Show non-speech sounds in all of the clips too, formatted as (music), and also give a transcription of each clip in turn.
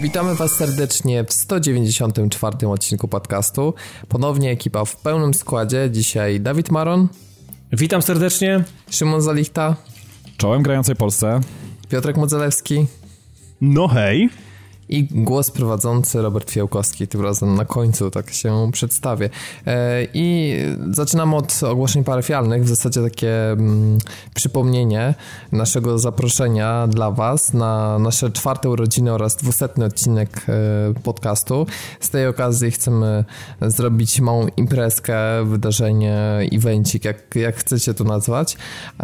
Witamy Was serdecznie w 194 odcinku podcastu. Ponownie ekipa w pełnym składzie. Dzisiaj Dawid Maron. Witam serdecznie. Szymon Zalichta. Czołem grającej Polsce. Piotrek Modzelewski. No hej i głos prowadzący Robert Fiałkowski, tym razem na końcu tak się przedstawię. E, I zaczynamy od ogłoszeń parafialnych, w zasadzie takie mm, przypomnienie naszego zaproszenia dla Was na nasze czwarte urodziny oraz dwusetny odcinek e, podcastu. Z tej okazji chcemy zrobić małą imprezkę, wydarzenie, evencik, jak, jak chcecie to nazwać.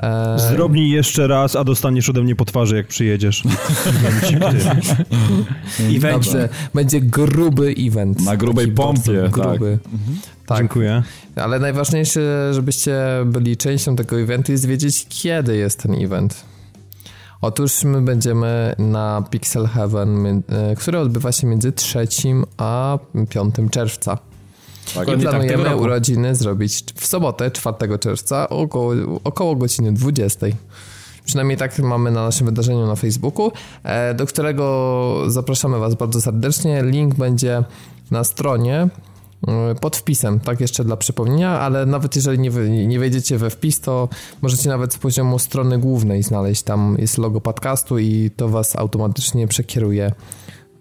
E, Zrobnij jeszcze raz, a dostaniesz ode mnie po twarzy, jak przyjedziesz. (laughs) Evencie. Dobrze, będzie gruby event. Na grubej pompie, tak. gruby. Tak. Mhm. tak. Dziękuję. Ale najważniejsze, żebyście byli częścią tego eventu jest wiedzieć, kiedy jest ten event. Otóż my będziemy na Pixel Heaven, e, który odbywa się między 3 a 5 czerwca. Tak, I planujemy tak, urodziny zrobić w sobotę, 4 czerwca, około, około godziny 20. Przynajmniej tak mamy na naszym wydarzeniu na Facebooku, e, do którego zapraszamy Was bardzo serdecznie. Link będzie na stronie e, pod wpisem, tak jeszcze dla przypomnienia, ale nawet jeżeli nie, nie wejdziecie we wpis, to możecie nawet z poziomu strony głównej znaleźć, tam jest logo podcastu i to Was automatycznie przekieruje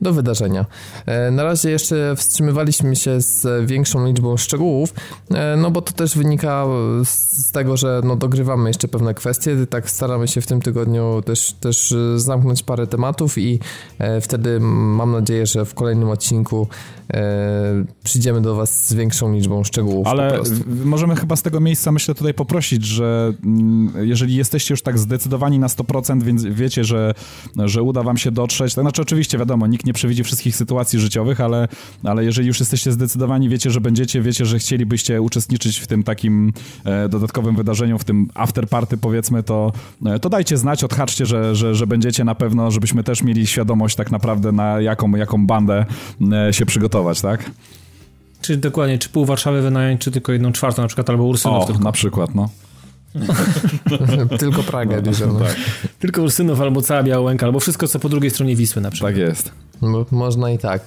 do wydarzenia. E, na razie jeszcze wstrzymywaliśmy się z większą liczbą szczegółów, e, no bo to też wynika z tego, że no dogrywamy jeszcze pewne kwestie, tak staramy się w tym tygodniu też, też zamknąć parę tematów i e, wtedy mam nadzieję, że w kolejnym odcinku przyjdziemy do Was z większą liczbą szczegółów. Ale możemy chyba z tego miejsca, myślę, tutaj poprosić, że mm, jeżeli jesteście już tak zdecydowani na 100%, więc wiecie, że, że uda Wam się dotrzeć, to znaczy oczywiście wiadomo, nikt nie przewidzi wszystkich sytuacji życiowych, ale, ale jeżeli już jesteście zdecydowani, wiecie, że będziecie, wiecie, że chcielibyście uczestniczyć w tym takim e, dodatkowym wydarzeniu, w tym after party powiedzmy, to, e, to dajcie znać, odhaczcie, że, że, że będziecie na pewno, żebyśmy też mieli świadomość tak naprawdę na jaką, jaką bandę e, się przygotować, tak? Czy dokładnie, czy pół Warszawy wynająć, czy tylko jedną czwartą na przykład, albo Ursynów o, tylko. na przykład, no. (laughs) Tylko Praga no, tak. Tylko Ursynów albo cała Białęka, albo wszystko, co po drugiej stronie Wisły na przykład. Tak jest. No, można i tak.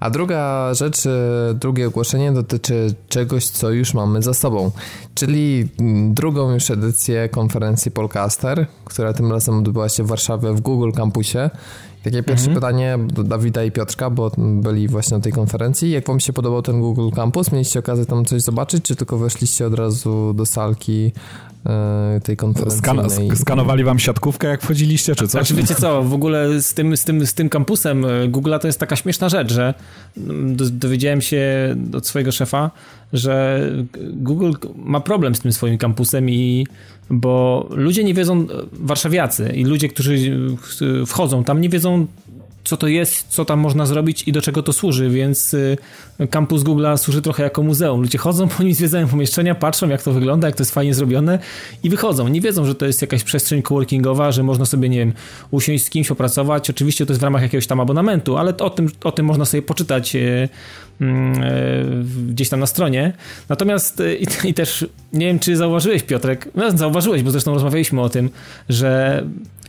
A druga rzecz, e, drugie ogłoszenie dotyczy czegoś, co już mamy za sobą, czyli drugą już edycję konferencji Polcaster, która tym razem odbyła się w Warszawie w Google Campusie. Takie pierwsze mhm. pytanie do Dawida i Piotrka, bo byli właśnie na tej konferencji. Jak wam się podobał ten Google Campus? Mieliście okazję tam coś zobaczyć, czy tylko weszliście od razu do salki tej konferencji. Skan skanowali wam siatkówkę, jak wchodziliście, czy coś? Znaczy, wiecie co, w ogóle z tym, z tym, z tym kampusem e, Google'a to jest taka śmieszna rzecz, że mm, dowiedziałem się od swojego szefa, że Google ma problem z tym swoim kampusem i bo ludzie nie wiedzą, warszawiacy i ludzie, którzy wchodzą tam nie wiedzą co to jest, co tam można zrobić i do czego to służy, więc y, kampus Google'a służy trochę jako muzeum. Ludzie chodzą po nim, zwiedzają pomieszczenia, patrzą jak to wygląda, jak to jest fajnie zrobione i wychodzą. Nie wiedzą, że to jest jakaś przestrzeń coworkingowa, że można sobie, nie wiem, usiąść z kimś, opracować. Oczywiście to jest w ramach jakiegoś tam abonamentu, ale o tym, o tym można sobie poczytać y, y, gdzieś tam na stronie. Natomiast i, i też nie wiem, czy zauważyłeś, Piotrek, no, zauważyłeś, bo zresztą rozmawialiśmy o tym, że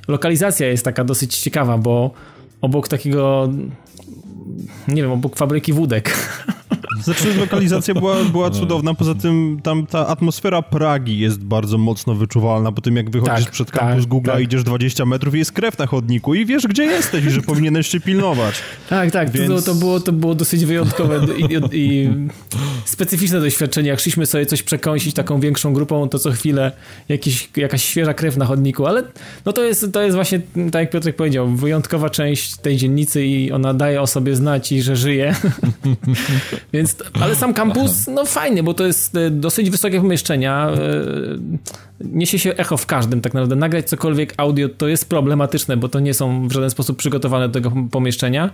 lokalizacja jest taka dosyć ciekawa, bo obok takiego, nie wiem, obok fabryki wódek. Znaczy lokalizacja była, była no. cudowna, poza tym tam ta atmosfera Pragi jest bardzo mocno wyczuwalna, po tym jak wychodzisz tak, przed kampus tak, Google, tak. idziesz 20 metrów i jest krew na chodniku i wiesz gdzie jesteś i że powinieneś się pilnować. Tak, tak, Więc... to, to, było, to było dosyć wyjątkowe i, i, specyficzne doświadczenie, jak szliśmy sobie coś przekąsić taką większą grupą, to co chwilę jakiś, jakaś świeża krew na chodniku, ale no to jest, to jest właśnie, tak jak Piotrek powiedział, wyjątkowa część tej dzielnicy i ona daje o sobie znać i że żyje. (laughs) Więc ale sam kampus, no fajny, bo to jest e, dosyć wysokie pomieszczenia. E, niesie się echo w każdym tak naprawdę. Nagrać cokolwiek audio to jest problematyczne, bo to nie są w żaden sposób przygotowane do tego pomieszczenia.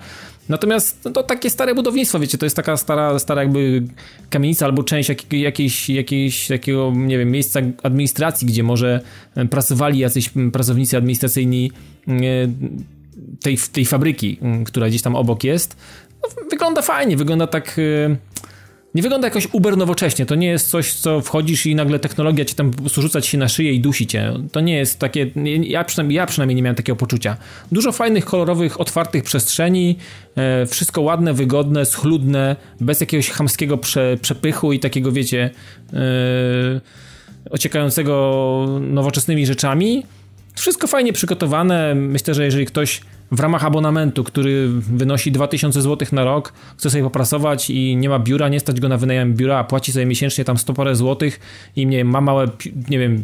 Natomiast no, to takie stare budownictwo, wiecie, to jest taka stara, stara jakby kamienica albo część jak, jakiejś, jakiejś takiego, nie wiem, miejsca administracji, gdzie może pracowali jacyś pracownicy administracyjni tej, tej fabryki, która gdzieś tam obok jest no, wygląda fajnie, wygląda tak... Nie wygląda jakoś uber nowocześnie. To nie jest coś, co wchodzisz i nagle technologia ci tam po prostu rzuca ci na szyję i dusi cię. To nie jest takie, ja przynajmniej, ja przynajmniej nie miałem takiego poczucia. Dużo fajnych, kolorowych, otwartych przestrzeni, e, wszystko ładne, wygodne, schludne, bez jakiegoś chamskiego prze, przepychu i takiego, wiecie, e, ociekającego nowoczesnymi rzeczami. Wszystko fajnie przygotowane. Myślę, że jeżeli ktoś w ramach abonamentu, który wynosi 2000 zł na rok, chce sobie popracować i nie ma biura, nie stać go na wynajem biura, a płaci sobie miesięcznie tam 100 parę złotych i nie ma małe, nie wiem,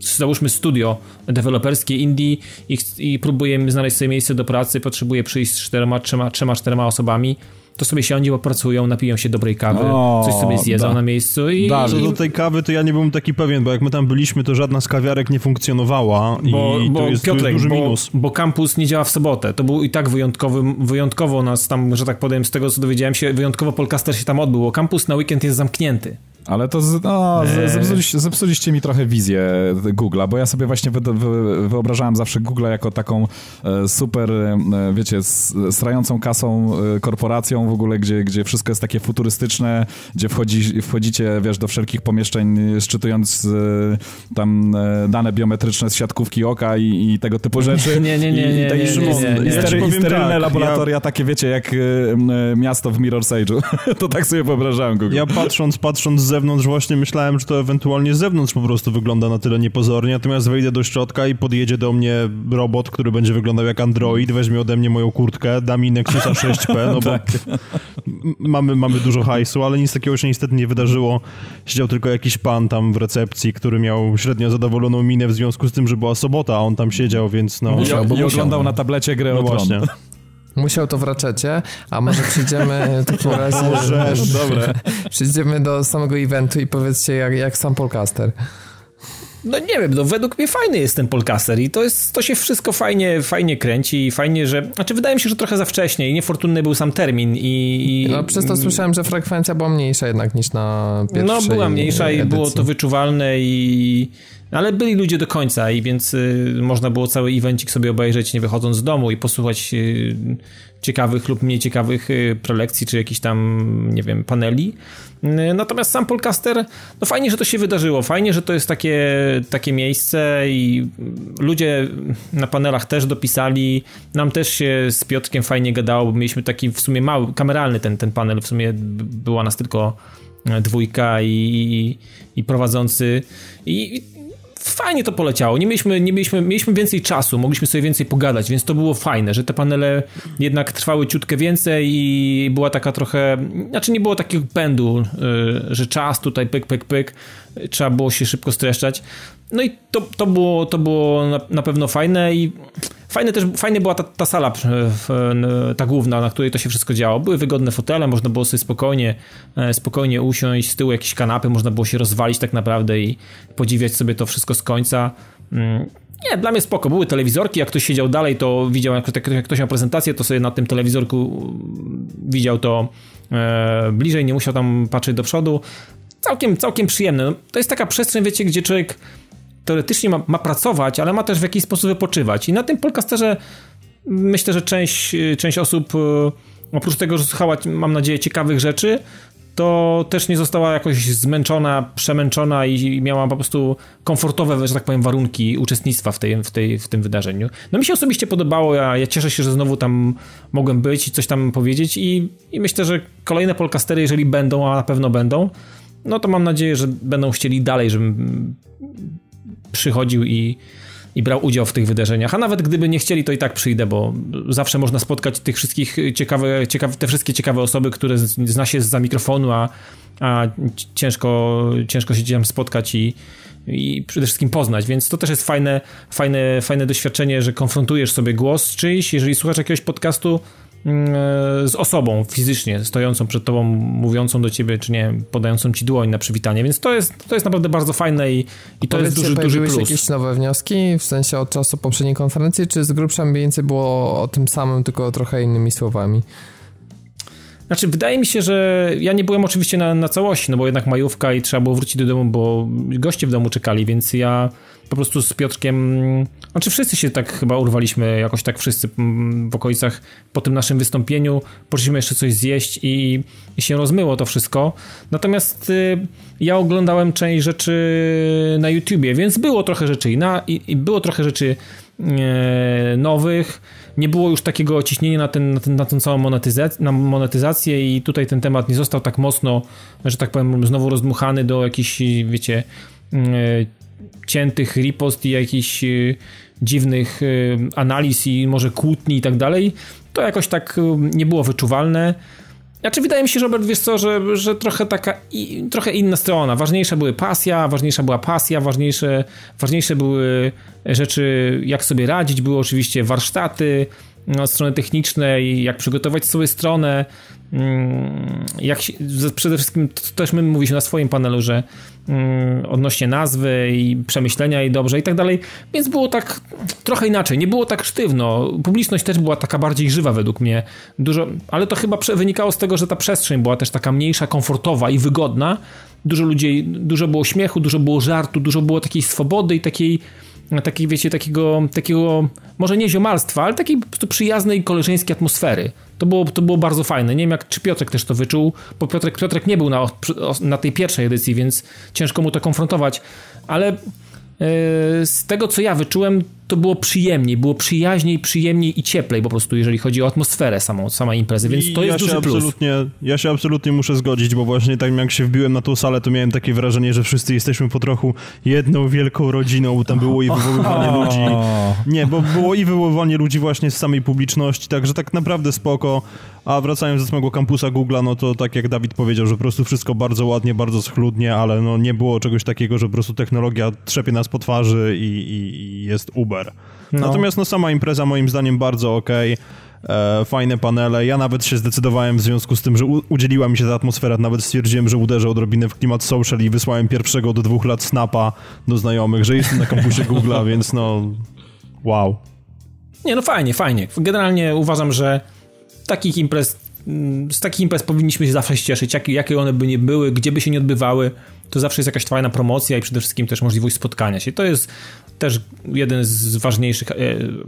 załóżmy studio deweloperskie indie i, i próbuje znaleźć sobie miejsce do pracy, potrzebuje przyjść z czterema, trzema, trzema, czterema osobami, to sobie siądzie, popracują, napiją się dobrej kawy, o, coś sobie zjedzą da. na miejscu i... Da, co do tej kawy to ja nie byłem taki pewien, bo jak my tam byliśmy, to żadna z kawiarek nie funkcjonowała bo, i bo, to jest, Piotrek, duży bo, minus. Bo kampus nie działa w sobotę. To był i tak wyjątkowy, wyjątkowo nas tam, że tak powiem, z tego co dowiedziałem się, wyjątkowo Polcaster się tam odbył, kampus na weekend jest zamknięty. Ale to no, zepsuliście, zepsuliście, mi trochę wizję Google'a, bo ja sobie właśnie wy, wy, wyobrażałem zawsze Google'a jako taką e, super, e, wiecie, strającą kasą e, korporacją w ogóle, gdzie, gdzie wszystko jest takie futurystyczne, gdzie wchodzi, wchodzicie, wiesz, do wszelkich pomieszczeń, szczytując tam dane biometryczne z siatkówki oka i, i tego typu (laughs) rzeczy. Nie, nie, nie, nie, I, sterylne tak, laboratoria, ja... takie, wiecie, jak miasto w Mirror's Age'u. (laughs) to tak sobie wyobrażałem Google. Ja patrząc, patrząc z zewnątrz właśnie myślałem, że to ewentualnie z zewnątrz po prostu wygląda na tyle niepozornie, natomiast wejdę do środka i podjedzie do mnie robot, który będzie wyglądał jak Android, weźmie ode mnie moją kurtkę, da mi Nexusa 6P, no bo (laughs) tak. Mamy, mamy dużo hajsu, ale nic takiego się niestety nie wydarzyło. Siedział tylko jakiś pan tam w recepcji, który miał średnio zadowoloną minę w związku z tym, że była sobota, a on tam siedział, więc no... Musiał, bo I oglądał na tablecie grę no właśnie. Musiał to w raczecie, a może przyjdziemy w takim (laughs) razie... Może, (laughs) dobre. Przyjdziemy do samego eventu i powiedzcie jak, jak sam Polcaster. No nie wiem, no według mnie fajny jest ten Polcaster i to, jest, to się wszystko fajnie, fajnie kręci i fajnie, że... Znaczy wydaje mi się, że trochę za wcześnie i niefortunny był sam termin i... i no przez to słyszałem, że frekwencja była mniejsza jednak niż na pierwszej No była mniejsza edycji. i było to wyczuwalne i ale byli ludzie do końca i więc y, można było cały evencik sobie obejrzeć nie wychodząc z domu i posłuchać y, ciekawych lub mniej ciekawych y, prelekcji czy jakichś tam, nie wiem, paneli. Natomiast sam Polcaster, no fajnie, że to się wydarzyło, fajnie, że to jest takie, takie miejsce i ludzie na panelach też dopisali, nam też się z Piotrkiem fajnie gadało, bo mieliśmy taki w sumie mały, kameralny ten, ten panel, w sumie była nas tylko dwójka i, i, i prowadzący. I, fajnie to poleciało. Nie mieliśmy, nie mieliśmy, mieliśmy więcej czasu, mogliśmy sobie więcej pogadać, więc to było fajne, że te panele jednak trwały ciutkę więcej i była taka trochę, znaczy nie było takiego pędu, y, że czas tutaj pyk, pyk, pyk, trzeba było się szybko streszczać. No i to, to było, to było na, na pewno fajne i Fajne też, fajnie była ta, ta sala, ta główna, na której to się wszystko działo. Były wygodne fotele, można było sobie spokojnie, e, spokojnie usiąść, z tyłu jakieś kanapy, można było się rozwalić tak naprawdę i podziwiać sobie to wszystko z końca. Mm, nie, dla mnie spoko. Były telewizorki, jak ktoś siedział dalej, to widział, jak, ktoś miał prezentację, to sobie na tym telewizorku widział to e, bliżej, nie musiał tam patrzeć do przodu. Całkiem, całkiem przyjemne. No, to jest taka przestrzeń, wiecie, gdzie człowiek teoretycznie ma, ma, pracować, ale ma też w jakiś sposób wypoczywać. I na tym podcasterze myślę, że część, część osób e, oprócz tego, że słuchała, mam nadzieję, ciekawych rzeczy, to też nie została jakoś zmęczona, przemęczona i miała po prostu komfortowe, że tak powiem, warunki uczestnictwa w, tej, w, tej, w tym wydarzeniu. No mi się osobiście podobało, ja, ja cieszę się, że znowu tam mogłem być i coś tam powiedzieć i, i myślę, że kolejne podcastery, jeżeli będą, a na pewno będą, no to mam nadzieję, że będą chcieli dalej, żebym przychodził i, i brał udział w tych wydarzeniach. A nawet gdyby nie chcieli, to i tak przyjdę, bo zawsze można spotkać tych wszystkich ciekawe, ciekawe te wszystkie ciekawe osoby, które zna się za mikrofonu, a, a ciężko, ciężko się tam spotkać i, i przede wszystkim poznać, więc to też jest fajne, fajne, fajne doświadczenie, że konfrontujesz sobie głos czyjś, jeżeli słuchasz jakiegoś podcastu, z osobą fizycznie stojącą przed tobą, mówiącą do ciebie, czy nie podającą ci dłoń na przywitanie, więc to jest, to jest naprawdę bardzo fajne i, i to jest duży, duży plus. jakieś nowe wnioski, w sensie od czasu poprzedniej konferencji, czy z grubsza mniej więcej było o tym samym, tylko trochę innymi słowami? Znaczy, wydaje mi się, że ja nie byłem oczywiście na, na całości, no bo jednak majówka i trzeba było wrócić do domu, bo goście w domu czekali, więc ja po prostu z Piotrkiem, znaczy wszyscy się tak chyba urwaliśmy, jakoś tak wszyscy w okolicach po tym naszym wystąpieniu, poszliśmy jeszcze coś zjeść i, i się rozmyło to wszystko. Natomiast y, ja oglądałem część rzeczy na YouTubie, więc było trochę rzeczy i, na, i, i było trochę rzeczy e, nowych, nie było już takiego ciśnienia na, ten, na, ten, na tą całą monetyzację, na monetyzację i tutaj ten temat nie został tak mocno, że tak powiem, znowu rozdmuchany do jakichś, wiecie, e, ciętych ripost i jakichś e, dziwnych e, analiz i może kłótni i tak dalej, to jakoś tak nie było wyczuwalne. Znaczy, wydaje mi się, Robert, wiesz co, że, że trochę taka, i, trochę inna strona. Ważniejsza były pasja, ważniejsza była pasja, ważniejsze, ważniejsze były rzeczy, jak sobie radzić. Były oczywiście warsztaty, no, strony techniczne i jak przygotować sobie stronę. Mm, jak się, przede wszystkim też my mówiliśmy na swoim panelu, że mm, odnośnie nazwy i przemyślenia i dobrze i tak dalej, więc było tak trochę inaczej, nie było tak sztywno. Publiczność też była taka bardziej żywa według mnie. Dużo, ale to chyba wynikało z tego, że ta przestrzeń była też taka mniejsza, komfortowa i wygodna. Dużo ludzi, dużo było śmiechu, dużo było żartu, dużo było takiej swobody i takiej takiej, wiecie, takiego, takiego, może nie ziomalstwa, ale takiej przyjaznej, koleżeńskiej atmosfery. To było, to było bardzo fajne. Nie wiem, jak, czy Piotrek też to wyczuł, bo Piotrek, Piotrek nie był na, na tej pierwszej edycji, więc ciężko mu to konfrontować, ale yy, z tego, co ja wyczułem, to było przyjemniej, było przyjaźniej, przyjemniej i cieplej po prostu, jeżeli chodzi o atmosferę samą, samej imprezy, więc to I jest ja duży plus. Ja się absolutnie muszę zgodzić, bo właśnie tak jak się wbiłem na tą salę, to miałem takie wrażenie, że wszyscy jesteśmy po trochu jedną wielką rodziną, tam było i wywoływanie ludzi. Nie, bo było i wywoływanie ludzi właśnie z samej publiczności, także tak naprawdę spoko. A wracając do samego kampusa Google'a, no to tak jak Dawid powiedział, że po prostu wszystko bardzo ładnie, bardzo schludnie, ale no nie było czegoś takiego, że po prostu technologia trzepie nas po twarzy i, i, i jest Uber. No. Natomiast no sama impreza moim zdaniem bardzo okej. Okay. E, fajne panele. Ja nawet się zdecydowałem w związku z tym, że udzieliła mi się ta atmosfera, nawet stwierdziłem, że uderzę odrobinę w klimat social i wysłałem pierwszego do dwóch lat snapa do znajomych, że jestem na kampusie (laughs) Google'a, więc no wow. Nie, no fajnie, fajnie. Generalnie uważam, że takich imprez, z takich imprez powinniśmy się zawsze cieszyć, jakie, jakie one by nie były, gdzie by się nie odbywały, to zawsze jest jakaś fajna promocja i przede wszystkim też możliwość spotkania się. To jest też jeden z ważniejszych e,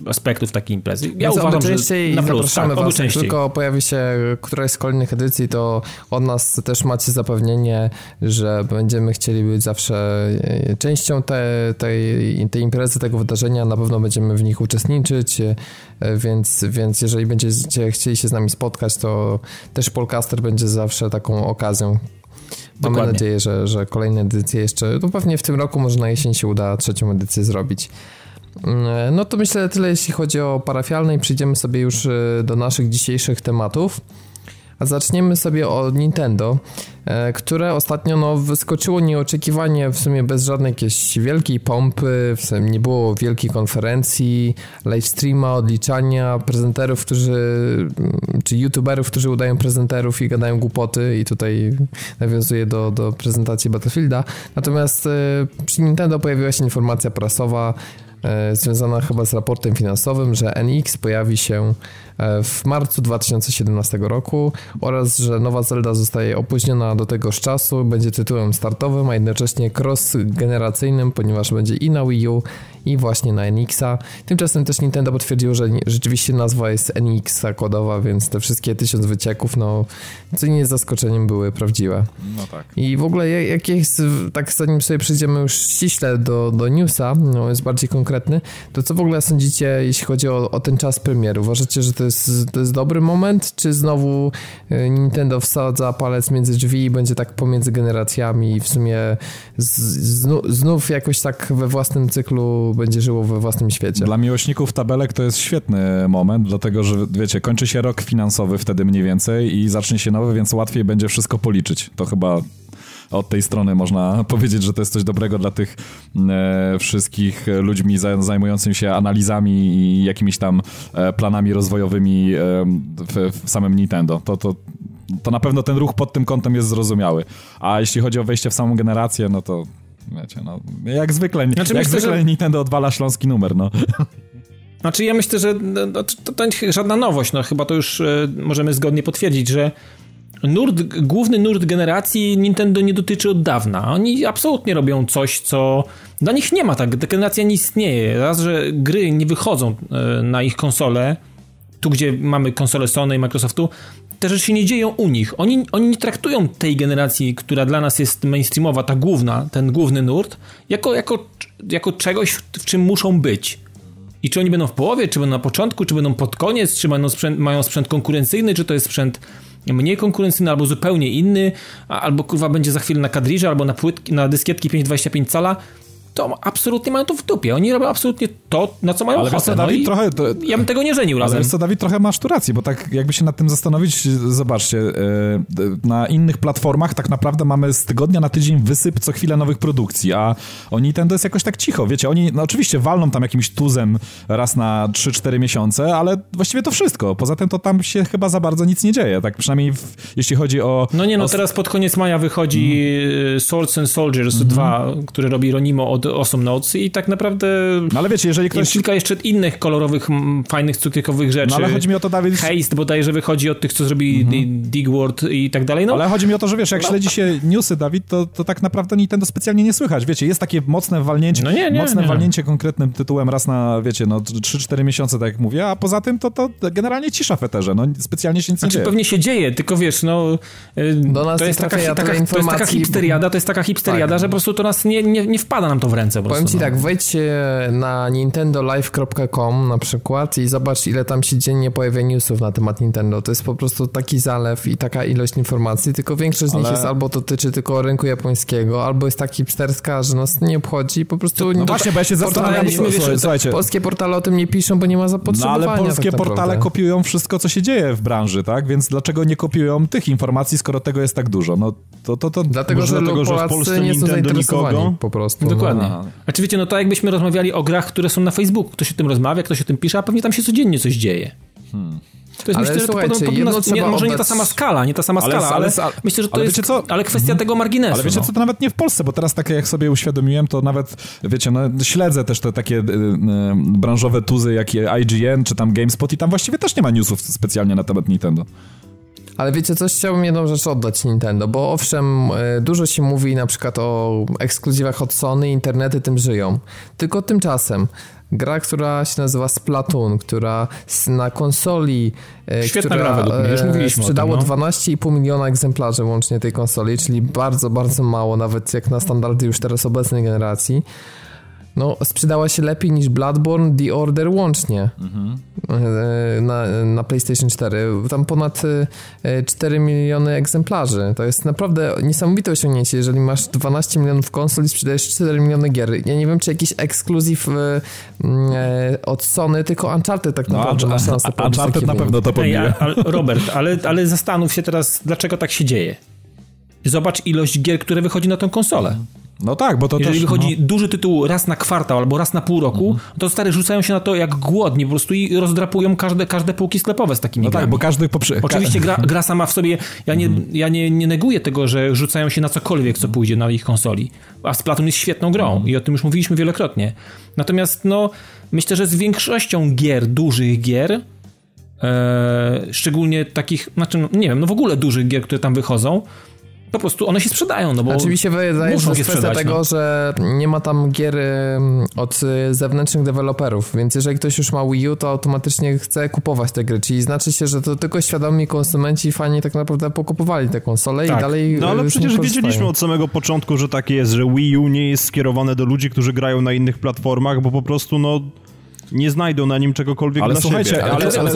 aspektów takiej imprezy. Ja Więc uważam, że na plus, zapraszamy tak, was, częściej. tylko pojawi się któraś z kolejnych edycji, to od nas też macie zapewnienie, że będziemy chcieli być zawsze e, częścią te, tej, tej imprezy, tego wydarzenia, na pewno będziemy w nich uczestniczyć, e, więc, więc jeżeli będziecie chcieli się z nami spotkać, to też Polcaster będzie zawsze taką okazją, Mamy Dokładnie. nadzieję, że, że kolejne edycje jeszcze, no pewnie w tym roku może na jesień się uda trzecią edycję zrobić. Mm, no to myślę tyle, jeśli chodzi o parafialne i przejdziemy sobie już y, do naszych dzisiejszych tematów. A zaczniemy sobie od Nintendo, e, które ostatnio no, wyskoczyło nieoczekiwanie, w sumie bez żadnej jakiejś wielkiej pompy, w sumie nie było wielkiej konferencji, live streama, odliczania, prezenterów, którzy, mm, czy youtuberów, którzy udają prezenterów i gadają głupoty i tutaj nawiązuje do, do prezentacji Battlefielda. Natomiast e, przy Nintendo pojawiła się informacja prasowa, e, związana chyba z raportem finansowym, że NX pojawi się w marcu 2017 roku oraz, że nowa Zelda zostaje opóźniona do tegoż czasu, będzie tytułem startowym, a jednocześnie cross-generacyjnym, ponieważ będzie i na Wii U, i właśnie na NX-a. Tymczasem też Nintendo potwierdziło, że rzeczywiście nazwa jest NX kodowa, więc te wszystkie tysiąc wycieków, no co nie jest zaskoczeniem, były prawdziwe. No tak. I w ogóle jak jest, tak zanim sobie przejdziemy już ściśle do, do newsa, no jest bardziej konkretny, to co w ogóle sądzicie, jeśli chodzi o, o ten czas premiery? Uważacie, że to jest, to jest dobry moment, czy znowu y, Nintendo wsadza palec między drzwi i będzie tak pomiędzy generacjami i w sumie z, znów, znów jakoś tak we własnym cyklu będzie żyło we własnym świecie. Dla miłośników tabelek to jest świetny moment, dlatego że wiecie, kończy się rok finansowy wtedy mniej więcej i zacznie się nowy, więc łatwiej będzie wszystko policzyć. To chyba od tej strony można (laughs) powiedzieć, że to jest coś dobrego dla tych e, wszystkich ludźmi zajmującym się analizami i jakimiś tam e, planami rozwojowymi e, w, w, samym Nintendo. To, to, to na pewno ten ruch pod tym kątem jest zrozumiły. A jeśli chodzi o wejście w samą generację, no to wiecie, no, jak zwykle, znaczy, jak myślę, zwykle że... Nintendo odwala śląski numer, no. (laughs) Znaczy ja myślę, że no, to, to, to żadna nowość, no chyba to już możemy zgodnie potwierdzić, że nurt, główny nurt generacji Nintendo nie dotyczy od dawna. Oni absolutnie robią coś, co dla nich nie ma tak. Generacja nie istnieje. Raz, że gry nie wychodzą e, na ich konsole, tu gdzie mamy konsole Sony i Microsoftu, te rzeczy się nie dzieją u nich. Oni, oni nie traktują tej generacji, która dla nas jest mainstreamowa, ta główna, ten główny nurt, jako, jako, jako czegoś, w czym muszą być. I czy oni będą w połowie, czy będą na początku, czy będą pod koniec, czy sprzęt, mają sprzęt konkurencyjny, czy to jest sprzęt mniej konkurencyjny, albo zupełnie inny, albo kurwa będzie za chwilę na kadriże, albo na płytki, na dyskietki 525 cala, to absolutnie mają to w dupie. Oni robią absolutnie to, na co mają ale ochotę. Co, Dawid, no trochę, to, ja bym tego nie żenił razem. Ale co, Dawid, trochę masz tu rację, bo tak jakby się nad tym zastanowić, zobaczcie, e, na innych platformach tak naprawdę mamy z tygodnia na tydzień wysyp co chwilę nowych produkcji, a oni ten to jest jakoś tak cicho, wiecie, oni no oczywiście walną tam jakimś tuzem raz na 3-4 miesiące, ale właściwie to wszystko. Poza tym to tam się chyba za bardzo nic nie dzieje, tak przynajmniej w, jeśli chodzi o... No nie, no o... teraz pod koniec maja wychodzi mm. Swords and Soldiers mm -hmm. 2, który robi Ronimo od Awesome Notes i tak naprawdę. No ale wiecie, jeżeli ktoś. kilka jeszcze innych kolorowych, fajnych, cukierkowych rzeczy. No ale chodzi mi o to, Dawid. Haste bodajże wychodzi od tych, co zrobili mhm. Digward i tak dalej. No. Ale chodzi mi o to, że wiesz, jak no. śledzi się newsy, Dawid, to, to tak naprawdę Nintendo specjalnie nie słychać. Wiecie, jest takie mocne walnięcie, no nie, nie, mocne nie. walnięcie konkretnym tytułem raz na, wiecie, no 3-4 miesiące, tak jak mówię, a poza tym to, to generalnie cisza w eterze. No specjalnie się nic znaczy, nie dzieje. pewnie się dzieje, tylko wiesz, no. Do nas to jest taka, taka, to jest taka hipsteriada, to jest taka hipsteriada, tak. że po prostu to nas nie, nie, nie wpada nam to w ręce. Po Powiem prostu, ci no. tak, wejdź na nintendolive.com na przykład i zobacz, ile tam się dziennie pojawia newsów na temat Nintendo. To jest po prostu taki zalew i taka ilość informacji, tylko większość z Ale... nich jest albo dotyczy tylko rynku japońskiego, albo jest tak hipsterska, że nas nie obchodzi. Po prostu... No właśnie, bo ja się zastanawiam, słuchajcie. Polskie portale o tym nie piszą, bo nie ma zapotrzebowania. No ale polskie tak portale kopiują wszystko, co się dzieje w branży, tak? Więc dlaczego nie kopiują tych informacji, skoro tego jest tak dużo? No to... to, to... Dlatego, że, dlatego, że w Polsce nie są zainteresowani nikogo? po prostu. Dokładnie. No. A czy wiecie, no to jakbyśmy rozmawiali o grach, które są na Facebooku. Ktoś o tym rozmawia, ktoś o tym pisze, a pewnie tam się codziennie coś dzieje. Hmm. To jest, ale myślę, że to podobno, nie, może oddać... nie ta sama skala, nie ta sama ale, skala, ale, ale, myślę, że to jest co? ale kwestia mhm. tego marginesu. Ale wiecie no. co, to nawet nie w Polsce, bo teraz takie jak sobie uświadomiłem, to nawet, wiecie, no, śledzę też te takie y, y, branżowe tuzy, jak IGN, czy tam GameSpot i tam właściwie też nie ma newsów specjalnie na temat Nintendo. Ale wiecie coś, chciałbym jedną rzecz oddać Nintendo, bo owszem, e, dużo się mówi na przykład o ekskluzywach od Sony, internety tym żyją. Tylko tymczasem gra, która się nazywa Splatoon, która na konsoli, e, Świetna która gra, już e, mówiliśmy sprzedało no. 12,5 miliona egzemplarzy łącznie tej konsoli, czyli bardzo, bardzo mało, nawet jak na standardy już teraz obecnej generacji no, sprzedała się lepiej niż Bloodborne The Order łącznie mhm. na, na PlayStation 4. Tam ponad 4 e, miliony egzemplarzy. To jest naprawdę niesamowite osiągnięcie, jeżeli masz 12 milionów konsol i sprzedajesz 4 miliony gier. Ja nie wiem, czy jakiś ekskluzyw e, od Sony, tylko Uncharted tak no, naprawdę no, ma szansę Uncharted na pewno to pobije. Robert, ale, ale zastanów się teraz, dlaczego tak się dzieje. Zobacz ilość gier, które wychodzi na tę konsolę. No tak, bo to Jeżeli też, wychodzi no. duży tytuł raz na kwartał albo raz na pół roku, mhm. to stary rzucają się na to jak głodni po prostu i rozdrapują każde, każde półki sklepowe z takimi no grami. tak, bo każdy poprze... Oczywiście gra, gra sama w sobie, ja, nie, mhm. ja nie, nie neguję tego, że rzucają się na cokolwiek, co pójdzie na ich konsoli. A Splatoon jest świetną grą mhm. i o tym już mówiliśmy wielokrotnie. Natomiast no, myślę, że z większością gier, dużych gier, e, szczególnie takich, znaczy, no, nie wiem, no w ogóle dużych gier, które tam wychodzą, po prostu one się sprzedają, no bo Znaczy mi się wydaje, że kwestia tego, no. że nie ma tam gier od y, zewnętrznych deweloperów, więc jeżeli ktoś już ma Wii U, to automatycznie chce kupować te gry, czyli znaczy się, że to tylko świadomi konsumenci fani tak naprawdę pokupowali te konsole tak. i dalej No ale przecież wiedzieliśmy od samego początku, że tak jest, że Wii U nie jest skierowane do ludzi, którzy grają na innych platformach, bo po prostu no nie znajdą na nim czegokolwiek ale dla słuchajcie, siebie. Ale, ale, ale,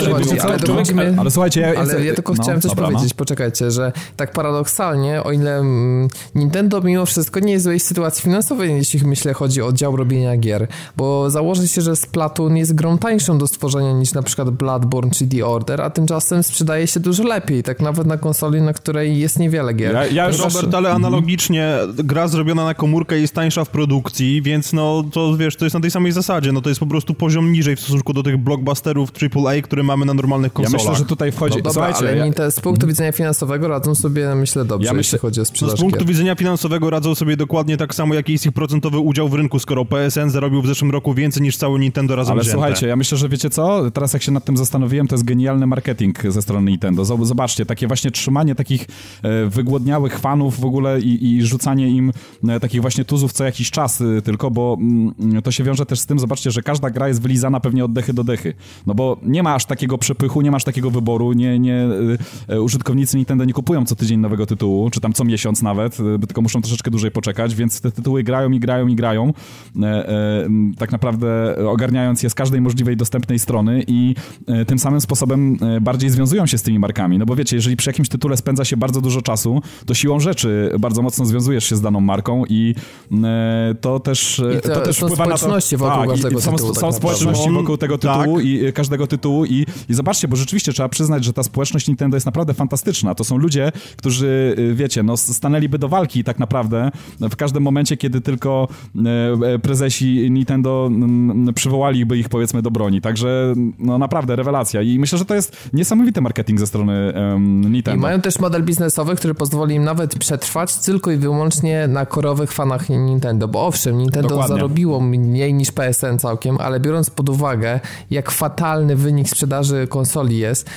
ale, ale, słuchajcie, ja, ale ja tylko no, chciałem coś dobra, powiedzieć, no. poczekajcie, że tak paradoksalnie, o ile mm, Nintendo mimo wszystko nie jest w złej sytuacji finansowej, jeśli myślę chodzi o dział robienia gier, bo założy się, że Splatoon jest grą tańszą do stworzenia niż na przykład Bloodborne czy The Order, a tymczasem sprzedaje się dużo lepiej, tak nawet na konsoli, na której jest niewiele gier. Ja, ja Robert, ale analogicznie gra zrobiona na komórkę jest tańsza w produkcji, więc no to wiesz, to jest na tej samej zasadzie, no to jest po prostu poziom poziom niżej w stosunku do tych blockbusterów AAA, które mamy na normalnych konsolach. Ja myślę, że tutaj wchodzi... No dobra, Słuchajcie, ale ja... z punktu widzenia finansowego radzą sobie, myślę, dobrze, ja myślę, jeśli chodzi o sprzedaż no Z punktu gier. widzenia finansowego radzą sobie dokładnie tak samo, jaki jest ich procentowy udział w rynku, skoro PSN zarobił w zeszłym roku więcej niż cały Nintendo razem Ale wzięte. słuchajcie, ja myślę, że wiecie co? Teraz jak się nad tym zastanowiłem, to jest genialny marketing ze strony Nintendo. Zobaczcie, takie właśnie trzymanie takich e, wygłodniałych fanów w ogóle i, i rzucanie im e, takich właśnie tuzów co jakiś czas e, tylko, bo mm, to się wiąże też z tym, zobaczcie, że każda gra jest wylizana pewnie od dechy do dechy. No bo nie ma aż takiego przepychu, nie masz takiego wyboru, nie, nie, użytkownicy Nintendo nie kupują co tydzień nowego tytułu, czy tam co miesiąc nawet, tylko muszą troszeczkę dłużej poczekać, więc te tytuły grają i grają i grają, tak naprawdę ogarniając je z każdej możliwej dostępnej strony i tym samym sposobem bardziej związują się z tymi markami, no bo wiecie, jeżeli przy jakimś tytule spędza się bardzo dużo czasu, to siłą rzeczy bardzo mocno związujesz się z daną marką i e, to też, I to, to też wpływa na to... wokół tak. Są tak społeczności wokół tego tytułu tak. i każdego tytułu i, i zobaczcie, bo rzeczywiście trzeba przyznać, że ta społeczność Nintendo jest naprawdę fantastyczna. To są ludzie, którzy, y, wiecie, no stanęliby do walki tak naprawdę w każdym momencie, kiedy tylko e, prezesi Nintendo przywołaliby ich powiedzmy do broni. Także no naprawdę rewelacja i myślę, że to jest niesamowity marketing ze strony um, Nintendo. I mają też model biznesowy, który pozwoli im nawet przetrwać tylko i wyłącznie na korowych fanach Nintendo, bo owszem, Nintendo Dokładnie. zarobiło mniej niż PSN całkiem, ale biorąc pod uwagę, jak fatalny wynik sprzedaży konsoli jest,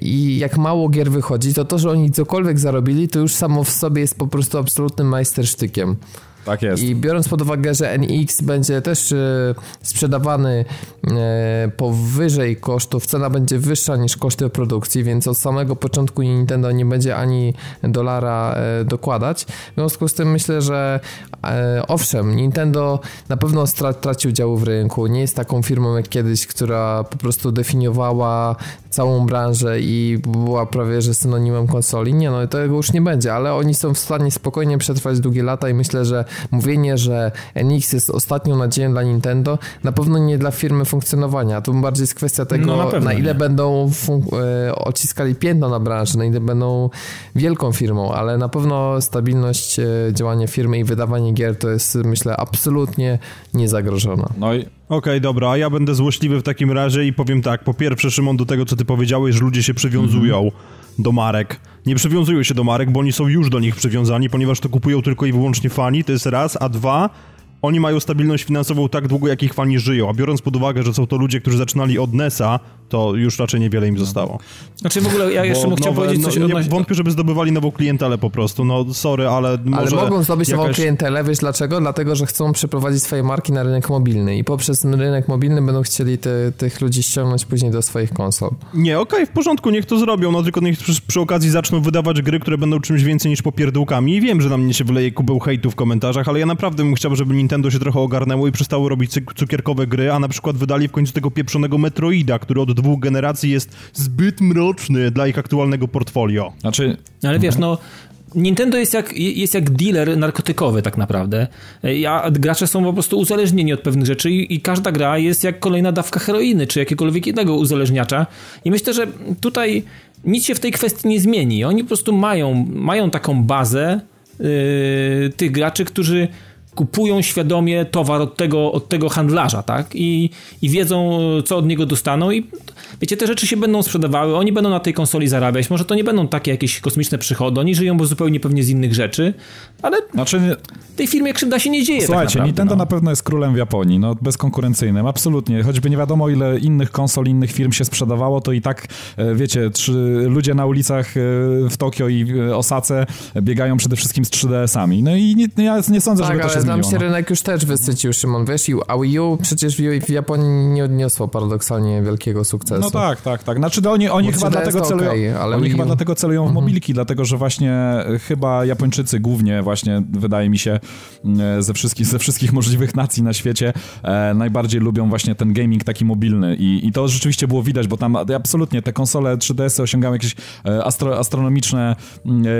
i jak mało gier wychodzi, to to, że oni cokolwiek zarobili, to już samo w sobie jest po prostu absolutnym majstersztykiem. Tak jest. I biorąc pod uwagę, że NX będzie też e, sprzedawany e, powyżej kosztów, cena będzie wyższa niż koszty produkcji, więc od samego początku Nintendo nie będzie ani dolara e, dokładać. W związku z tym myślę, że owszem, Nintendo na pewno traci udziału w rynku. Nie jest taką firmą jak kiedyś, która po prostu definiowała całą branżę i była prawie że synonimem konsoli. Nie, no tego już nie będzie, ale oni są w stanie spokojnie przetrwać długie lata i myślę, że mówienie, że NX jest ostatnią nadzieją dla Nintendo, na pewno nie dla firmy funkcjonowania. To bardziej jest kwestia tego, no, na, na, ile nie. będą e, odciskali piętno na branży, na ile będą wielką firmą, ale na pewno stabilność e, działania firmy i wydawanie gier to jest, myślę, absolutnie niezagrożona. No i okay, dobra, a ja będę złośliwy w takim razie i powiem tak. Po pierwsze, Szymon, do tego, co ty powiedziałeś, że ludzie się przywiązują mm -hmm. do marek nie przywiązują się do marek, bo oni są już do nich przywiązani, ponieważ to kupują tylko i wyłącznie fani, to jest raz, a dwa, oni mają stabilność finansową tak długo, jak ich fani żyją, a biorąc pod uwagę, że są to ludzie, którzy zaczynali od NESa, to już raczej niewiele im zostało. Znaczy w ogóle ja jeszcze bym chciał powiedzieć coś no, nie, Wątpię, żeby zdobywali nową klientelę po prostu, no sorry, ale Ale mogą zdobyć jakaś... nową klientelę, wiesz dlaczego? Dlatego, że chcą przeprowadzić swoje marki na rynek mobilny i poprzez rynek mobilny będą chcieli te, tych ludzi ściągnąć później do swoich konsol. Nie, okej, okay, w porządku, niech to zrobią, no tylko niech przy, przy, okazji zaczną wydawać gry, które będą czymś więcej niż popierdółkami i wiem, że na mnie się wyleje kubeł hejtu w komentarzach, ale ja naprawdę bym chciał, żeby Nintendo się trochę ogarnęło i przestało robić cukierkowe gry, a na przykład wydali w końcu tego pieprzonego Metroida, który od dwóch generacji jest zbyt mroczny dla ich aktualnego portfolio. Znaczy... Ale wiesz, no Nintendo jest jak, jest jak dealer narkotykowy tak naprawdę, a gracze są po prostu uzależnieni od pewnych rzeczy i, i, każda gra jest jak kolejna dawka heroiny, czy jakiegokolwiek innego uzależniacza i myślę, że tutaj nic się w tej kwestii nie zmieni. Oni po prostu mają, mają taką bazę yy, tych graczy, którzy kupują świadomie towar od tego, od tego handlarza, tak? I, I wiedzą, co od niego dostaną i wiecie, te rzeczy się będą sprzedawały, oni będą na tej konsoli zarabiać, może to nie będą takie jakieś kosmiczne przychody, oni żyją bo zupełnie pewnie z innych rzeczy, ale znaczy, tej firmie krzywda się nie dzieje tak Słuchajcie, tak naprawdę, Nintendo no. na pewno jest królem w Japonii, no bezkonkurencyjnym, absolutnie, choćby nie wiadomo ile innych konsol, innych firm się sprzedawało, to i tak, e, wiecie, trzy, ludzie na ulicach e, w Tokio i Osace biegają przede wszystkim z 3DS-ami, no i nie, ja nie sądzę, tak, żeby to się zmieniło. nam się no. rynek już też wysycił, Szymon, wiesz, a Wii U przecież w Japonii nie odniosło paradoksalnie wielkiego sukcesu. No tak, tak, tak. Znaczy no, oni, oni chyba dlatego celują, okay, ale oni chyba dlatego celują w mhm. mobilki, dlatego że właśnie e, chyba Japończycy głównie właśnie, wydaje mi się, e, ze wszystkich, ze wszystkich możliwych nacji na świecie e, najbardziej lubią właśnie ten gaming taki mobilny i, i to rzeczywiście było widać, bo tam absolutnie te konsole 3DS-y osiągały jakieś e, astro, astronomiczne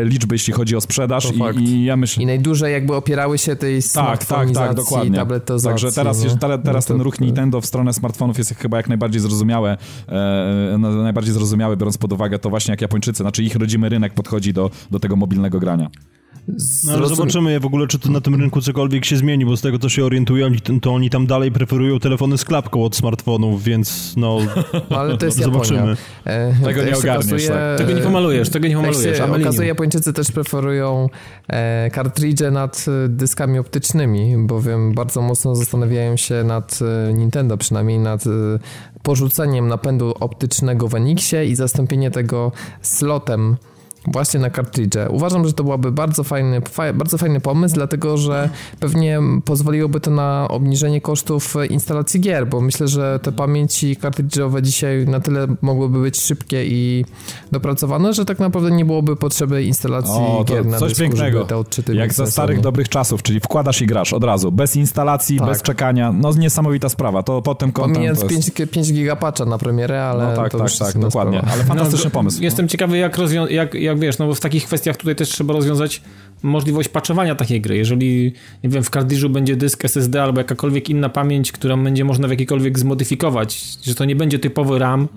liczby, jeśli chodzi o sprzedaż i, i, ja myślę... I najdłużej jakby opierały się tej tak, tak, tak, dokładnie. Także teraz, no. teraz ten ruch Nintendo w stronę smartfonów jest chyba jak najbardziej zrozumiałe, e, najbardziej zrozumiałe, biorąc pod uwagę to właśnie jak Japończycy, znaczy ich rodzimy rynek podchodzi do, do tego mobilnego grania. No, ale zobaczymy w ogóle, czy to na tym rynku cokolwiek się zmieni, bo z tego, co się orientują, to oni tam dalej preferują telefony z klapką od smartfonów, więc no... (laughs) ale to jest zobaczymy. E, tego nie ogarniesz, okazuje, tak. Tego nie pomalujesz, tego nie pomalujesz. Się okazuje, Japończycy też preferują e, kartridże nad e, dyskami optycznymi, bowiem bardzo mocno zastanawiają się nad e, Nintendo, przynajmniej nad porzuceniem napędu optycznego w Enixie i zastąpienie tego slotem właśnie na kartridże. Uważam, że to byłaby bardzo fajny, bardzo fajny pomysł, dlatego że pewnie pozwoliłoby to na obniżenie kosztów instalacji gier, bo myślę, że te pamięci kartridżowe dzisiaj na tyle mogłyby być szybkie i dopracowane, że tak naprawdę nie byłoby potrzeby instalacji o, gier na coś dysku, pięknego. te odczyty Jak za starych dobrych czasów, czyli wkładasz i grasz od razu, bez instalacji, tak. bez czekania. No niesamowita sprawa. To potem kątem Pomijając jest... 5, 5 gigapatcha na premierę, ale no tak, to tak, tak, dokładnie. Sprawa. Ale fantastyczny no, pomysł. Jestem no. ciekawy, jak, rozwią- jak, jak wiesz, no bo w takich kwestiach tutaj też trzeba rozwiązać możliwość patchowania takiej gry. Jeżeli, nie wiem, w kartridżu będzie dysk SSD albo jakakolwiek inna pamięć, którą będzie można w jakikolwiek zmodyfikować, że to nie będzie typowy RAM,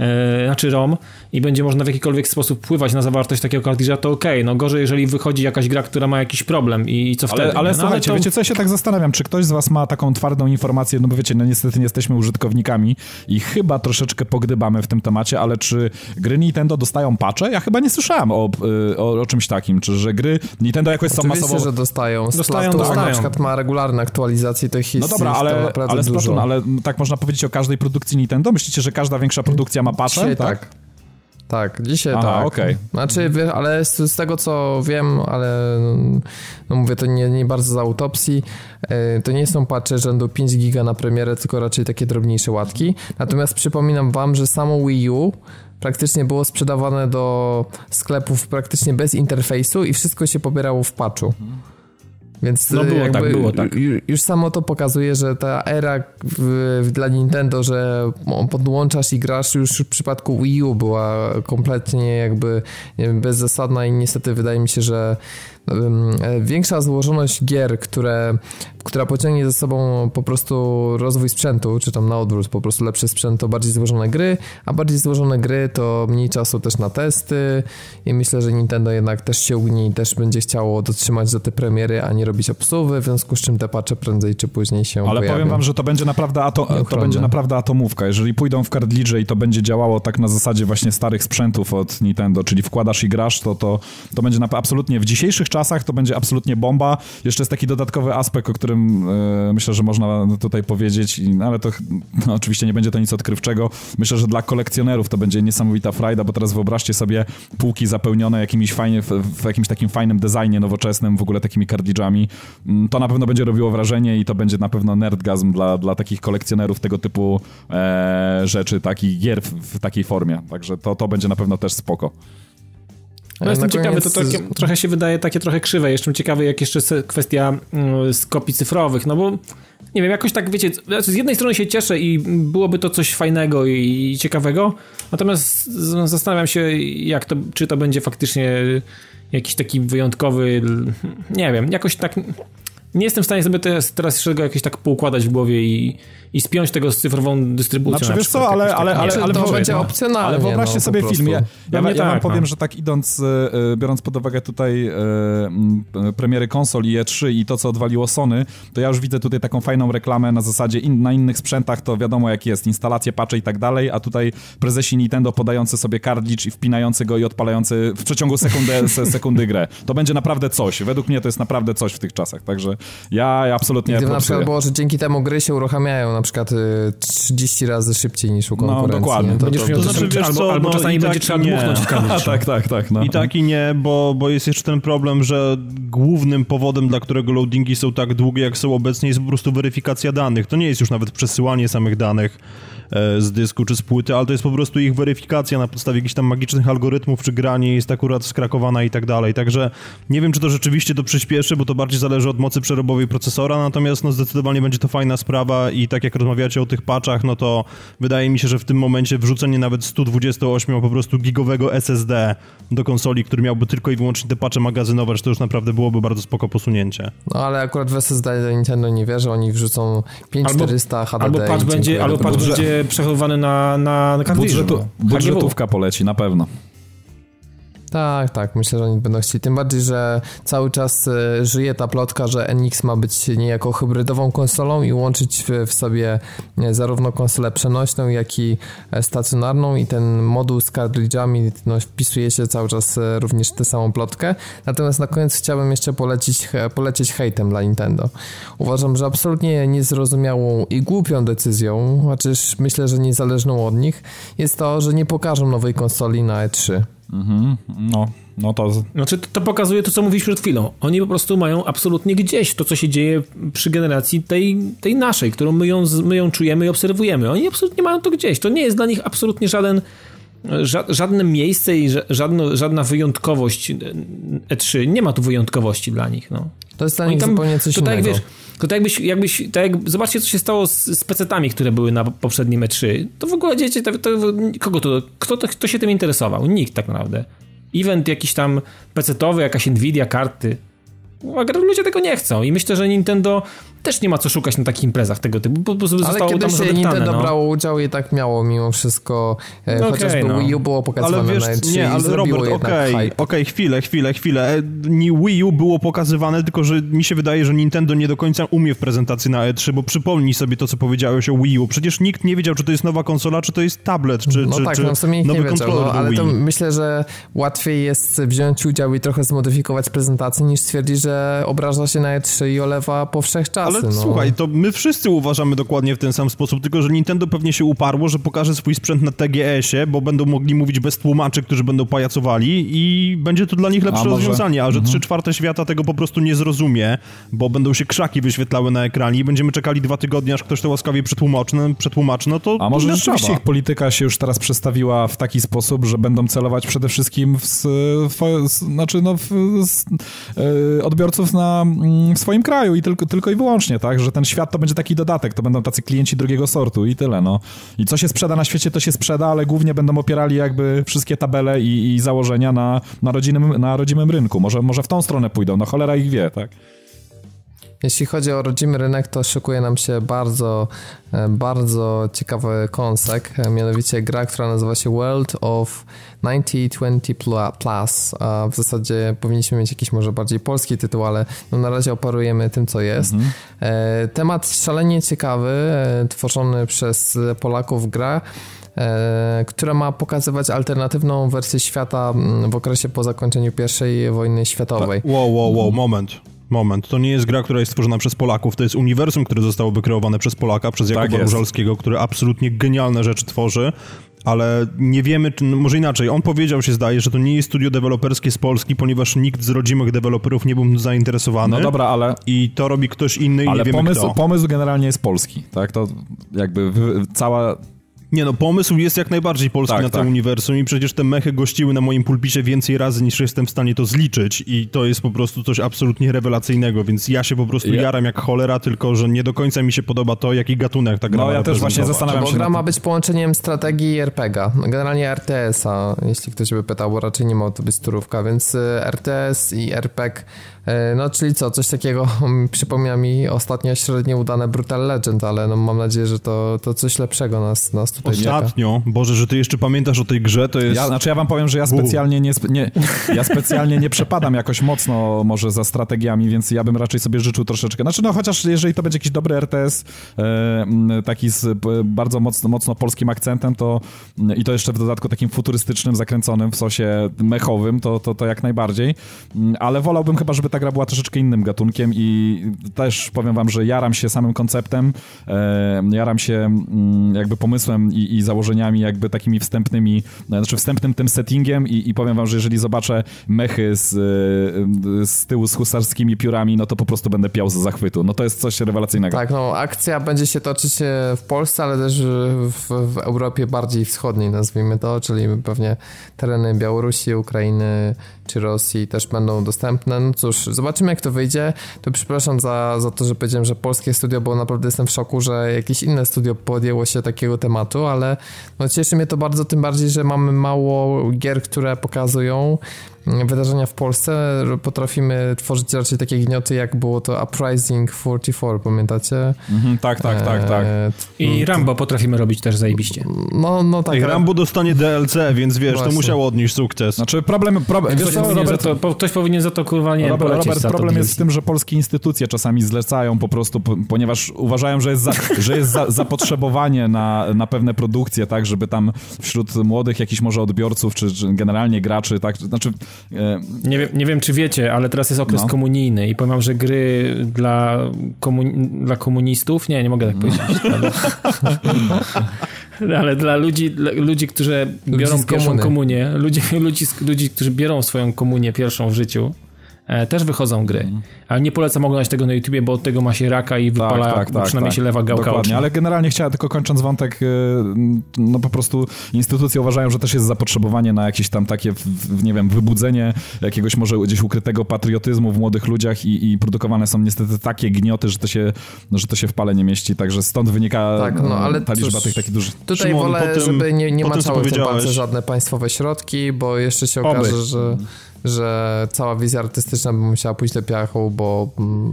e, znaczy ROM i będzie można w jakikolwiek sposób wpływać na zawartość takiego kartridża, to okej. Okay. No gorzej, jeżeli wychodzi jakaś gra, która ma jakiś problem i, i co ale, wtedy? Ale no, słuchajcie, to... wiecie co, ja się tak zastanawiam, czy ktoś z was ma taką twardą informację, no bo wiecie, no niestety nie jesteśmy użytkownikami i chyba troszeczkę pogdybamy w tym temacie, ale czy gry Nintendo dostają patche? Ja chyba nie słyszałem o, y, o, o czymś takim, czy że gry Nintendo jakoś są masowo... że dostają. Dostają, dostają. na przykład ma regularne aktualizacje tych historii. No dobra, ale, ale Splatoon, ale tak można powiedzieć o każdej produkcji Nintendo? Myślicie, że każda większa produkcja ma patche? Dzisiaj tak. tak. Tak, dzisiaj Aha, tak. Okay. Znaczy, ale z, z, tego co wiem, ale no mówię to nie, nie bardzo z autopsji, yy, to nie są patche rzędu 5 giga na premierę, tylko raczej takie drobniejsze łatki. Natomiast przypominam wam, że samo Wii U praktycznie było sprzedawane do sklepów praktycznie bez interfejsu i wszystko się pobierało w patchu. Mhm. Więc no było tak, było tak. Już samo to pokazuje, że ta era w, dla Nintendo, że podłączasz i grasz już w przypadku Wii U była kompletnie jakby wiem, bezzasadna i niestety wydaje mi się, że większa złożoność gier, które, która pociągnie ze sobą po prostu rozwój sprzętu, czy tam na odwrót, po prostu lepszy sprzęt to bardziej złożone gry, a bardziej złożone gry to mniej czasu też na testy i myślę, że Nintendo jednak też się ugnie i też będzie chciało dotrzymać do te premiery, a nie robić obsuwy, w związku z czym te patche prędzej czy później się Ale pojawią. powiem wam, że to będzie naprawdę, ato, to będzie naprawdę atomówka. Jeżeli pójdą w kartridże i to będzie działało tak na zasadzie właśnie starych sprzętów od Nintendo, czyli wkładasz i grasz, to to, to będzie na, absolutnie w dzisiejszych czasach to będzie absolutnie bomba. Jeszcze jest taki dodatkowy aspekt, o którym e, myślę, że można tutaj powiedzieć, no, ale to no, oczywiście nie będzie to nic odkrywczego. Myślę, że dla kolekcjonerów to będzie niesamowita frajda, bo teraz wyobraźcie sobie półki zapełnione jakimiś fajnie, w, w jakimś takim fajnym designie nowoczesnym, w ogóle takimi kartridżami. Mm, to na pewno będzie robiło wrażenie i to będzie na pewno nerdgazm dla, dla takich kolekcjonerów tego typu e, rzeczy, takich gier w, w takiej formie. Także to, to będzie na pewno też spoko. No jestem ciekawy, to takie, trochę się wydaje takie trochę krzywe. Jestem ciekawy, jak jeszcze kwestia mm, z kopii cyfrowych, no bo nie wiem, jakoś tak, wiecie, z jednej strony się cieszę i byłoby to coś fajnego i ciekawego, natomiast zastanawiam się, jak to, czy to będzie faktycznie jakiś taki wyjątkowy, nie wiem, jakoś tak nie jestem w stanie sobie teraz, teraz jakieś tak poukładać w głowie i, i spiąć tego z cyfrową dystrybucją. Znaczy, wiesz co, ale, ale, ale, ale, ale, to będzie opcjonalnie. Ale wyobraźcie no, sobie film. Ja, ja, ja, ja tak, wam powiem, no. że tak idąc, e, e, biorąc pod uwagę tutaj e, premiery konsol i E3 i to, co odwaliło Sony, to ja już widzę tutaj taką fajną reklamę na zasadzie in, na innych sprzętach to wiadomo jak jest, instalacje, patche i tak dalej, a tutaj prezesi Nintendo podający sobie kartridż i wpinający go i odpalający w przeciągu sekundy, (laughs) sekundy grę. To będzie naprawdę coś. Według mnie to jest naprawdę coś w tych czasach, także ja, ja absolutnie Gdyby na przykład było, że dzięki temu gry się uruchamiają na przykład 30 y, razy szybciej niż u no, konkurencji. No dokładnie. To, Będziesz miał to, znaczy, wiesz albo, co, albo no, czasami będzie tak trzeba dmuchnąć w (laughs) Tak, tak, tak. No. I tak i nie, bo, bo jest jeszcze ten problem, że głównym powodem, dla którego loadingi są tak długie, jak są obecnie, jest po prostu weryfikacja danych. To nie jest już nawet przesyłanie samych danych z dysku czy z płyty, ale to jest po prostu ich weryfikacja na podstawie jakichś tam magicznych algorytmów, czy granie jest akurat skrakowana i tak dalej. Także nie wiem, czy to rzeczywiście to przyspieszy, bo to bardziej zależy od mocy przerobowej procesora, natomiast no zdecydowanie będzie to fajna sprawa i tak jak rozmawiacie o tych patchach, no to wydaje mi się, że w tym momencie wrzucenie nawet 128 po prostu gigowego SSD do konsoli, który miałby tylko i wyłącznie te patche magazynować, to już naprawdę byłoby bardzo spoko posunięcie. No ale akurat w SSD Nintendo nie wierzę, oni wrzucą 5400 albo, HDD. Albo patch będzie, albo patch będzie przechowywany na, na, na Budżetu, budżetówka poleci, na pewno. Tak, tak, myślę, że oni będą chcieli. Tym bardziej, że cały czas e, żyje ta plotka, że NX ma być niejako hybrydową konsolą i łączyć w, sobie e, zarówno konsolę przenośną, jak i e, stacjonarną i ten moduł z cartridge'ami no, wpisuje się cały czas również w tę samą plotkę. Natomiast na koniec chciałbym jeszcze polecić, polecieć hejtem dla Nintendo. Uważam, że absolutnie niezrozumiałą i głupią decyzją, chociaż myślę, że niezależną od nich, jest to, że nie pokażą nowej konsoli na E3. Mhm, no, no to... Znaczy, to, to pokazuje to, co mówiliśmy przed chwilą. Oni po prostu mają absolutnie gdzieś to, co się dzieje przy generacji tej, tej naszej, którą my ją, my ją czujemy i obserwujemy. Oni absolutnie mają to gdzieś. To nie jest dla nich absolutnie żaden żadne miejsce i żadna, żadna wyjątkowość E3. Nie ma tu wyjątkowości dla nich. No. To jest dla nich tam, zupełnie coś to tak, innego. Wiesz, to tak jakbyś, jakbyś tak jak, zobaczcie, co się stało z, z PC-tami, które były na poprzednim E3. To w ogóle dzieci, to, to, kogo to, kto, to, kto się tym interesował? Nikt tak naprawdę. Event jakiś tam PC-towy, jakaś Nvidia, karty. Ludzie tego nie chcą i myślę, że Nintendo też nie ma co szukać na takich imprezach tego typu, bo, bo Ale zostało tam się Nintendo no. brało udział i tak miało mimo wszystko, e, no chociażby okay, no. Wii U było pokazywane ale wiesz, na E3 Nie, ale Robert, okej, okay, okej, okay, chwilę, chwilę, chwilę. Nie Wii U było pokazywane, tylko że mi się wydaje, że Nintendo nie do końca umie w prezentacji na E3, bo przypomnij sobie to, co powiedziałeś o Wii U. Przecież nikt nie wiedział, czy to jest nowa konsola, czy to jest tablet, czy, no czy, tak, czy no w sumie nowy nie kontroler wiedział, no, ale to myślę, że łatwiej jest wziąć udział i trochę zmodyfikować prezentację, niż stwierdzić, że obraża się na E3 i olewa po wszechczasy. Ale no. słuchaj, to my wszyscy uważamy dokładnie w ten sam sposób, tylko że Nintendo pewnie się uparło, że pokaże swój sprzęt na TGS-ie, bo będą mogli mówić bez tłumaczy, którzy będą pajacowali i będzie to dla nich lepsze a rozwiązanie, a że mhm. 3 czwarte świata tego po prostu nie zrozumie, bo będą się krzaki wyświetlały na ekranie i będziemy czekali dwa tygodnie, aż ktoś to łaskawie przetłumaczy, przetłumaczy no to A może rzeczywiście ich polityka się już teraz przestawiła w taki sposób, że będą celować przede wszystkim w, w znaczy no w, w, e, odbiorców na, mm, w swoim kraju i tylko, tylko i wyłącznie, tak, że ten świat to będzie taki dodatek, to będą tacy klienci drugiego sortu i tyle, no. I co się sprzeda na świecie, to się sprzeda, ale głównie będą opierali jakby wszystkie tabele i, i założenia na, na, rodzimym, na rodzimym rynku. Może, może w tą stronę pójdą, no cholera ich wie, tak. Jeśli chodzi o rodzimy rynek, to szykuje nam się bardzo, e, bardzo ciekawy kąsek, e, mianowicie gra, która nazywa się World of 9020 Plus. A w zasadzie powinniśmy mieć jakiś może bardziej polski tytuł, ale no na razie operujemy tym, co jest. Mhm. E, temat szalenie ciekawy, tworzony przez Polaków gra która ma pokazywać alternatywną wersję świata w okresie po zakończeniu I wojny światowej. Wow, wow, wow, moment. Moment, to nie jest gra, która jest stworzona przez Polaków, to jest uniwersum, które zostało wykreowane przez Polaka, przez Jakuba tak Różalskiego, który absolutnie genialne rzeczy tworzy, ale nie wiemy, czy, no może inaczej, on powiedział się zdaje, że to nie jest studio deweloperskie z Polski, ponieważ nikt z rodzimych deweloperów nie był zainteresowany. No dobra, ale... I to robi ktoś inny i ale nie wiemy pomysł, kto. pomysł generalnie jest polski, tak? To jakby cała nie no, pomysł jest jak najbardziej polski tak, na to tak. uniwersum i przecież te mechy gościły na moim pulpicie więcej razy niż jestem w stanie to zliczyć i to jest po prostu coś absolutnie rewelacyjnego, więc ja się po prostu ja... jaram jak cholera, tylko że nie do końca mi się podoba to, jaki gatunek ta gra No ja też właśnie zastanawiam bo się. gra ma być połączeniem strategii i RPG-a, generalnie RTS-a, jeśli ktoś by pytał, bo raczej nie ma to być turówka, więc y, RTS i RPG no, czyli co, coś takiego (laughs) przypomina mi ostatnio średnio udane Brutal Legend, ale no, mam nadzieję, że to, to coś lepszego nas, nas tutaj Ostatnio, czeka. Boże, że ty jeszcze pamiętasz o tej grze, to jest... Ja, znaczy ja wam powiem, że ja specjalnie nie, nie, ja specjalnie nie przepadam jakoś mocno może za strategiami, więc ja bym raczej sobie życzył troszeczkę, znaczy no chociaż jeżeli to będzie jakiś dobry RTS, e, taki z bardzo mocno, mocno polskim akcentem, to i to jeszcze w dodatku takim futurystycznym, zakręconym w sosie mechowym, to, to, to jak najbardziej, ale wolałbym chyba, żeby ta gra była troszeczkę innym gatunkiem i też powiem wam, że jaram się samym konceptem, e, jaram się mm, jakby pomysłem i, i, założeniami jakby takimi wstępnymi, znaczy wstępnym tym settingiem i, i powiem wam, że jeżeli zobaczę mechy z, e, z tyłu z husarskimi piórami, no to po prostu będę piał z zachwytu. No to jest coś rewelacyjnego. Tak, no akcja będzie się toczyć w Polsce, ale też w, w Europie bardziej wschodniej, nazwijmy to, czyli pewnie tereny Białorusi, Ukrainy czy Rosji też będą dostępne. No cóż, zobaczymy jak to wyjdzie. To przepraszam za, za to, że powiedziałem, że polskie studio, bo naprawdę jestem w szoku, że jakieś inne studio podjęło się takiego tematu, ale no cieszy mnie to bardzo, tym bardziej, że mamy mało gier, które pokazują wydarzenia w Polsce potrafimy tworzyć raczej takie gnioty, jak było to Uprising 44, pamiętacie? Mhm, tak, tak, tak, tak. E, I Rambo potrafimy robić też zajebiście. No, no tak. Rambo dostanie DLC, więc wiesz, Właśnie. to musiało odnieść sukces. Znaczy problem... problem ktoś, co, Robert, to, ktoś powinien za to, kurwa, nie Robert, Robert problem jest w tym, że polskie instytucje czasami zlecają po prostu, ponieważ uważają, że jest, za, że jest za, zapotrzebowanie na, na pewne produkcje, tak, żeby tam wśród młodych jakichś może odbiorców, czy, czy generalnie graczy, tak, znaczy... E... Nie, wiem, nie wiem, czy wiecie, ale teraz jest okres no. komunijny i powiem, że gry dla, komun dla komunistów, nie, nie mogę tak powiedzieć. (laughs) ale dla ludzi, dla ludzi którzy biorą pierwszą komunię, ludzi, ludzi, ludzi, którzy biorą swoją komunię pierwszą w życiu, też wychodzą gry. Mm. Ale nie polecam oglądać tego na YouTubie, bo od tego ma się raka i wypala, tak, tak, tak, przynajmniej tak. się lewa gałka Dokładnie, ale generalnie chciałem tylko kończąc wątek, y, no po prostu instytucje uważają, że też jest zapotrzebowanie na jakieś tam takie, nie wiem, wybudzenie jakiegoś może gdzieś ukrytego patriotyzmu w młodych ludziach i, i produkowane są niestety takie gnioty, że to się, że to się w pale nie mieści, także stąd wynika tak, no, ale ta liczba tych takich dużych... Tutaj Szymon, wolę, tym, żeby nie, nie maczały w tym palce żadne państwowe środki, bo jeszcze się okaże, Oby. że że cała wizja artystyczna by musiała pójść do piachu, bo, mm,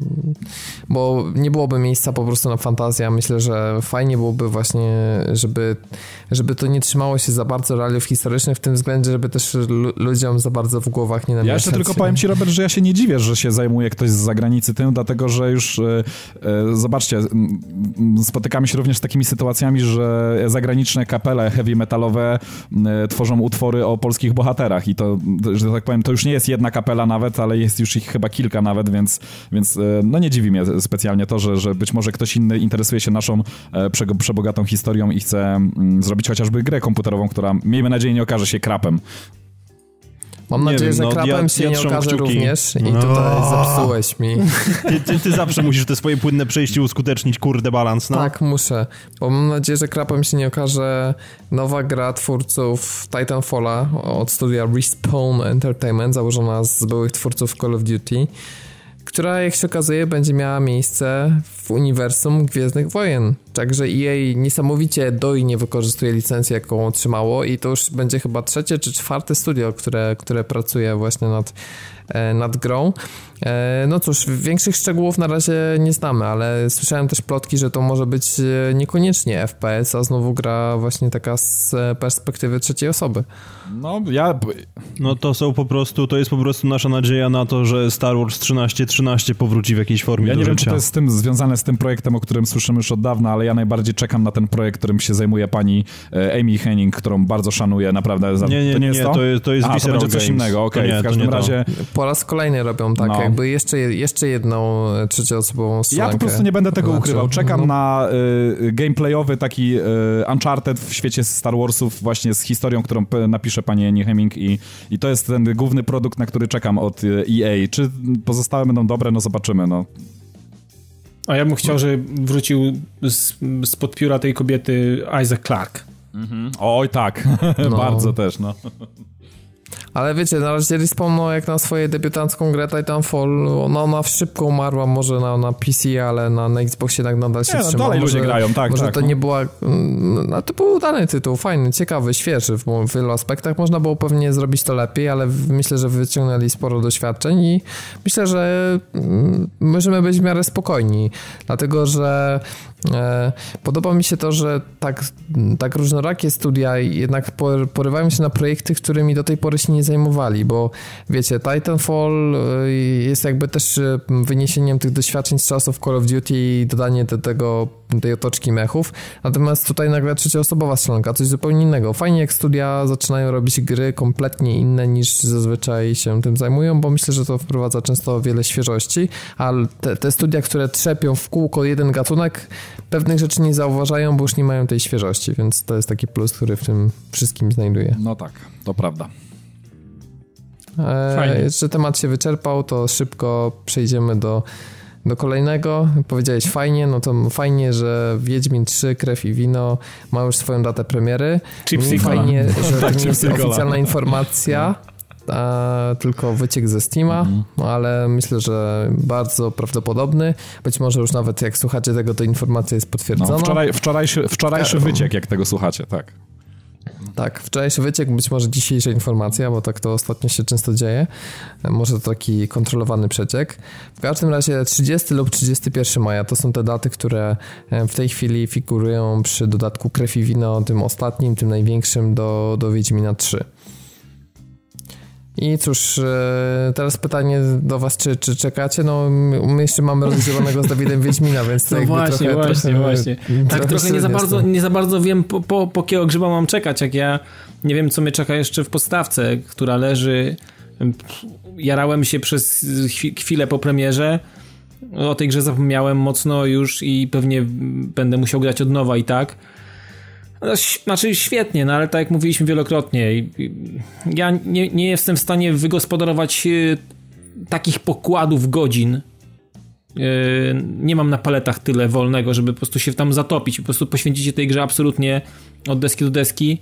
bo nie byłoby miejsca po prostu na fantazję. Myślę, że fajnie byłoby właśnie, żeby, żeby to nie trzymało się za bardzo realiów historycznych w tym względzie, żeby też ludziom za bardzo w głowach nie namieszać. Ja jeszcze tylko powiem ci, Robert, że ja się nie dziwię, że się zajmuje ktoś z zagranicy tym, dlatego, że już e, e, zobaczcie, spotykamy się również z takimi sytuacjami, że zagraniczne kapele heavy metalowe e, tworzą utwory o polskich bohaterach i to, że tak powiem, to już nie jest jedna kapela nawet, ale jest już ich chyba kilka nawet, więc, więc e, no nie dziwi mnie specjalnie to, że, że być może ktoś inny interesuje się naszą e, przebogatą historią i chce mm, zrobić chociażby grę komputerową, która miejmy nadzieję nie okaże się krapem. Mam nadzieję, wiem, że no, krapem ja, się ja nie okaże kciuki. również i no. tutaj zepsułeś mi. (laughs) Ty, ty, ty, zawsze musisz te swoje płynne przejście uskutecznić, kurde balans, no. Tak, muszę, bo mam nadzieję, że krapem się nie okaże nowa gra twórców Titanfalla od studia Respawn Entertainment, założona z byłych twórców Call of Duty która jak się okazuje będzie miała miejsce w uniwersum Gwiezdnych Wojen. Także EA niesamowicie dojnie wykorzystuje licencję, jaką otrzymało i to już będzie chyba trzecie czy czwarte studio, które, które pracuje właśnie nad, e, nad grą. E, no cóż, większych szczegółów na razie nie znamy, ale słyszałem też plotki, że to może być e, niekoniecznie FPS, a znowu gra właśnie taka z perspektywy trzeciej osoby. No, ja... No to są po prostu, to jest po prostu nasza nadzieja na to, że Star Wars 1313 powróci w jakiejś formie Ja nie wiem, życia. czy to jest z tym związane z tym projektem, o którym słyszymy już od dawna, ale ja najbardziej czekam na ten projekt, którym się zajmuje pani e, Amy Henning, którą bardzo szanuję, naprawdę. Za... Nie, nie, to nie, jest to? To jest, to jest Aha, to będzie coś innego, okej, okay. w każdym razie... Po raz kolejny robią tak, no. jakby jeszcze, jeszcze jedną trzecioosobową stronę. Ja po prostu nie będę tego znaczy, ukrywał. Czekam no. na y, gameplayowy taki y, Uncharted w świecie Star Warsów właśnie z historią, którą napisze pani Annie Hemming i, i to jest ten główny produkt, na który czekam od EA. Czy pozostałe będą dobre? No zobaczymy, no. A ja bym chciał, żeby wrócił z, spod pióra tej kobiety Isaac Clark. Mhm. Oj, tak. (laughs) No. Bardzo też, no. (laughs) Ale wiecie, na razie Respawn, no, jak na swoje debiutancką grę Titanfall, no, ona szybko umarła, może na, na PC, ale na, na Xboxie tak nadal się nie, no, trzyma. dalej może, ludzie grają, tak, Może tak, to no. nie była... No, to był udany tytuł, fajny, ciekawy, świeży w, w wielu aspektach. Można było pewnie zrobić to lepiej, ale myślę, że wyciągnęli sporo doświadczeń i myślę, że mm, możemy być w miarę spokojni, dlatego, że E, podoba mi się to, że tak, tak różnorakie studia jednak porywają się na projekty, którymi do tej pory się nie zajmowali, bo wiecie, Titanfall e, jest jakby też e, wyniesieniem tych doświadczeń z czasów Call of Duty i dodanie do tego tej otoczki mechów. Natomiast tutaj nagle trzecioosobowa strzelanka, coś zupełnie innego. Fajnie jak studia zaczynają robić gry kompletnie inne niż zazwyczaj się tym zajmują, bo myślę, że to wprowadza często wiele świeżości, ale te, te studia, które trzepią w kółko jeden gatunek, pewnych rzeczy nie zauważają, bo już nie mają tej świeżości, więc to jest taki plus, który w tym wszystkim znajduje. No tak, to prawda. E, że temat się wyczerpał, to szybko przejdziemy do do kolejnego. Powiedziałeś fajnie, no to fajnie, że Wiedźmin 3, Krew i Wino ma już swoją datę premiery. Chipsy Fajnie, że (laughs) to nie jest oficjalna informacja. A, tylko wyciek ze Steama, mhm. no, ale myślę, że bardzo prawdopodobny. Być może już nawet jak słuchacie tego, to informacja jest potwierdzona. No, wczoraj, wczorajszy, wczorajszy wyciek, jak tego słuchacie, tak. Tak, wczorajszy wyciek, być może dzisiejsza informacja, bo tak to ostatnio się często dzieje. Może to taki kontrolowany przeciek. W każdym razie 30 lub 31 maja to są te daty, które e, w tej chwili figurują przy dodatku Krew i Wino, tym ostatnim, tym największym do, do Wiedźmina 3. I cóż, e, teraz pytanie do was, czy, czy czekacie? No, my jeszcze mamy rozdzielonego z Dawidem Wiedźmina, więc to no właśnie, trochę, właśnie, trochę, właśnie. Tak trochę nie za, bardzo, nie za bardzo wiem, po, po, po kiego grzyba mam czekać, jak ja nie wiem, co mnie czeka jeszcze w podstawce, która leży... Jarałem się przez chwilę po premierze, o tej grze zapomniałem mocno już i pewnie będę musiał grać od nowa i tak. No, znaczy świetnie, no ale tak jak mówiliśmy wielokrotnie, ja nie, nie jestem w stanie wygospodarować e, takich pokładów godzin. E, nie mam na paletach tyle wolnego, żeby po prostu się tam zatopić, po prostu poświęcić się tej grze absolutnie od deski do deski.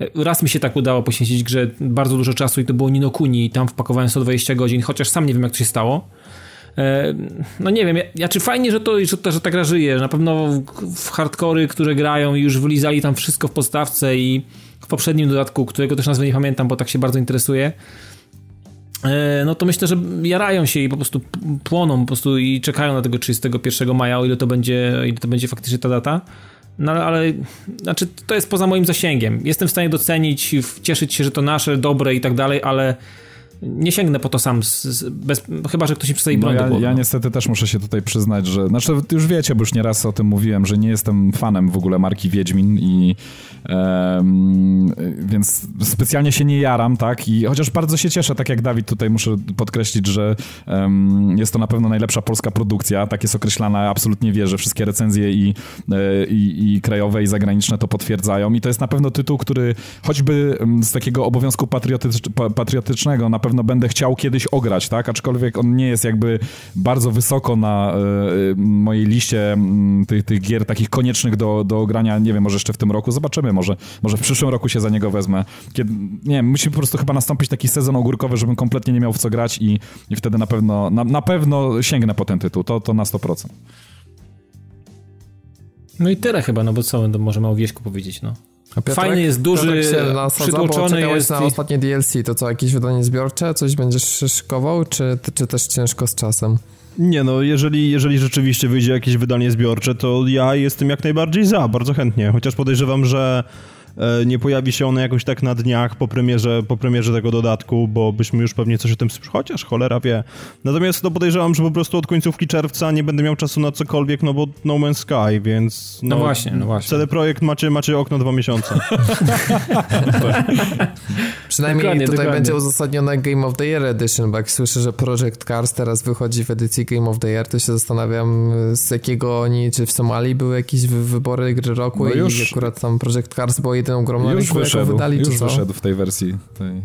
E, raz mi się tak udało poświęcić grze bardzo dużo czasu i to było Ninokuni i tam wpakowałem 120 godzin, chociaż sam nie wiem jak to się stało. E, no nie wiem, ja, czy fajnie, że, to, że, to, że ta gra żyje. Na pewno w hardkory, które grają już wylizali tam wszystko w podstawce i w poprzednim dodatku, którego też nazwy nie pamiętam, bo tak się bardzo interesuje. E, no to myślę, że jarają się i po prostu płoną po prostu i czekają na tego 31 maja, o ile to będzie, ile to będzie faktycznie ta data. No ale, znaczy, to jest poza moim zasięgiem. Jestem w stanie docenić, cieszyć się, że to nasze, dobre i tak dalej, ale nie sięgnę po to sam, z, bez, chyba, że ktoś mi przedstawi broń no ja, ja niestety też muszę się tutaj przyznać, że, znaczy już wiecie, bo już nieraz o tym mówiłem, że nie jestem fanem w ogóle marki Wiedźmin i um, więc specjalnie się nie jaram, tak, i chociaż bardzo się cieszę, tak jak Dawid tutaj muszę podkreślić, że um, jest to na pewno najlepsza polska produkcja, tak jest określana, absolutnie wierzę, wszystkie recenzje i, e, i, i krajowe i zagraniczne to potwierdzają. I to jest na pewno tytuł, który choćby z takiego obowiązku patriotycz, patriotycznego na pewno będę chciał kiedyś ograć, tak? Aczkolwiek on nie jest jakby bardzo wysoko na y, mojej liście tych, tych gier takich koniecznych do, do ogrania, nie wiem, może jeszcze w tym roku, zobaczymy, może, może w przyszłym roku się za niego wezmę. Kiedy, nie wiem, musi po prostu chyba nastąpić taki sezon ogórkowy, żebym kompletnie nie miał w co grać i, i wtedy na pewno, na, na pewno sięgnę po ten tytuł, to, to na 100%. No i tyle chyba, no bo co możemy o Wieśku powiedzieć, no. Piotrek, Fajny jest, duży, przytłoczony jest. na ostatnie DLC, to co, jakieś wydanie zbiorcze? Coś będziesz szykował, czy, czy też ciężko z czasem? Nie no, jeżeli, jeżeli rzeczywiście wyjdzie jakieś wydanie zbiorcze, to ja jestem jak najbardziej za, bardzo chętnie, chociaż podejrzewam, że nie pojawi się ona jakoś tak na dniach po premierze, po premierze tego dodatku, bo byśmy już pewnie coś o tym chociaż cholera wie. Natomiast to podejrzewam, że po prostu od końcówki czerwca nie będę miał czasu na cokolwiek, no bo No Man's Sky, więc... No, no właśnie, no właśnie. Cały projekt macie, macie okno dwa miesiące. (laughs) Przynajmniej dokładnie, tutaj dokładnie. będzie uzasadnione Game of the Year Edition, bo jak słyszę, że Project Cars teraz wychodzi w edycji Game of the Year, to się zastanawiam z jakiego oni, czy w Somalii były jakieś wybory gry roku no i już. akurat tam Project Cars było jedyną grą już wyszedł, wydali, już wyszedł w tej wersji tej, e,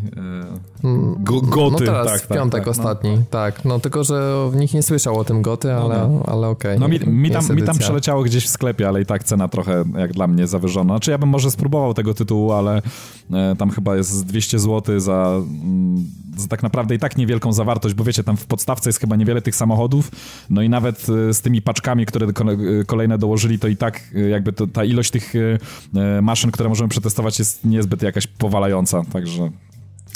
mm, go, Goty. No teraz tak, w tak, piątek tak, ostatni, no. tak. No tylko, że nikt nie słyszał o tym Goty, ale, no, no. ale okej. Okay. No mi, mi, tam, mi tam przeleciało gdzieś w sklepie, ale i tak cena trochę jak dla mnie zawyżona. Znaczy ja bym może spróbował tego tytułu, ale e, tam chyba jest 200 zł za... Mm, tak naprawdę i tak niewielką zawartość, bo wiecie, tam w podstawce jest chyba niewiele tych samochodów, no i nawet e, z tymi paczkami, które kolejne dołożyli, to i tak jakby to, ta ilość tych maszyn, które możemy przetestować jest niezbyt jakaś powalająca, także...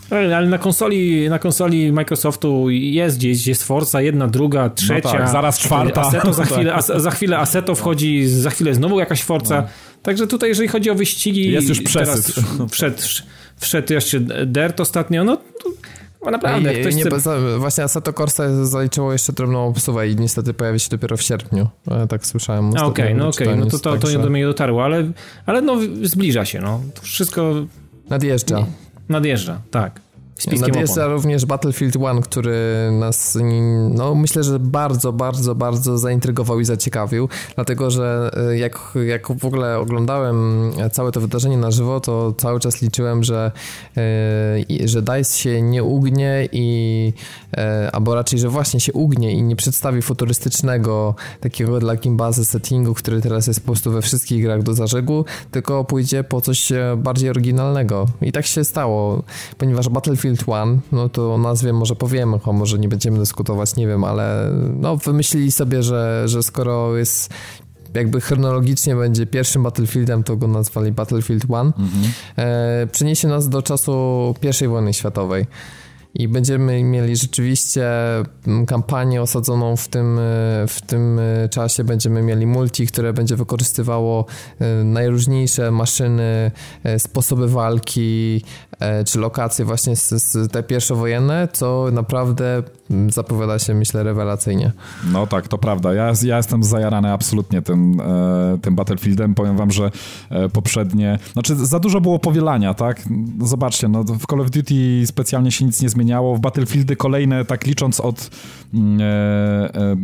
Ale na konsoli, na konsoli Microsoftu jest gdzieś, jest Forza, jedna, druga, trzecia. No tak, zaraz czwarta. Assetto za (laughs) chwilę, as, za chwilę Assetto wchodzi, za chwilę znowu jakaś Forza. No. Także tutaj, jeżeli chodzi o wyścigi... Jest już przesyt. Wszedł, wszedł jeszcze Dirt ostatnio, no bo naprawdę, jak ktoś nie, chce... Właśnie Assetto Corsa zaliczyło jeszcze drobną obsuwę i niestety pojawi się dopiero w sierpniu. Tak słyszałem. Okej, okay, no okej, okay. no to, to, to nie do mnie nie dotarło, ale, ale no zbliża się, no. To wszystko... Nadjeżdża. Nadjeżdża, tak. Nadjeżdża opon. również Battlefield 1, który nas, no myślę, że bardzo, bardzo, bardzo zaintrygował i zaciekawił, dlatego, że e, jak, jak w ogóle oglądałem całe to wydarzenie na żywo, to cały czas liczyłem, że, e, że DICE się nie ugnie i e, albo raczej, że właśnie się ugnie i nie przedstawi futurystycznego takiego dla gimbazy settingu, który teraz jest po prostu we wszystkich grach do zażegu, tylko pójdzie po coś bardziej oryginalnego. I tak się stało, ponieważ Battlefield Battlefield One, no to o nazwie może powiemy, o może nie będziemy dyskutować, nie wiem, ale no wymyślili sobie, że, że skoro jest jakby chronologicznie będzie pierwszym Battlefieldem, to go nazwali Battlefield 1. Mhm. E, przeniesie nas do czasu I wojny światowej i będziemy mieli rzeczywiście mm, kampanię osadzoną w tym, e, w tym e, czasie. Będziemy mieli multi, które będzie wykorzystywało e, najróżniejsze maszyny, sposoby walki, czy lokacje właśnie z, z te pierwszowojenne, co naprawdę mm, zapowiada się, myślę, rewelacyjnie. No tak, to prawda. Ja, ja jestem zajarany absolutnie tym, tym Battlefieldem. Powiem wam, że poprzednie... Znaczy, za dużo było powielania, tak? Zobaczcie, no, w Call of Duty specjalnie się nic nie zmieniało. W Battlefieldy kolejne, tak licząc od mm, e, e,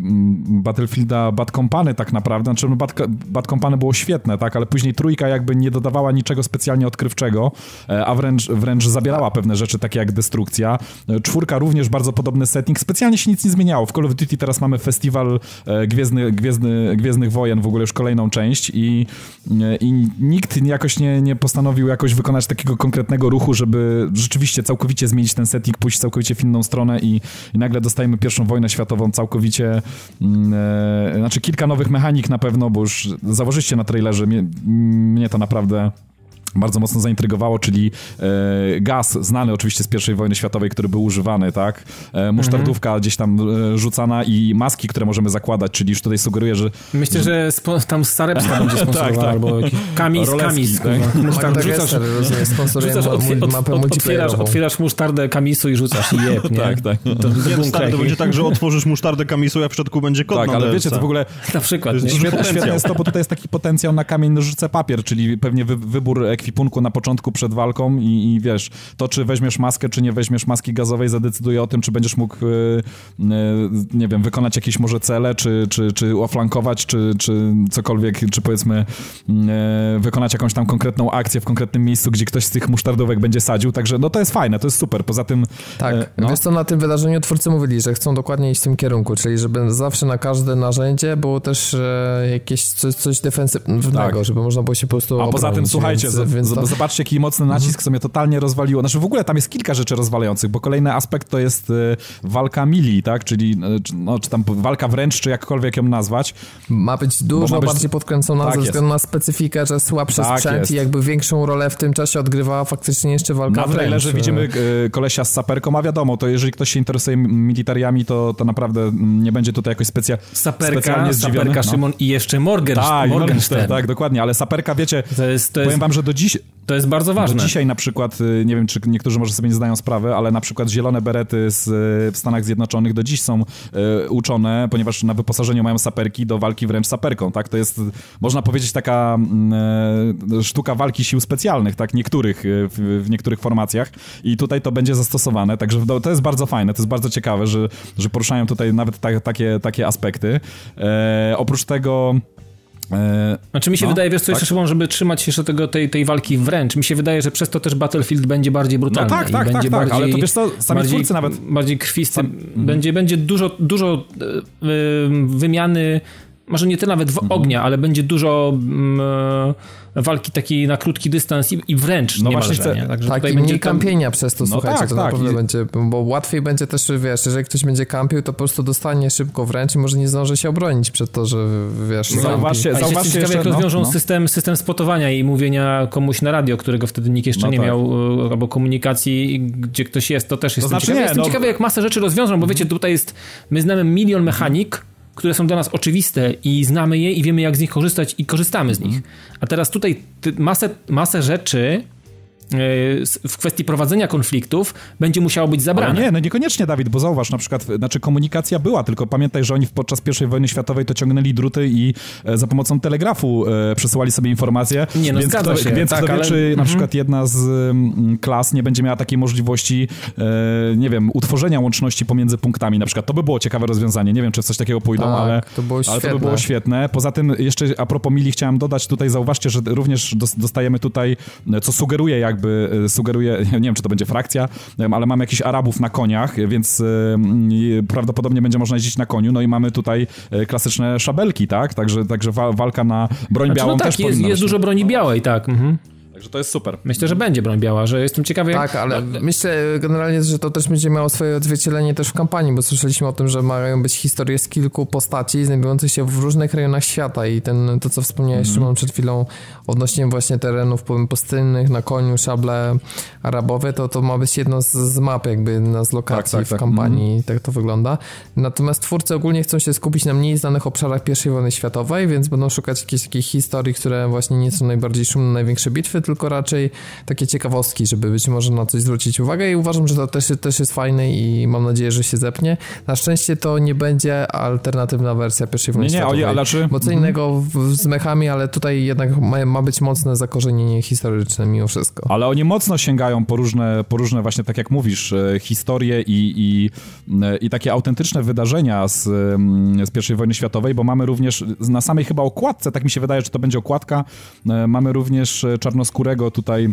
Battlefielda Bad Company tak naprawdę, znaczy no Bad, Bad Company było świetne, tak, ale później trójka jakby nie dodawała niczego specjalnie odkrywczego, e, a wręcz, wręcz zabierała pewne rzeczy, takie jak destrukcja. Czwórka również bardzo podobny setting, specjalnie się nic nie zmieniało. W Call of Duty teraz mamy festiwal e, Gwiezdny, Gwiezdny, Gwiezdnych Wojen, w ogóle już kolejną część i, e, i nikt jakoś nie, nie postanowił jakoś wykonać takiego konkretnego ruchu, żeby rzeczywiście całkowicie zmienić ten setting, pójść całkowicie w inną stronę i, i nagle dostajemy pierwszą wojnę światową całkowicie, mm, e, znaczy kilka nowych mechanik na pewno, bo już założyliście na trailerze, mnie, mnie to naprawdę bardzo mocno zaintrygowało, czyli e, gaz znany oczywiście z I wojny światowej, który był używany, tak? E, musztardówka mhm. gdzieś tam e, rzucana i maski, które możemy zakładać, czyli już tutaj sugeruję, że... Myślę, że, że tam Starepska będzie (laughs) tak, tak. albo kamis, kamis. Tak? Musztard, rzucasz, rzucasz otwier od, od, otwierasz, otwierasz musztardę kamisu i rzucasz i jeb, (laughs) nie? tak, tak. To, to, to będzie tak, że otworzysz musztardę kamisu, a w środku będzie kod Tak, ale wiecie, to w ogóle... Na przykład. Świetne, jest to, bo tutaj jest taki potencjał na kamień, nożyce, papier, czyli pewnie wy, wybór ekwipunku na początku przed walką i, i, wiesz, to czy weźmiesz maskę, czy nie weźmiesz maski gazowej zadecyduje o tym, czy będziesz mógł, yy, yy, nie wiem, wykonać jakieś może cele, czy, czy, czy oflankować, czy, czy cokolwiek, czy powiedzmy yy, wykonać jakąś tam konkretną akcję w konkretnym miejscu, gdzie ktoś z tych musztardówek będzie sadził, także no to jest fajne, to jest super, poza tym... Tak, no. wiesz co, na tym wydarzeniu twórcy mówili, że chcą dokładnie iść w tym kierunku, czyli żeby zawsze na każde narzędzie było też e, jakieś coś, coś defensywnego, tak. żeby można było się po prostu A poza tym, słuchajcie, więc, to... zobaczcie, jaki mocny nacisk, mhm. co mnie totalnie rozwaliło. Znaczy w ogóle tam jest kilka rzeczy rozwalających, bo kolejny aspekt to jest y, walka mili, tak? Czyli y, no, czy tam walka wręcz, czy jakkolwiek ją nazwać. Ma być dużo ma być... bardziej podkręcona tak ze względu na specyfikę, że słabszy tak sprzęt jest. i jakby większą rolę w tym czasie odgrywała faktycznie jeszcze walka Na trailerze wręcz. widzimy y, kolesia z saperką, a wiadomo, to jeżeli ktoś się interesuje militariami, to, to naprawdę nie będzie tutaj jakoś specja, saperka, specjalnie zdziwiony. Saperka, no. Szymon i jeszcze Morgan, tak, Morgenstern. Tak, dokładnie, ale saperka, wiecie, to jest, to powiem jest... wam, że do dziś... To jest bardzo ważne. Do dzisiaj na przykład, y, nie wiem, czy niektórzy może sobie nie zdają sprawy, ale na przykład zielone berety z, w Stanach Zjednoczonych do dziś są y, uczone, ponieważ na wyposażeniu mają saperki do walki wręcz saperką, tak? To jest, można powiedzieć, taka y, sztuka walki sił specjalnych, tak? Niektórych, w, w, niektórych formacjach i tutaj to będzie zastosowane, także to jest bardzo fajne, to jest bardzo ciekawe, że, że poruszają tutaj nawet ta, takie, takie aspekty. E, oprócz tego znaczy mi się no, wydaje, wiesz co, tak? jeszcze Szymon, żeby trzymać się jeszcze tego, tej, tej walki wręcz, mi się wydaje, że przez to też Battlefield będzie bardziej brutalny. No tak, tak, będzie tak, bardziej, tak, ale to wiesz co, sami bardziej, twórcy nawet... Bardziej krwisty, Sam... będzie, będzie dużo, dużo yy, wymiany, może nie tyle nawet w mhm. ognia, ale będzie dużo... Yy, walki takiej na krótki dystans i, i wręcz no nie właśnie chcę, Także tak, tutaj i będzie kampienia tam... przez to, no słuchajcie, tak, to tak. naprawdę I... będzie, bo łatwiej będzie też, wiesz, jeżeli ktoś będzie kampił, to po prostu dostanie szybko wręcz i może nie zdąży się obronić przed to, że wiesz, no, zauważcie, zauważcie jeszcze, jak rozwiążą no, no. System, system spotowania i mówienia komuś na radio, którego wtedy nikt jeszcze no nie tak. miał, e, albo komunikacji, gdzie ktoś jest, to też jest to znaczy ciekawe. Nie, Jestem no... ciekawy, jak masę rzeczy rozwiążą, bo wiecie, tutaj jest, my znamy milion mechanik, które są dla nas oczywiste i znamy je i wiemy jak z nich korzystać i korzystamy z nich. A teraz tutaj masę, masę rzeczy w kwestii prowadzenia konfliktów będzie musiało być zabrane. Ale nie, no niekoniecznie, Dawid, bo zauważ, na przykład, znaczy komunikacja była, tylko pamiętaj, że oni podczas I wojny światowej to ciągnęli druty i e, za pomocą telegrafu e, przesyłali sobie informacje. Nie, no więc zgadza kto, się. Więc tak, kto wie, czy na mhm. przykład jedna z mm, klas nie będzie miała takiej możliwości, nie wiem, utworzenia łączności pomiędzy punktami. Na przykład to by było ciekawe rozwiązanie. Nie wiem, czy w coś takiego pójdą, tak, ale, to było ale to by było świetne. Poza tym jeszcze a propos mili chciałem dodać tutaj, zauważcie, że również dostajemy tutaj, co sugeruje jakby, sugeruje (laughs) nie wiem, czy to będzie frakcja, ale mamy jakichś Arabów na koniach, więc prawdopodobnie będzie można jeździć na koniu, no i mamy tutaj y, klasyczne szabelki, tak? Także, także walka na broń znaczy, białą no tak, też jest, jest dużo broni białej, tak. Mhm. Także to jest super. Myślę, że będzie broń biała, że jestem ciekawy. Tak, jak... ale myślę generalnie, że to też będzie miało swoje odzwierciedlenie też w kampanii, bo słyszeliśmy o tym, że mają być historie z kilku postaci znajdujących się w różnych rejonach świata i ten, to co wspomniałeś mm. Szymon przed chwilą odnośnie właśnie terenów pustynnych, na koniu, szable arabowe, to to ma być jedno z, z map jakby na z lokacji tak, tak, w tak. kampanii, mm. tak to wygląda. Natomiast twórcy ogólnie chcą się skupić na mniej znanych obszarach I wojny światowej, więc będą szukać jakichś takich historii, które właśnie nie są najbardziej szumne, największe bitwy, tylko raczej takie ciekawostki, żeby być może na coś zwrócić uwagę i uważam, że to też, też jest fajne i mam nadzieję, że się zepnie. Na szczęście to nie będzie alternatywna wersja pierwszej wojny nie, światowej. Nie, ale czy... Bo co innego w, z mechami, ale tutaj jednak ma, ma, być mocne zakorzenienie historyczne mimo wszystko. Ale oni mocno sięgają po różne, po różne właśnie, tak jak mówisz, e, historie i, i, e, i takie autentyczne wydarzenia z, mm, z pierwszej wojny światowej, bo mamy również na samej chyba okładce, tak mi się wydaje, że to będzie okładka, e, mamy również czarnoskórego tutaj E,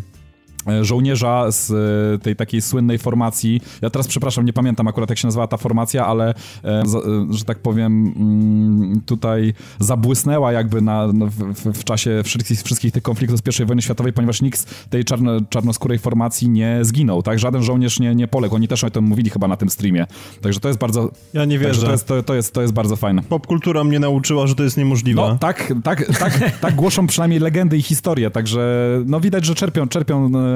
żołnierza z e, tej takiej słynnej formacji. Ja teraz przepraszam, nie pamiętam akurat jak się nazywała ta formacja, ale e, że tak powiem mm, tutaj zabłysnęła jakby na, w, w, czasie wszystkich, wszystkich tych konfliktów z I wojny światowej, ponieważ nikt z tej czarno, czarnoskórej formacji nie zginął, tak? Żaden żołnierz nie, nie poległ. Oni też o tym mówili chyba na tym streamie. Także to jest bardzo... Ja nie wierzę. To jest, to, to, jest, to jest bardzo fajne. Popkultura mnie nauczyła, że to jest niemożliwe. No tak, tak, tak, tak głoszą przynajmniej legendy i historie, także no widać, że czerpią, czerpią E,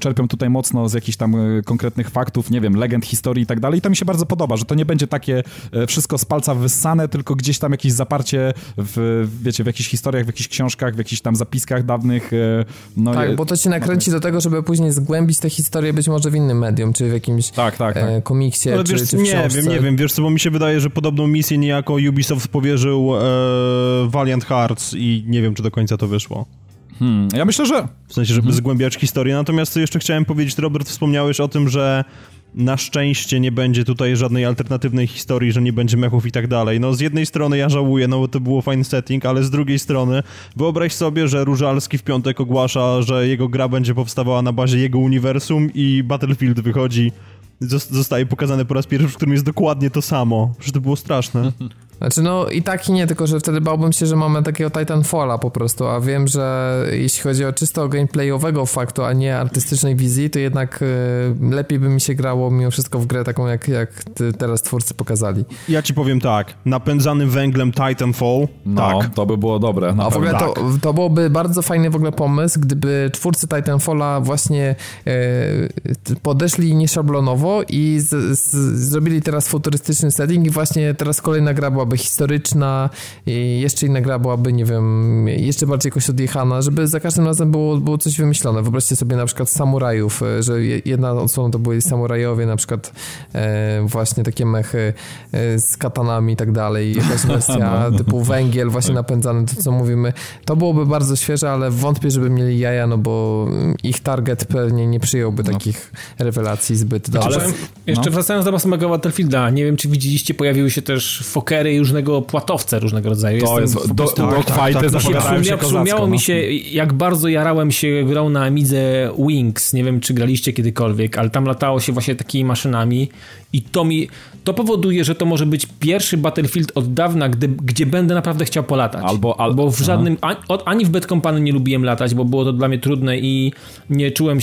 czerpią tutaj mocno z jakichś tam e, konkretnych faktów, nie wiem, legend, historii i tak dalej. I to mi się bardzo podoba, że to nie będzie takie e, wszystko z palca wyssane, tylko gdzieś tam jakieś zaparcie w, wiecie, w jakichś historiach, w jakichś książkach, w jakichś tam zapiskach dawnych. No, tak, bo to ci nakręci do tego, żeby później zgłębić tę historię być może w innym medium, czy w jakimś tak, tak, tak. E, komiksie, Ale czy, wiesz, czy w Nie wiem, nie wiem, wiesz co, bo mi się wydaje, że podobną misję niejako Ubisoft powierzył e, Valiant Hearts i nie wiem, czy do końca to wyszło. Hmm, ja myślę, że... W sensie, żeby hmm. zgłębiać historię. Natomiast jeszcze chciałem powiedzieć, Robert, wspomniałeś o tym, że na szczęście nie będzie tutaj żadnej alternatywnej historii, że nie będzie mechów i tak dalej. No z jednej strony ja żałuję, no bo to było fajny setting, ale z drugiej strony wyobraź sobie, że Różalski w piątek ogłasza, że jego gra będzie powstawała na bazie jego uniwersum i Battlefield wychodzi zostaje pokazane po raz pierwszy, w którym jest dokładnie to samo. Że to było straszne. (laughs) Znaczy no i tak i nie, tylko że wtedy bałbym się, że mamy takiego Titanfalla po prostu, a wiem, że jeśli chodzi o czysto gameplayowego faktu, a nie artystycznej wizji, to jednak y, lepiej by mi się grało mimo wszystko w grę taką, jak, jak teraz twórcy pokazali. Ja ci powiem tak, napędzany węglem Titanfall, no, tak. to by było dobre. A w ogóle to, tak. to byłoby bardzo fajny w ogóle pomysł, gdyby twórcy Titanfalla właśnie y, podeszli nieszablonowo i z, z, zrobili teraz futurystyczny setting i właśnie teraz kolejna gra była byłaby historyczna, i jeszcze inna gra byłaby, nie wiem, jeszcze bardziej jakoś odjechana, żeby za każdym razem było, było coś wymyślone. Wyobraźcie sobie na przykład samurajów, e, że jedna odsłona to byli samurajowie, na przykład e, właśnie takie mechy e, z katanami i tak dalej, jakaś (laughs) wersja no. typu węgiel właśnie napędzany, to co mówimy. To byłoby bardzo świeże, ale wątpię, żeby mieli jaja, no bo ich target pewnie nie przyjąłby no. takich rewelacji zbyt dobrze. Ale jeszcze no. wracając do samego Battlefielda, nie wiem, czy widzieliście, pojawiły się też fokery różnego płatowce różnego rodzaju. To Jestem jest do, dogfighty tak, tak, się Przypomniało mi się, jak bardzo jarałem się grą na Amidze Wings. Nie wiem, czy graliście kiedykolwiek, ale tam latało się właśnie takimi maszynami i to mi, to powoduje, że to może być pierwszy Battlefield od dawna, gdy, gdzie będę naprawdę chciał polatać. Albo, al... Bo w żadnym, ani, ani w Bad Company nie lubiłem latać, bo było to dla mnie trudne i nie czułem,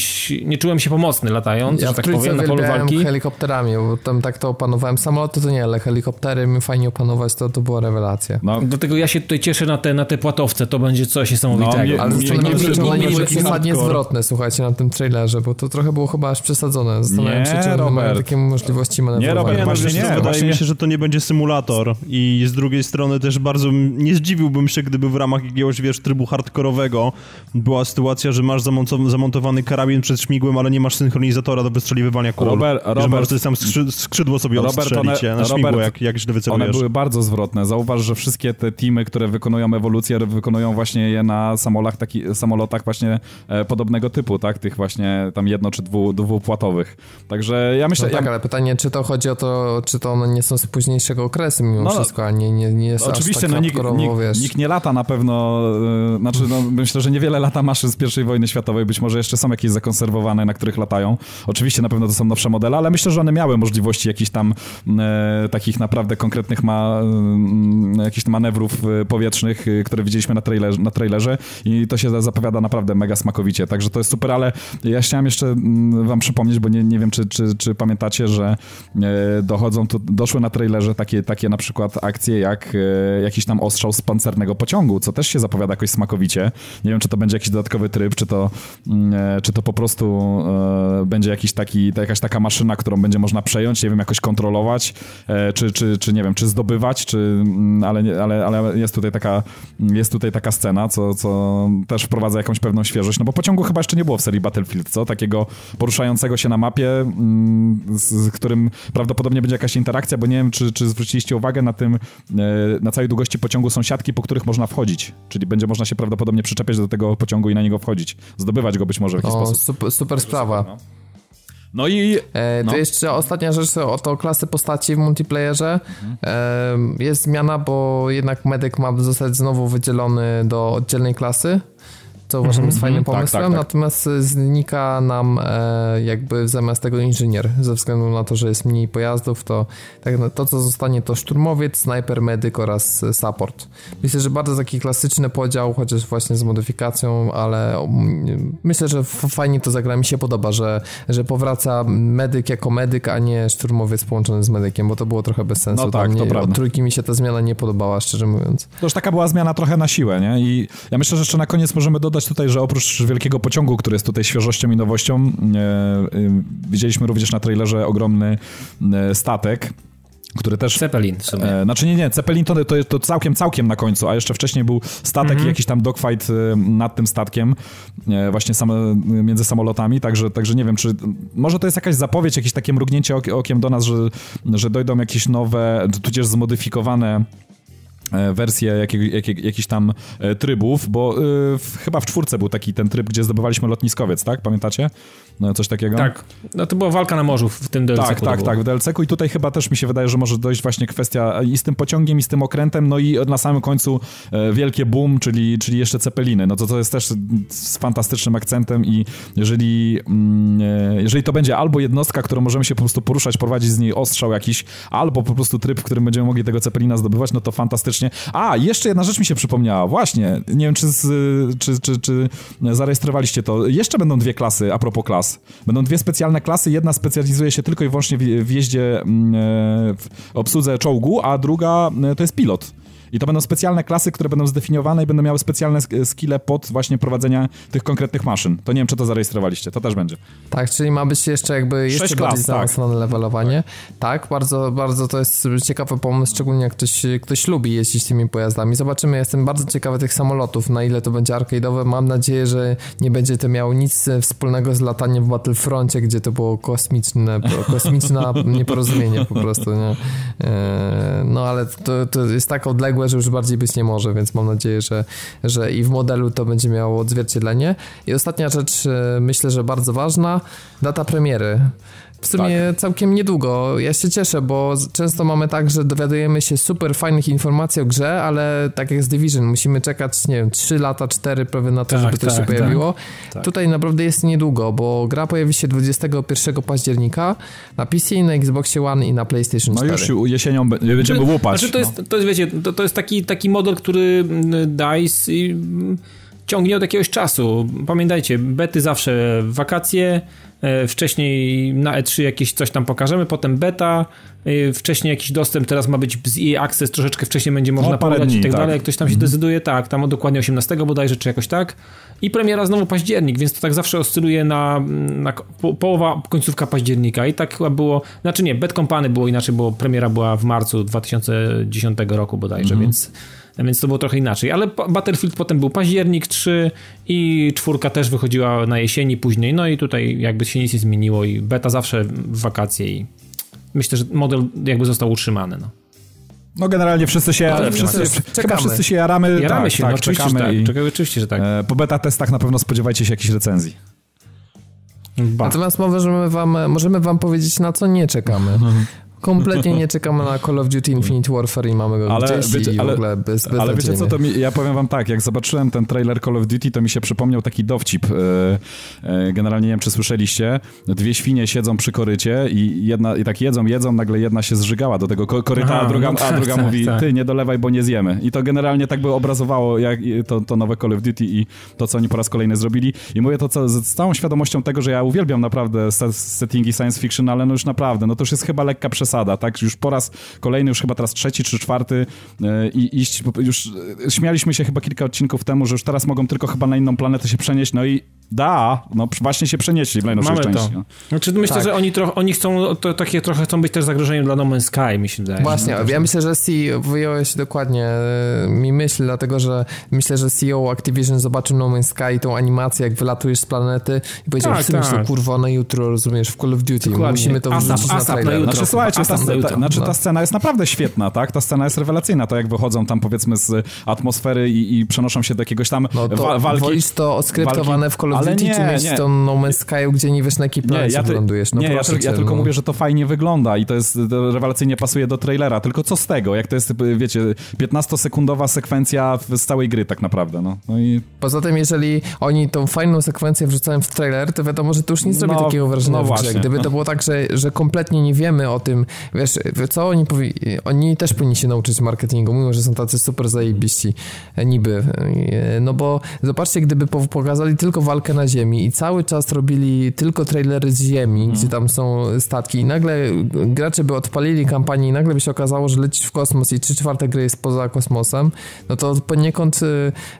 nie czułem się pomocny latając, ja że tak powiem, na polu walki. helikopterami, bo tam tak to opanowałem. Samoloty to nie, ale helikoptery mi fajnie opanować, to, to była rewelacja. No. Dlatego ja się tutaj cieszę na te, na te płatowce, to będzie coś niesamowitego. No, ale to nie będzie przesadnie zwrotne, słuchajcie, na tym trailerze, bo to trochę było chyba aż przesadzone. Zastanawiam się, czy mają takie możliwości manewrowania. Nie, Robert, właśnie nie, wydaje mi się, że to nie będzie symulator i z drugiej strony też bardzo nie zdziwiłbym się, gdyby w ramach jakiegoś, wiesz, trybu hardkorowego była sytuacja, że masz zamontowany karabin przed śmigłem, ale nie masz synchronizatora do wystrzeliwywania kul. Robert, Robert, że możesz tam skrzydło sobie Robert, odstrzelić one, na śmigło, jak, jak źle wycelujesz. One były bardzo zwrotne. Zauważ, że wszystkie te teamy, które wykonują ewolucję, wykonują właśnie je na samolotach, taki, samolotach właśnie e, podobnego typu, tak? Tych właśnie tam jedno czy dwu, dwupłatowych. Także ja myślę... No tak, ja... ale pytanie, czy to chodzi o to, czy to one nie są z późniejszego okresu mimo no, wszystko, a nie, nie, nie jest Oczywiście, tak no nikt, nikt, nikt, nie lata na pewno, yy, znaczy no, myślę, że niewiele lata maszyn z pierwszej wojny światowej, być może jeszcze są jakieś zakonserwowane, na których latają. Oczywiście na pewno to są nowsze modele, ale myślę, że one miały możliwości jakichś tam yy, takich naprawdę konkretnych ma, jakichś manewrów powietrznych, które widzieliśmy na, trailerze, na trailerze i to się zapowiada naprawdę mega smakowicie, także to jest super, ale ja chciałem jeszcze mm, wam przypomnieć, bo nie, nie wiem, czy, czy, czy pamiętacie, że dochodzą tu, doszły na trailerze takie, takie na przykład akcje jak jakiś tam ostrzał z pancernego pociągu, co też się zapowiada jakoś smakowicie. Nie wiem, czy to będzie jakiś dodatkowy tryb, czy to, mm, czy to po prostu będzie jakiś taki, jakaś taka maszyna, którą będzie można przejąć, nie wiem, jakoś kontrolować, e, czy, czy, czy nie wiem, czy zdobywać, czy, mm, ale, ale, ale jest tutaj taka, jest tutaj taka scena, co, co też wprowadza jakąś pewną świeżość, no bo pociągu chyba jeszcze nie było w serii Battlefield, co? Takiego poruszającego się na mapie, mm, z którym prawdopodobnie będzie jakaś interakcja, bo nie wiem, czy, czy zwróciliście uwagę na tym, e, na całej długości pociągu są siatki, po których można wchodzić, czyli będzie można się prawdopodobnie przyczepiać do tego pociągu i na niego wchodzić, zdobywać go być może w jakiś o, sposób. Super, super sprawa. No. No i. E, no. To jeszcze ostatnia rzecz o to klasy postaci w multiplayerze. Mhm. E, jest zmiana, bo jednak medyk ma zostać znowu wydzielony do oddzielnej klasy co uważam jest mhm, fajnym pomysłem, tak, tak, tak. natomiast znika nam e, jakby zamiast tego inżynier, ze względu na to, że jest mniej pojazdów, to tak, to co zostanie to szturmowiec, snajper, medyk oraz support. Myślę, że bardzo taki klasyczny podział, chociaż właśnie z modyfikacją, ale um, myślę, że fajnie to zagra, mi się podoba, że, że powraca medyk jako medyk, a nie szturmowiec połączony z medykiem, bo to było trochę bez sensu. No tak, mnie, to prawda. Od trójki mi się ta zmiana nie podobała, szczerze mówiąc. To już taka była zmiana trochę na siłę, nie? I ja myślę, że jeszcze na koniec możemy dodać tutaj, że oprócz wielkiego pociągu, który jest tutaj świeżością i nowością, e, e, widzieliśmy również na trailerze ogromny e, statek, który też... Zeppelin w sumie. E, znaczy nie, nie, Zeppelin to, to, to całkiem, całkiem na końcu, a jeszcze wcześniej był statek mm -hmm. i jakiś tam dogfight nad tym statkiem, e, właśnie same, między samolotami, także, także nie wiem, czy może to jest jakaś zapowiedź, jakieś takie mrugnięcie okiem do nas, że, że dojdą jakieś nowe, tudzież zmodyfikowane wersję jakiego, jak, jakichś tam e, trybów, bo y, w, chyba w czwórce był taki ten tryb, gdzie zdobywaliśmy lotniskowiec, tak? Pamiętacie? No, coś takiego? Tak. No to była walka na morzu w tym DLC. Tak, tak, tak, w DLC i tutaj chyba też mi się wydaje, że może dojść właśnie kwestia i z tym pociągiem, i z tym okrętem, no i na samym końcu e, wielkie boom, czyli, czyli jeszcze cepeliny. No to to jest też z fantastycznym akcentem i jeżeli, mm, jeżeli to będzie albo jednostka, którą możemy się po prostu poruszać, prowadzić z niej ostrzał jakiś, albo po prostu tryb, w którym będziemy mogli tego cepelina zdobywać, no to fantastycznie. A, jeszcze jedna rzecz mi się przypomniała. Właśnie, nie wiem, czy, z, czy, czy, czy zarejestrowaliście to. Jeszcze będą dwie klasy, a propos klas. Będą dwie specjalne klasy. Jedna specjalizuje się tylko i wyłącznie w, w jeździe, mm, e, w obsłudze czołgu, a druga e, to jest pilot. I to będą specjalne klasy, które będą zdefiniowane i będą miały specjalne skille pod właśnie prowadzenia tych konkretnych maszyn. To nie wiem, czy to zarejestrowaliście. To też będzie. Tak, czyli ma być jeszcze jakby jeszcze bardziej tak. zaawansowane tak. levelowanie. Tak. tak, bardzo, bardzo to jest ciekawy pomysł, szczególnie jak ktoś, ktoś lubi jeździć tymi pojazdami. Zobaczymy, jestem bardzo ciekawy tych samolotów, na ile to będzie arcade'owe. Mam nadzieję, że nie będzie to miało nic wspólnego z lataniem w Battlefroncie, gdzie to było kosmiczne, kosmiczne (laughs) nieporozumienie po prostu, nie? E, no ale to, to jest tak odległe że już bardziej być nie może, więc mam nadzieję, że, że i w modelu to będzie miało odzwierciedlenie. I ostatnia rzecz, e, myślę, że bardzo ważna, data premiery w sumie tak. całkiem niedługo. Ja się cieszę, bo często mamy tak, że dowiadujemy się super fajnych informacji o grze, ale tak jak z Division, musimy czekać, nie wiem, 3 lata, 4 prawie na to, tak, żeby to tak, się pojawiło. Tak. Tutaj naprawdę jest niedługo, bo gra pojawi się 21 października na PC, na Xbox One i na PlayStation 4. No już jesienią będziemy znaczy, łupać. Znaczy to, jest, no. to jest, wiecie, to, to jest taki, taki model, który mm, DICE mm, ciągnie od jakiegoś czasu. Pamiętajcie, bety zawsze wakacje, E, wcześniej na E3 jakieś coś tam pokażemy, potem beta, e, wcześniej jakiś dostęp, teraz ma być z EA Access, troszeczkę wcześniej będzie można no, i tak, tak dalej, jak ktoś tam się mhm. decyduje, tak, tam dokładnie 18 bodajże, czy jakoś tak. I premiera znowu październik, więc to tak zawsze oscyluje na, na po, połowa, końcówka października i tak chyba było, znaczy nie, Bad Company było inaczej, bo premiera była w marcu 2010 roku bodajże, mhm. więc więc to było trochę inaczej. Ale Battlefield potem był październik 3 i czwórka też wychodziła na jesieni później, no i tutaj jakby się nic nie zmieniło i beta zawsze w wakacje i myślę, że model jakby został utrzymany, no. No generalnie wszyscy się, Ale wszyscy, chyba wszyscy się jaramy. Jaramy tak, się, tak, no, oczywiście, czekamy że tak. I, Czekaj, oczywiście, że tak. E, po beta testach na pewno spodziewajcie się jakichś recenzji. Ba. Natomiast możemy wam, możemy wam powiedzieć, na co nie czekamy. (laughs) kompletnie nie czekamy na Call of Duty Infinite Warfare i mamy go ale, gdzieś wiecie, i ale, w ogóle bez, bez Ale wiecie co, to mi, ja powiem wam tak, jak zobaczyłem ten trailer Call of Duty, to mi się przypomniał taki dowcip. E, e, generalnie nie wiem, czy słyszeliście, dwie świnie siedzą przy korycie i jedna i tak jedzą, jedzą, nagle jedna się zżygała do tego koryta, Aha, a druga, no, a druga tak, mówi, tak. ty nie dolewaj, bo nie zjemy. I to generalnie tak by obrazowało jak, to, to nowe Call of Duty i to, co oni po raz kolejny zrobili. I mówię to co, z całą świadomością tego, że ja uwielbiam naprawdę settingi science fiction, ale no już naprawdę, no to już jest chyba lekka przesada, tak? Już po raz kolejny, już chyba teraz trzeci czy czwarty e, i iść, już e, śmialiśmy się chyba kilka odcinków temu, że już teraz mogą tylko chyba na inną planetę się przenieść, no i da, no właśnie się przenieśli w najnowszej Mamy części. To. No. Znaczy myślę, tak. że oni, trochę, oni chcą, to, takie trochę chcą być też zagrożeniem dla No Man's Sky, mi się wydaje. Właśnie, no, ja myślę, że C wyjąłeś dokładnie e, mi myśl, dlatego, że myślę, że CEO Activision zobaczył No Man's Sky tą animację, jak wylatujesz z planety i powiedział, tak, tak. to kurwa na jutro, rozumiesz, w Call of Duty, dokładnie. musimy to wrzucić asap, na asap trailer. Na jutro. Znaczy, słuchajcie, ta, ta, znaczy, ta scena jest naprawdę świetna, tak? Ta scena jest rewelacyjna, to jak wychodzą tam powiedzmy z atmosfery i, i przenoszą się do jakiegoś tam no to wa walki. To oskryptowane walki, w Call of Duty, nie, czy mieć nie. to No Man's Sky, gdzie nie wiesz na jaki plan ja lądujesz? No nie, ja, ja, tylko no. mówię, że to fajnie wygląda i to jest to rewelacyjnie pasuje do trailera, tylko co z tego, jak to jest, wiecie, 15-sekundowa sekwencja z całej gry tak naprawdę, no. no i... Poza tym, jeżeli oni tą fajną sekwencję wrzucają w trailer, to wiadomo, że to już nie zrobi no, takiego wrażenia no w grze. Gdyby to było tak, że, że kompletnie nie wiemy o tym, wiesz, co oni powi oni też powinni się nauczyć marketingu, mimo że są tacy super zajebiści e, niby. E, no bo zobaczcie, gdyby pokazali tylko walkę na ziemi i cały czas robili tylko trailery z ziemi, mm. gdzie tam są statki i nagle gracze by odpalili kampanię i nagle by się okazało, że lecisz w kosmos i trzy czwarte gry jest poza kosmosem, no to poniekąd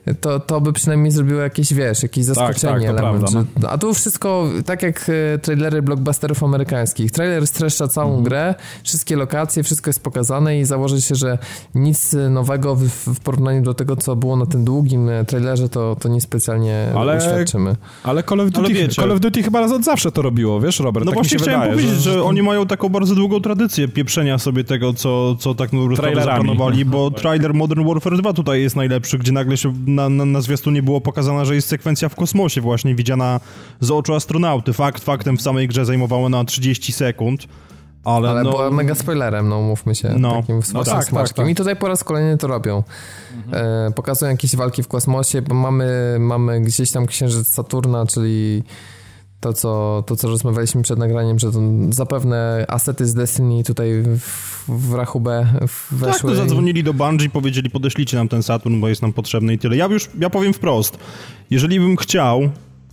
e, to, to by przynajmniej zrobiło jakieś, wiesz, jakieś zaskoczenie tak, tak, element. Prawda, no. a tu wszystko tak jak trailery blockbusterów amerykańskich. Trailer streszcza całą mm. grę, wszystkie lokacje, wszystko jest pokazane i założy się, że nic nowego w, w porównaniu do tego, co było na tym długim trailerze, to, to niespecjalnie ale, uświadczymy. Ale Call of, Duty, ale Call of Duty chyba od zawsze to robiło, wiesz, Robert? No tak właśnie chciałem wydaje, powiedzieć, że, że, oni mają taką bardzo długą tradycję pieprzenia sobie tego, co, co tak naprawdę zaplanowali, bo (laughs) trailer Modern Warfare 2 tutaj jest najlepszy, gdzie nagle się na, na, na zwiastunie było pokazane, że jest sekwencja w kosmosie właśnie widziana z oczu astronauty. Fakt faktem w samej grze zajmowało na 30 sekund. Ale, ale no... była mega spoilerem, no mówmy się, no. takim no tak, tak, tak, I tutaj po raz kolejny to robią. Mhm. E, pokazują jakieś walki w kosmosie, bo mamy, mamy gdzieś tam księżyc Saturna, czyli to co, to, co rozmawialiśmy przed nagraniem, że to zapewne asety z Destiny tutaj w, w rachubę weszły. Tak, to zadzwonili do Bungie, powiedzieli podeślijcie nam ten Saturn, bo jest nam potrzebny i tyle. Ja już, ja powiem wprost, jeżeli bym chciał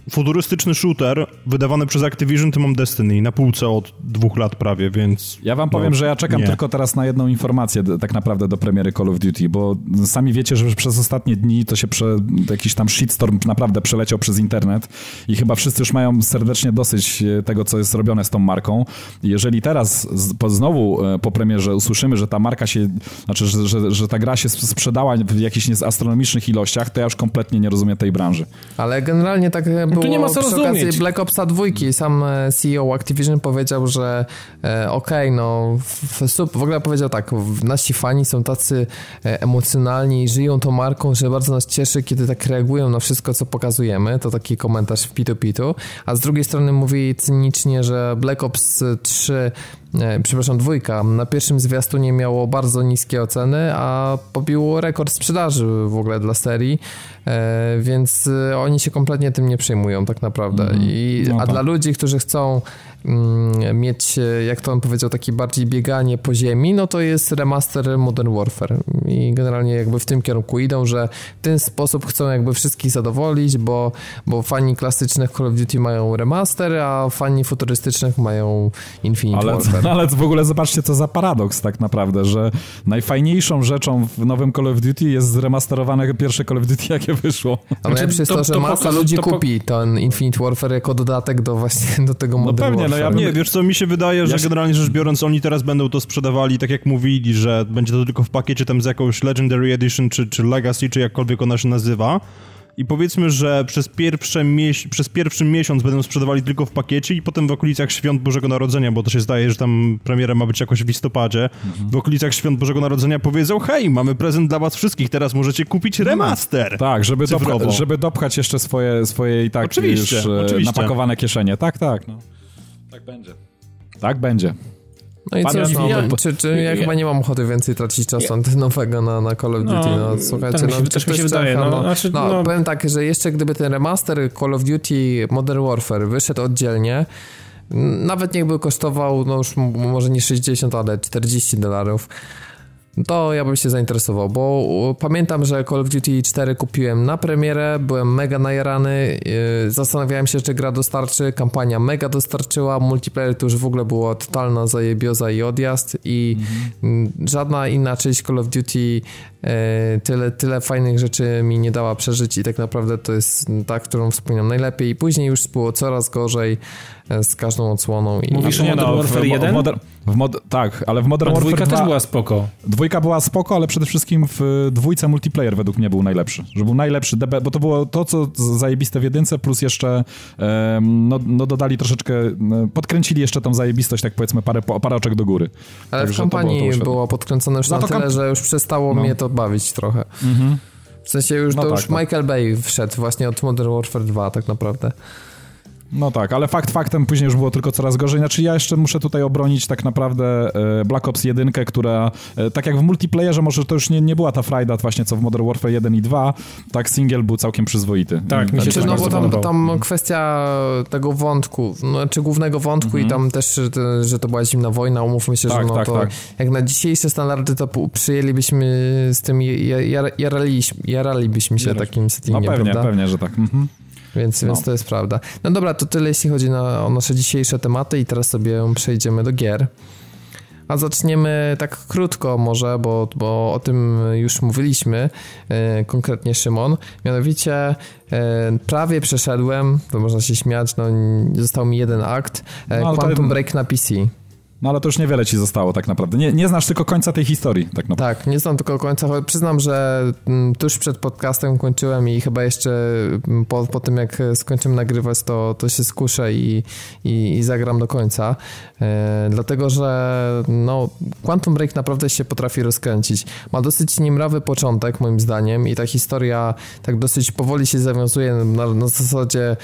futurystyczny shooter wydawany przez Activision, to mam Destiny na półce od dwóch lat prawie, więc... Ja wam powiem, no, że ja czekam nie. tylko teraz na jedną informację tak naprawdę do premiery Call of Duty, bo sami wiecie, że przez ostatnie dni to się prze, jakiś tam shitstorm naprawdę przeleciał przez internet i chyba wszyscy już mają serdecznie dosyć e, tego, co jest robione z tą marką. Jeżeli teraz znowu e, po premierze usłyszymy, że ta marka się, znaczy, że, że, że ta gra się sprzedała w jakichś astronomicznych ilościach, to ja już kompletnie nie rozumiem tej branży. Ale generalnie tak było tu nie ma co przy rozumieć. okazji Black Opsa 2. Sam e, CEO Activision powiedział, że e, okej, okay, no w, w, ogóle powiedział tak, nasi fani są tacy e, emocjonalni i żyją tą marką, że bardzo nas cieszy, kiedy tak reagują na wszystko, co pokazujemy. To taki komentarz w Pitu Pitu. A z drugiej strony mówi cynicznie, że Black Ops 3 nie, przepraszam, dwójka, na pierwszym zwiastunie miało bardzo niskie oceny, a pobiło rekord sprzedaży w ogóle dla serii, e, więc e, oni się kompletnie tym nie przejmują tak naprawdę. Mm, I, no a tak. dla ludzi, którzy chcą mieć, e, jak to on powiedział, taki bardziej bieganie po ziemi, no to jest remaster Modern Warfare. I generalnie jakby w tym kierunku idą, że w ten sposób chcą jakby wszystkich zadowolić, bo, bo fani klasycznych Call of Duty mają remaster, a fani futurystycznych mają Infinite ale, Warfare. (laughs) Ale w ogóle zobaczcie, co za paradoks tak naprawdę, że najfajniejszą rzeczą w nowym Call of Duty jest zremasterowane pierwsze Call of Duty, jakie wyszło. A najlepsze jest to, to, że to masa ludzi to kupi ten Infinite Warfare jako dodatek do właśnie do tego no Modern pewnie, no ja nie, wiesz co, mi się wydaje, że generalnie rzecz biorąc oni teraz będą to sprzedawali tak jak mówili, że będzie to tylko w pakiecie tam z jakąś Legendary Edition czy, czy Legacy, czy jakkolwiek ona się nazywa. I powiedzmy, że przez, pierwsze przez pierwszy miesiąc będą sprzedawali tylko w pakiecie i potem w okolicach Świąt Bożego Narodzenia, bo to się zdaje, że tam premiera ma być jakoś w listopadzie, mhm. w okolicach Świąt Bożego Narodzenia powiedzą, hej, mamy prezent dla was wszystkich, teraz możecie kupić no. remaster. Tak, żeby, dopcha żeby dopchać jeszcze swoje, swoje i tak oczywiście, już e, oczywiście. napakowane kieszenie. Tak, tak. No. Tak będzie. Tak będzie. No i cóż, no, ja, czy, czy ja, ja, chyba nie mam ochoty więcej tracić czasu antynowego na, na Call of Duty, no, no słuchajcie, tak no, też mi się wydaje, no, no, znaczy, no, no, powiem tak, że jeszcze gdyby ten remaster Call of Duty Modern Warfare wyszedł oddzielnie, nawet niechby kosztował, no już może nie 60, ale 40 dolarów, to ja bym się zainteresował, bo pamiętam, że Call of Duty 4 kupiłem na premierę, byłem mega najarany, yy, zastanawiałem się, czy gra dostarczy, kampania mega dostarczyła, multiplayer to już w ogóle była totalna zajebioza i odjazd i mhm. żadna inna część Call of Duty yy, tyle, tyle fajnych rzeczy mi nie dała przeżyć i tak naprawdę to jest ta, którą wspominam najlepiej i później już było coraz gorzej, z każdą odsłoną. I... Mówisz o Modern no, Warfare 1? W, moder, w mod, tak, ale w Modern A Warfare dwójka 2, też była spoko. Dwójka była spoko, ale przede wszystkim w dwójce multiplayer według mnie był najlepszy. Że był najlepszy, DB, bo to było to, co zajebiste w jedynce, plus jeszcze no, no dodali troszeczkę, podkręcili jeszcze tą zajebistość, tak powiedzmy, parę, parę oczek do góry. Ale Także w kampanii było, było, było podkręcone już na tyle, że już przestało no. mnie to bawić trochę. Mhm. W sensie już, no to tak, już tak. Michael Bay wszedł właśnie od Modern Warfare 2 tak naprawdę. No tak, ale fakt faktem później już było tylko coraz gorzej. Znaczy ja jeszcze muszę tutaj obronić tak naprawdę e, Black Ops 1, która e, tak jak w multiplayerze może to już nie, nie była ta frajda właśnie co w Modern Warfare 1 i 2, tak single był całkiem przyzwoity. Tak, mi się znaczy, no bo tam, tam kwestia tego wątku, znaczy głównego wątku mhm. i tam też, że to była zimna wojna, umówmy się, tak, że no tak, to tak. jak na dzisiejsze standardy to przyjęlibyśmy z tym, jaralibyśmy, jaralibyśmy się takim settingiem, No pewnie, prawda? pewnie, że tak. Mhm. Więc, no. więc to jest prawda. No dobra, to tyle jeśli chodzi na, o nasze dzisiejsze tematy i teraz sobie przejdziemy do gier. A zaczniemy tak krótko może, bo, bo o tym już mówiliśmy, e, konkretnie Szymon. Mianowicie e, prawie przeszedłem, to można się śmiać, no, został mi jeden akt, e, no, Quantum Break na PC. No ale to już niewiele ci zostało tak naprawdę. Nie, nie znasz tylko końca tej historii, tak naprawdę. Tak, nie znam tylko końca. Przyznam, że mm, tuż przed podcastem kończyłem i chyba jeszcze mm, po, po tym, jak skończymy nagrywać, to, to się skuszę i, i, i zagram do końca. E, dlatego, że no, Quantum Break naprawdę się potrafi rozkręcić. Ma dosyć niemrawy początek, moim zdaniem, i ta historia tak dosyć powoli się zawiązuje na, na zasadzie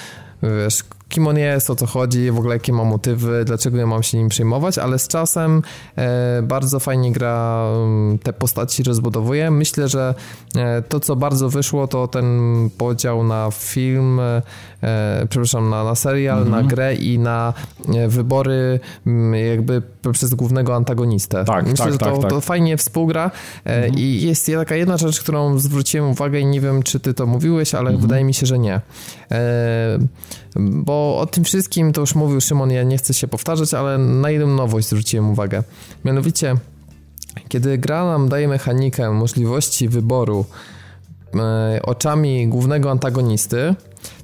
wiesz, kim on jest, o co chodzi, w ogóle jakie ma motywy, dlaczego ja mam się nim przejmować, ale z czasem e, bardzo fajnie gra mm, te postaci rozbudowuje. Myślę, że e, to, co bardzo wyszło, to ten podział na film, e, przepraszam, na, na serial, mhm. na grę i na e, wybory mm, jakby przez głównego antagonistę. Tak, Myślę, tak, że to, tak, to fajnie współgra e, mhm. i jest taka jedna rzecz, którą zwróciłem uwagę i nie wiem, czy ty to mówiłeś, ale mhm. wydaje mi się, że nie. E, bo o tym wszystkim to już mówił Szymon, ja nie chcę się powtarzać, ale na jedną nowość zwróciłem uwagę. Mianowicie, kiedy gra nam daje mechanikę możliwości wyboru e, oczami głównego antagonisty,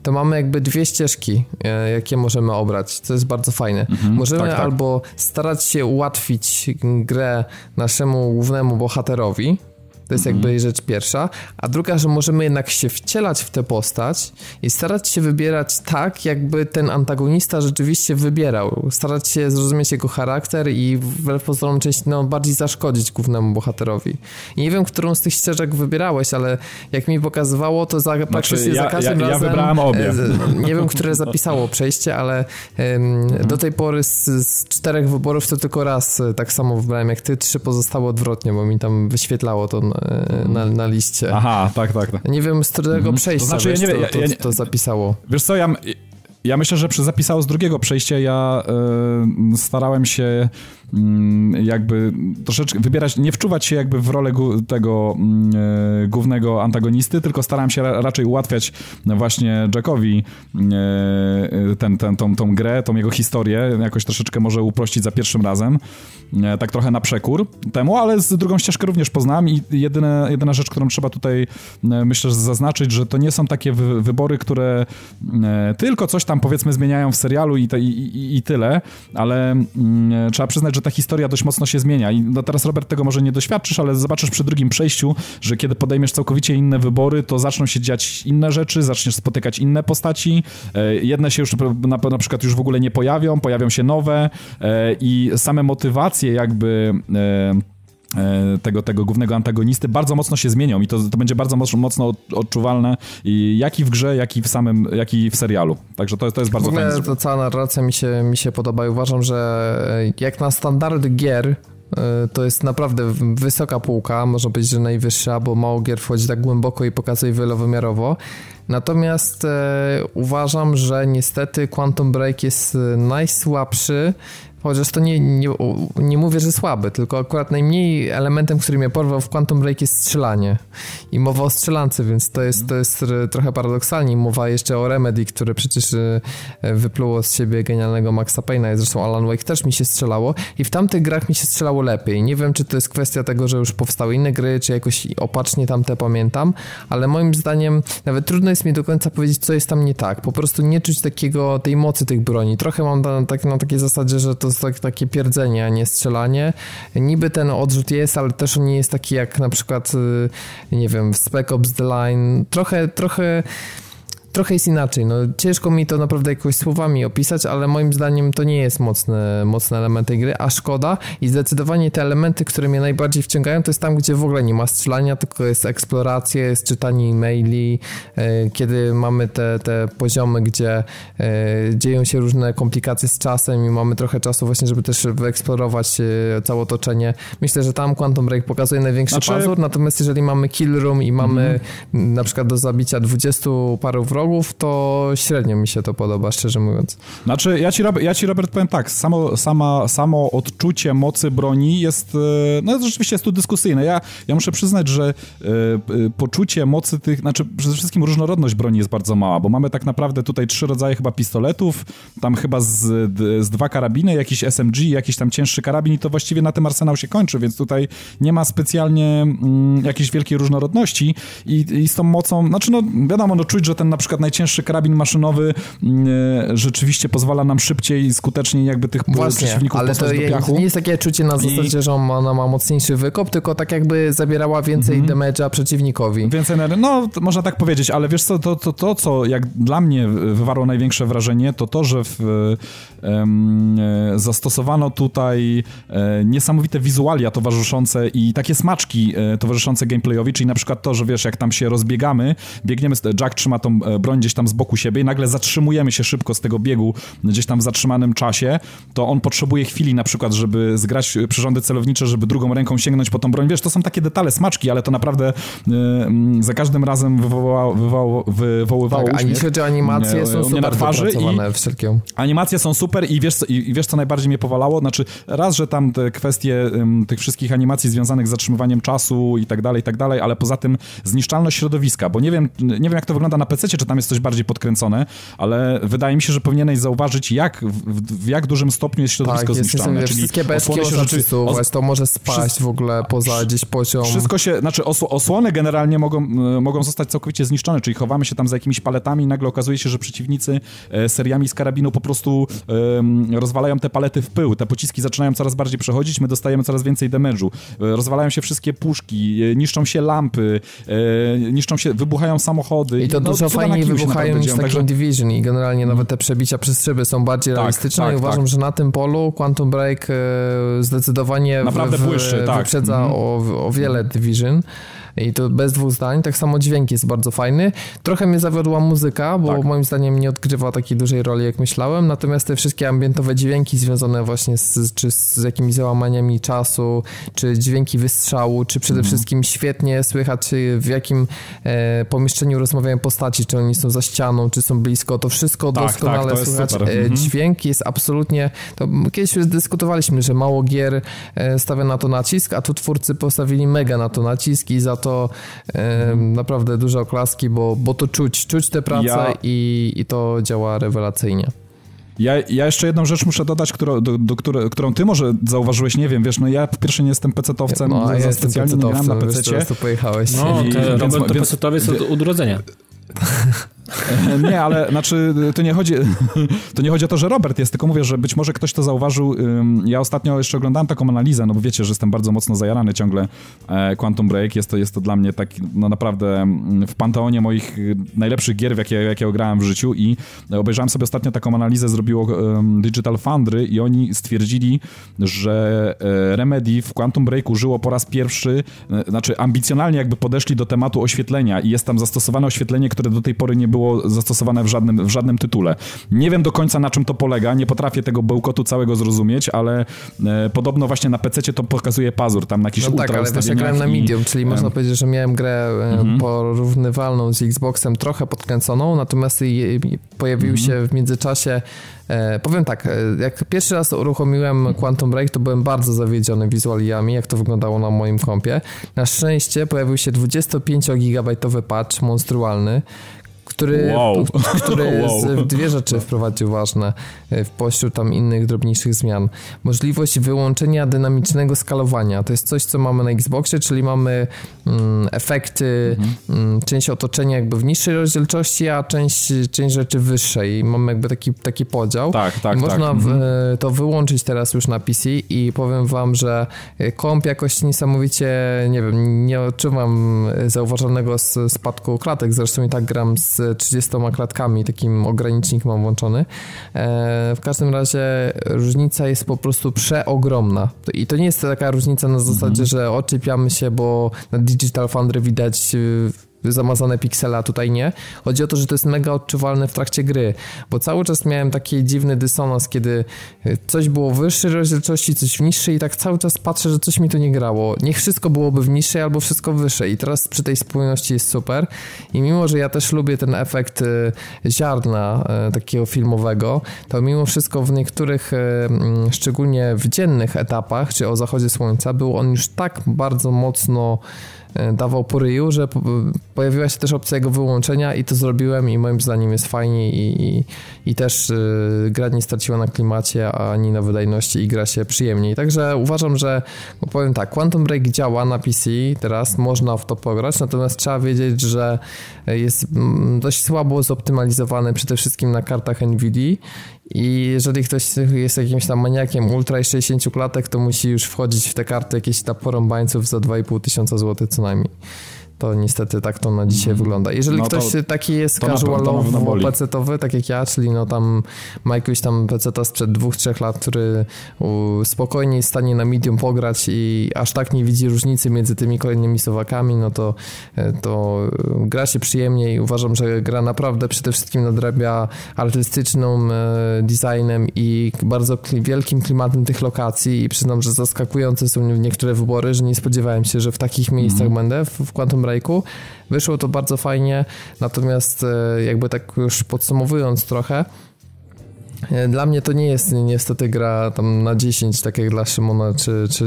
to mamy jakby dwie ścieżki, e, jakie możemy obrać, co jest bardzo fajne. Mhm, możemy tak, tak. albo starać się ułatwić grę naszemu głównemu bohaterowi, to jest jakby mhm. rzecz pierwsza. A druga, że możemy jednak się wcielać w tę postać i starać się wybierać tak, jakby ten antagonista rzeczywiście wybierał. Starać się zrozumieć jego charakter i wbrew pozorom część no, bardziej zaszkodzić głównemu bohaterowi. I nie wiem, którą z tych ścieżek wybierałeś, ale jak mi pokazywało, to za, znaczy, ja, za każdym ja, ja razem... wybrałem obie. Nie wiem, które zapisało przejście, ale um, do tej pory z, z, czterech wyborów to tylko raz e, tak samo wybrałem jak ty, trzy pozostało odwrotnie, bo mi tam wyświetlało to na, na liście. Aha, tak, tak. tak. Nie wiem, z którego mhm. przejścia to, znaczy, wiesz, ja nie, to, ja, ja, to, to zapisało. Wiesz co, ja, ja myślę, że zapisało z drugiego przejścia ja y, starałem się jakby troszeczkę wybierać, nie wczuwać się jakby w rolę tego mm, e, głównego antagonisty, tylko starałem się raczej ułatwiać właśnie Jackowi e, ten, ten, tą, tą grę, tą jego historię, jakoś troszeczkę może uprościć za pierwszym razem, e, tak trochę na przekór temu, ale z drugą ścieżkę również poznałem i jedyne, jedyna rzecz, którą trzeba tutaj myślę zaznaczyć, że to nie są takie wy wybory, które tylko coś tam powiedzmy zmieniają w serialu i, te, i, i, i tyle, ale mm, trzeba przyznać, że ta historia dość mocno się zmienia. I no teraz Robert tego może nie doświadczysz, ale zobaczysz przy drugim przejściu, że kiedy podejmiesz całkowicie inne wybory, to zaczną się dziać inne rzeczy, zaczniesz spotykać inne postaci, e, jedne się już na, na przykład już w ogóle nie pojawią, pojawią się nowe e, i same motywacje jakby e, tego, tego głównego antagonisty bardzo mocno się zmienią i to, to będzie bardzo mocno odczuwalne i jak i w grze, jak i w samym, jak i w serialu. Także to, to jest bardzo fajne. To cała narracja mi się, mi się podoba i uważam, że jak na standard gier E, to jest naprawdę wysoka półka, można powiedzieć, że najwyższa, bo mało gier wchodzi tak głęboko i pokazuje wielowymiarowo. Natomiast e, uważam, że niestety Quantum Break jest e, najsłabszy Chociaż to nie, nie, nie mówię, że słaby, tylko akurat najmniej elementem, który mnie porwał w Quantum Break jest strzelanie. I mowa o strzelance, więc to jest, to jest trochę paradoksalnie. Mowa jeszcze o Remedy, które przecież e, wypluło z siebie genialnego Maxa Payne'a. Zresztą Alan Wake też mi się strzelało. I w tamtych grach mi się strzelało lepiej. Nie wiem, czy to jest kwestia tego, że już powstały inne gry, czy jakoś opacznie tamte pamiętam, ale moim zdaniem nawet trudno jest mi do końca powiedzieć, co jest tam nie tak. Po prostu nie czuć takiego, tej mocy tych broni. Trochę mam na, tak, na takiej zasadzie, że to tak, takie pierdzenie, a nie strzelanie. Niby ten odrzut jest, ale też on nie jest taki jak na przykład, y, nie wiem, w Spec Ops The Line. Trochę, trochę trochę jest inaczej. No, ciężko mi to naprawdę jakoś słowami opisać, ale moim zdaniem to nie jest mocny, mocny element tej gry, a szkoda i zdecydowanie te elementy, które mnie najbardziej wciągają, to jest tam, gdzie w ogóle nie ma strzelania, tylko jest eksploracja, jest czytanie e-maili, e, kiedy mamy te, te poziomy, gdzie e, dzieją się różne komplikacje z czasem i mamy trochę czasu właśnie, żeby też wyeksplorować e, całe otoczenie. Myślę, że tam Quantum Break pokazuje największy znaczy... pazur, natomiast jeżeli mamy kill room i mamy mm. na przykład do zabicia 20 paru wrogów, to średnio mi się to podoba, szczerze mówiąc. Znaczy, ja ci, ja ci Robert powiem tak, samo, sama, samo odczucie mocy broni jest, e, no rzeczywiście jest tu dyskusyjne. Ja, ja muszę przyznać, że y, poczucie mocy tych, znaczy przede wszystkim różnorodność broni jest bardzo mała, bo mamy tak naprawdę tutaj trzy rodzaje chyba pistoletów, tam chyba z, z dwa karabiny, jakiś SMG, jakiś tam cięższy karabin i to właściwie na tym arsenał się kończy, więc tutaj nie ma specjalnie mm, jakiejś wielkiej różnorodności i, i z tą mocą, znaczy no wiadomo, no czuć, że ten na przykład przykład najcięższy karabin maszynowy mm, e, rzeczywiście pozwala nam szybciej i skuteczniej jakby tych Właśnie, przeciwników ale to, je, nie jest takie czucie na zasadzie, I... że ona ma mocniejszy wykop, tylko tak jakby zabierała więcej -hmm. damage'a przeciwnikowi. Więcej energii, no można tak powiedzieć, ale wiesz co, to, to, to co jak dla mnie wywarło największe wrażenie, to to, że w, um, zastosowano tutaj e, niesamowite wizualia towarzyszące i takie smaczki e, towarzyszące gameplayowi, czyli na przykład to, że wiesz, jak tam się rozbiegamy, biegniemy, Jack trzyma tą broń gdzieś tam z boku siebie i nagle zatrzymujemy się szybko z tego biegu gdzieś tam w zatrzymanym czasie, to on potrzebuje chwili na przykład, żeby zgrać przyrządy celownicze, żeby drugą ręką sięgnąć po tą broń. Wiesz, to są takie detale, smaczki, ale to naprawdę y, za każdym razem wywoła, wywoła, wywoływało tak, uśmiech. A animacje, są super na twarzy i wszelkie. Animacje są super i wiesz, i, i wiesz, co najbardziej mnie powalało? Znaczy, raz, że tam te kwestie tych wszystkich animacji związanych z zatrzymywaniem czasu i tak dalej, i tak dalej, ale poza tym zniszczalność środowiska, bo nie wiem, nie wiem jak to wygląda na PC, czy tam jest coś bardziej podkręcone, ale wydaje mi się, że powinieneś zauważyć, jak, w, w jak dużym stopniu jest środowisko tak, zniszczone. Jest, Czyli wszystkie bestki rzeczy, os... to może spaść w ogóle poza gdzieś poziom. Wszystko się, znaczy os osłony generalnie mogą, e, mogą zostać całkowicie zniszczone, czyli chowamy się tam za jakimiś paletami i nagle okazuje się, że przeciwnicy e, seriami z karabinu po prostu rozwalają te palety w pył, te pociski zaczynają coraz bardziej przechodzić, my dostajemy coraz więcej damage'u. E, rozwalają się wszystkie puszki, niszczą się lampy, niszczą się, wybuchają samochody. I to no, dużo fajniej wybuchają niż takie Division i generalnie mm. nawet te przebicia przez szyby są bardziej tak, realistyczne tak, i uważam, tak. że na tym polu Quantum Break zdecydowanie Naprawdę w, w, błyszczy, tak. wyprzedza mm. o, o wiele Division i to bez dwóch zdań. Tak samo dźwięk jest bardzo fajny. Trochę mnie zawiodła muzyka, bo tak. moim zdaniem nie odgrywa takiej dużej roli, jak myślałem, natomiast te wszystkie ambientowe dźwięki związane właśnie z, czy z jakimiś załamaniami czasu, czy dźwięki wystrzału, czy przede mm. wszystkim świetnie słychać w jakim e, pomieszczeniu rozmawiają postaci, czy oni są za ścianą, czy są blisko, to wszystko tak, doskonale tak, słychać. E, mhm. Dźwięk jest absolutnie, to kiedyś dyskutowaliśmy, że mało gier e, stawia na to nacisk, a tu twórcy postawili mega na to nacisk i za to e, naprawdę duże oklaski, bo, bo to czuć, czuć tę pracę ja... i, i to działa rewelacyjnie. Ja, ja jeszcze jedną rzecz muszę dodać, którą, do, do, którą, którą ty może zauważyłeś, nie wiem, wiesz, no ja po pierwsze nie jestem pecetowcem, no, ja specjalnie nie gram na pececie. Wiesz, pojechałeś. No, okay, więc, Robert to pecetowiec od (laughs) urodzenia. Nie, ale znaczy to nie chodzi, (laughs) to nie chodzi o to, że Robert jest, tylko mówię, że być może ktoś to zauważył. Ja ostatnio jeszcze oglądałem taką analizę, no bo wiecie, że jestem bardzo mocno zajarany ciągle e, Quantum Break. Jest to, jest to dla mnie taki, no naprawdę w panteonie moich najlepszych gier, jakie, jakie grałem w życiu i obejrzałem sobie ostatnio taką analizę, zrobiło Digital Foundry i oni stwierdzili, że e, Remedy w Quantum Break użyło po raz pierwszy, e, znaczy ambicjonalnie jakby podeszli do tematu oświetlenia i jest tam zastosowane oświetlenie, które do tej pory nie było zastosowane w żadnym, w żadnym tytule. Nie wiem do końca na czym to polega, nie potrafię tego bełkotu całego zrozumieć, ale e, podobno właśnie na PC to pokazuje pazur, tam na jakiś no tak, ale wiesz, ja grałem na medium, i, czyli e, można powiedzieć, że miałem grę e, porównywalną z Xboxem, trochę podkręconą, natomiast pojawił mhm. się w międzyczasie E, powiem tak, e, jak pierwszy raz uruchomiłem Quantum Break, to byłem bardzo zawiedziony wizualiami, jak to wyglądało na moim kompie. Na szczęście pojawił się 25-gigabajtowy patch monstrualny, (laughs) który, wow. który wow. dwie rzeczy wprowadził ważne e, w pośród tam innych drobniejszych zmian. Możliwość wyłączenia dynamicznego skalowania. To jest coś, co mamy na Xboxie, czyli mamy mm, efekty, mhm. mm, część otoczenia jakby w niższej rozdzielczości, a część, część rzeczy wyższej. Mamy jakby taki, taki podział. Tak, tak, I można tak. W, mhm. to wyłączyć teraz już na PC i powiem wam, że e, komp jakoś niesamowicie, nie wiem, nie odczuwam zauważalnego spadku klatek. Zresztą i tak gram z 30 klatkami, takim ogranicznik mam włączony. E, w każdym razie różnica jest po prostu przeogromna. I to nie jest taka różnica na zasadzie, mhm. że oczepiamy się, bo na Digital Foundry widać zamazane piksele, a tutaj nie. Chodzi o to, że to jest mega odczuwalne w trakcie gry, bo cały czas miałem taki dziwny dysonans, kiedy y, coś było w wyższej rozdzielczości, coś w niższej i tak cały czas patrzę, że coś mi tu nie grało. Niech wszystko byłoby w niższej albo wszystko wyższej i teraz przy tej spójności jest super i mimo, że ja też lubię ten efekt y, ziarna y, takiego filmowego, to mimo wszystko w niektórych, mm, szczególnie w dziennych etapach, czy o zachodzie słońca, był on już tak bardzo mocno E, dawał po ryju, że pojawiła się też opcja jego wyłączenia i to zrobiłem i moim zdaniem jest fajnie i, i, i też y, gra nie straciła na klimacie ani na wydajności i gra się przyjemniej. Także uważam, że powiem tak, Quantum Break działa na PC teraz, można w to pograć, natomiast trzeba wiedzieć, że jest dość słabo zoptymalizowany przede wszystkim na kartach NVIDIA i jeżeli ktoś jest jakimś tam maniakiem ultra i 60 klatek, to musi już wchodzić w te karty jakieś tam porąbańców za 2,5 tysiąca złotych co najmniej to niestety tak to na dzisiaj mm. wygląda. Jeżeli no ktoś to, taki jest casualowo pecetowy, tak jak ja, czyli no tam ma jakiegoś tam peceta sprzed dwóch, trzech lat, który spokojnie jest w stanie na medium pograć i aż tak nie widzi różnicy między tymi kolejnymi sowakami, no to, e, to gra się przyjemnie i uważam, że gra naprawdę przede wszystkim nadrabia artystyczną e, designem i bardzo wielkim klimatem tych lokacji i przyznam, że zaskakujące są niektóre wybory, że nie spodziewałem się, że w takich miejscach mm. będę w, Quantum Wyszło to bardzo fajnie, natomiast e, jakby tak już podsumowując trochę, dla mnie to nie jest niestety gra tam na 10, tak jak dla Szymona, czy, czy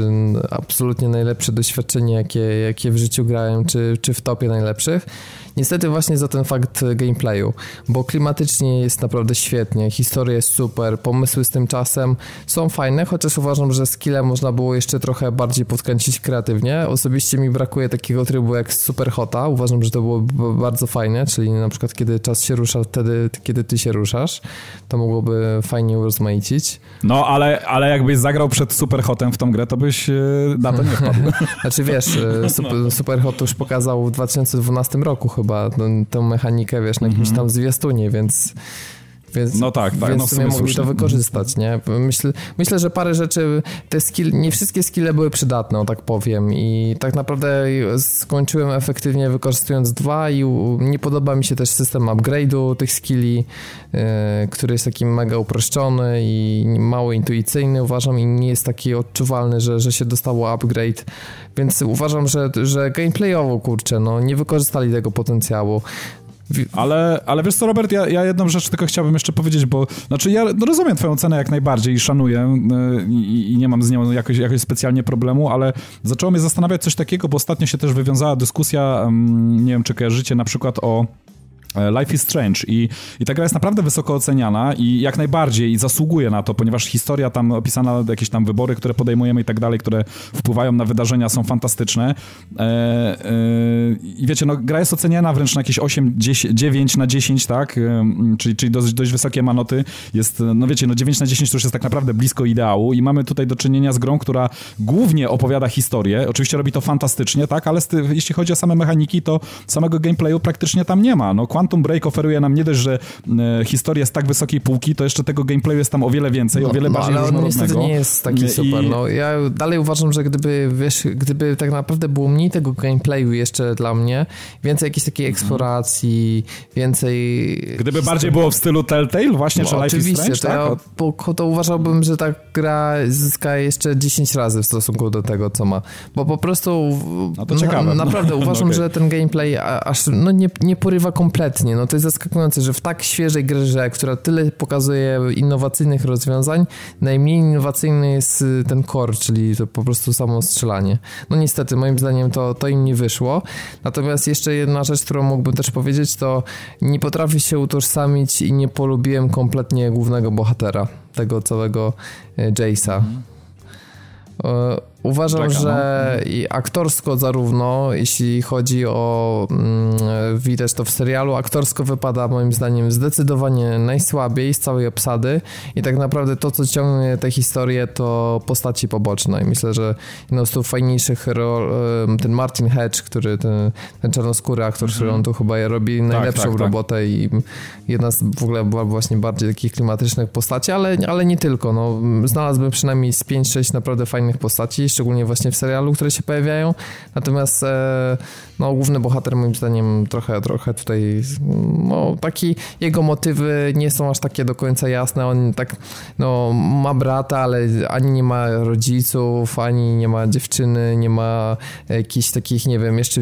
absolutnie najlepsze doświadczenie, jakie, jakie w życiu grałem, czy, czy w topie najlepszych. Niestety właśnie za ten fakt gameplayu, bo klimatycznie jest naprawdę świetnie, historia jest super, pomysły z tym czasem są fajne, chociaż uważam, że skille można było jeszcze trochę bardziej podkręcić kreatywnie. Osobiście mi brakuje takiego trybu jak Super Hota, uważam, że to było bardzo fajne, czyli na przykład kiedy czas się rusza wtedy, kiedy ty się ruszasz, to mogłoby fajnie urozmaicić. No, ale, ale jakbyś zagrał przed Super Hotem w tą grę, to byś e, na to nie wpadł. (laughs) znaczy wiesz, e, Super, Super Hot już pokazał w 2012 roku chyba tę mechanikę, wiesz, na jakimś mhm. tam zwiastunie, więc więc, no tak, tak. Więc no, mogli to wykorzystać, nie? Myślę, myślę, że parę rzeczy, te skill, nie wszystkie skille były przydatne, o tak powiem i tak naprawdę skończyłem efektywnie wykorzystując dwa i nie podoba mi się też system upgrade'u tych skilli, yy, który jest taki mega uproszczony i mało intuicyjny uważam i nie jest taki odczuwalny, że, że się dostało upgrade, więc uważam, że, że gameplayowo, kurczę, no nie wykorzystali tego potencjału. Ale, ale wiesz co, Robert, ja, ja jedną rzecz tylko chciałbym jeszcze powiedzieć, bo znaczy ja rozumiem twoją cenę jak najbardziej i szanuję y, i, i, nie mam z nią jakoś, jakoś specjalnie problemu, ale zaczęło mnie zastanawiać coś takiego, bo ostatnio się też wywiązała dyskusja, nie wiem czy kojarzycie, na przykład o Life is Strange. I, i ta gra jest naprawdę wysoko oceniana i jak najbardziej zasługuje na to, ponieważ historia tam opisana, jakieś tam wybory, które podejmujemy i tak dalej, które wpływają na wydarzenia są fantastyczne. E, e, i wiecie, no gra jest oceniana wręcz na jakieś 8, 10, 9 na 10, tak, e, czyli, czyli dość, dość wysokie manoty, jest, no wiecie, no 9 na 10 to już jest tak naprawdę blisko ideału i mamy tutaj do czynienia z grą, która głównie opowiada historię, oczywiście robi to fantastycznie, tak, ale jeśli chodzi o same mechaniki, to samego gameplayu praktycznie tam nie ma, no Quantum Break oferuje nam nie dość, że e, historia jest tak wysokiej półki, to jeszcze tego gameplayu jest tam o wiele więcej, no, o wiele no, bardziej ale różnorodnego. niestety nie jest taki super. I... No, ja dalej uważam, że gdyby, wiesz, gdyby tak naprawdę było mniej tego gameplayu jeszcze dla mnie, więcej jakiejś takiej mhm. eksploracji, więcej... Gdyby bardziej było w stylu Telltale właśnie, no, czy Life Oczywiście, is Strange, to, tak? ja, to uważałbym, że ta gra zyska jeszcze 10 razy w stosunku do tego, co ma. Bo po prostu... No to ciekawe. Na, naprawdę (laughs) uważam, okay. że ten gameplay aż no, nie, nie porywa kompletnie. No to jest zaskakujące, że w tak świeżej grze, która tyle pokazuje innowacyjnych rozwiązań, najmniej innowacyjny jest y, ten core, czyli to po prostu samo strzelanie. No niestety, moim zdaniem to, to im nie wyszło. Natomiast jeszcze jedna rzecz, którą mógłbym też powiedzieć, to nie potrafię się utożsamić i nie polubiłem kompletnie głównego bohatera tego całego y, Jace'a. Mhm. Uważam, że no. i aktorsko zarówno, jeśli chodzi o mm, widać to w serialu, aktorsko wypada moim zdaniem zdecydowanie najsłabiej z całej obsady i tak naprawdę to, co ciągnie tę historię, to postaci poboczne. I myślę, że jedną z tych fajniejszych rol, ten Martin Hedge, który ten, ten czarnoskóry aktor, który on tu chyba robi tak, najlepszą tak, tak, robotę tak. i jedna z w ogóle była właśnie bardziej takich klimatycznych postaci, ale, ale nie tylko, no, znalazłbym przynajmniej z 5-6 naprawdę fajnych postaci szczególnie właśnie w serialu, które się pojawiają. Natomiast e, no, główny bohater moim zdaniem trochę, trochę tutaj, no taki, jego motywy nie są aż takie do końca jasne. On tak, no ma brata, ale ani nie ma rodziców, ani nie ma dziewczyny, nie ma jakichś takich, nie wiem, jeszcze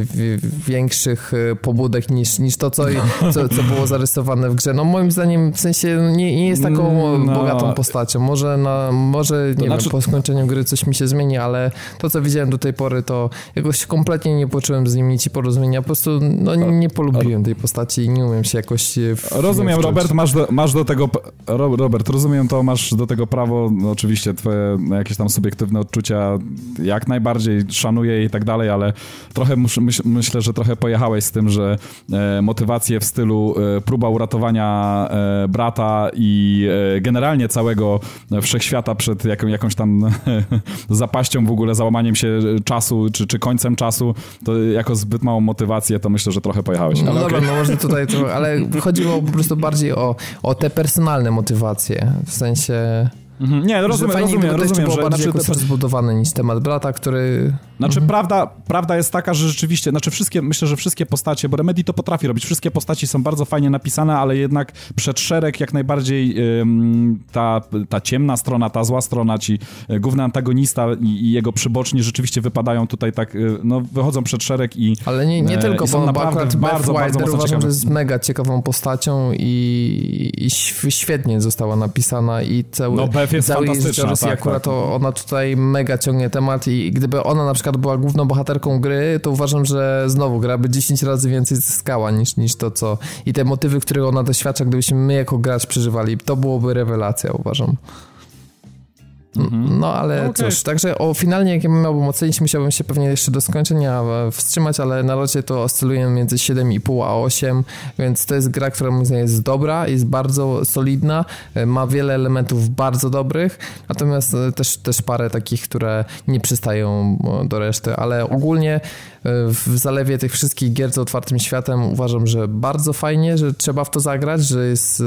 większych e, pobudek niż, niż to, co, (laughs) co, co było zarysowane w grze. No moim zdaniem w sensie nie, nie jest taką no. bogatą postacią. Może, na, może nie znaczy... wiem, po skończeniu gry coś mi się zmieni, ale to, co widziałem do tej pory, to jakoś kompletnie nie poczułem z nim nic porozumienia. Po prostu no, nie polubiłem tej postaci i nie umiem się jakoś w Rozumiem, Robert, masz do, masz do tego... Robert, rozumiem to, masz do tego prawo, no, oczywiście twoje jakieś tam subiektywne odczucia jak najbardziej szanuję i tak dalej, ale trochę myśl, myślę, że trochę pojechałeś z tym, że e, motywacje w stylu e, próba uratowania e, brata i e, generalnie całego wszechświata przed jaką, jakąś tam (laughs) zapaścią w ogóle załamaniem się czasu, czy, czy końcem czasu, to jako zbyt małą motywację, to myślę, że trochę pojechałeś. No dobra, okay. no może tutaj, to, ale chodziło po prostu bardziej o, o te personalne motywacje, w sensie... Mhm. Nie, no rozumiem, rozumiem, rozumiem, było że bardziej znaczy, jakoś rozbudowany niż temat brata, który... Znaczy mhm. prawda, prawda jest taka, że rzeczywiście, znaczy wszystkie, myślę, że wszystkie postacie, bo Remedy to potrafi robić, wszystkie postaci są bardzo fajnie napisane, ale jednak przed szereg jak najbardziej ym, ta, ta ciemna strona, ta zła strona, ci y, główny antagonista i, i, jego przyboczni rzeczywiście wypadają tutaj tak, y, no wychodzą przed szereg i Ale nie, nie tylko, bo, bo akurat bardzo, bardzo uważam, ciekawe. że jest mega ciekawą postacią i, i świetnie została napisana i cały... No, Beth jest cały fantastyczna. Tak, akurat tak. ona tutaj mega ciągnie temat i gdyby ona na przykład była główną bohaterką gry, to uważam, że znowu gra by 10 razy więcej zyskała niż, niż to, co... I te motywy, których ona doświadcza, gdybyśmy my jako gracz przeżywali, to byłoby rewelacja, uważam. Mhm. No ale okay. cóż, także o finalnie jak ja miałbym ocenić, musiałbym się pewnie jeszcze do skończenia e, wstrzymać, ale na razie to oscyluje między 7,5 a 8, więc to jest gra, która moim zdaniem jest dobra, jest bardzo solidna, e, ma wiele elementów bardzo dobrych, natomiast e, też, też parę takich, które nie przystają do reszty, ale ogólnie w zalewie tych wszystkich gier z otwartym światem uważam, że bardzo fajnie, że trzeba w to zagrać, że jest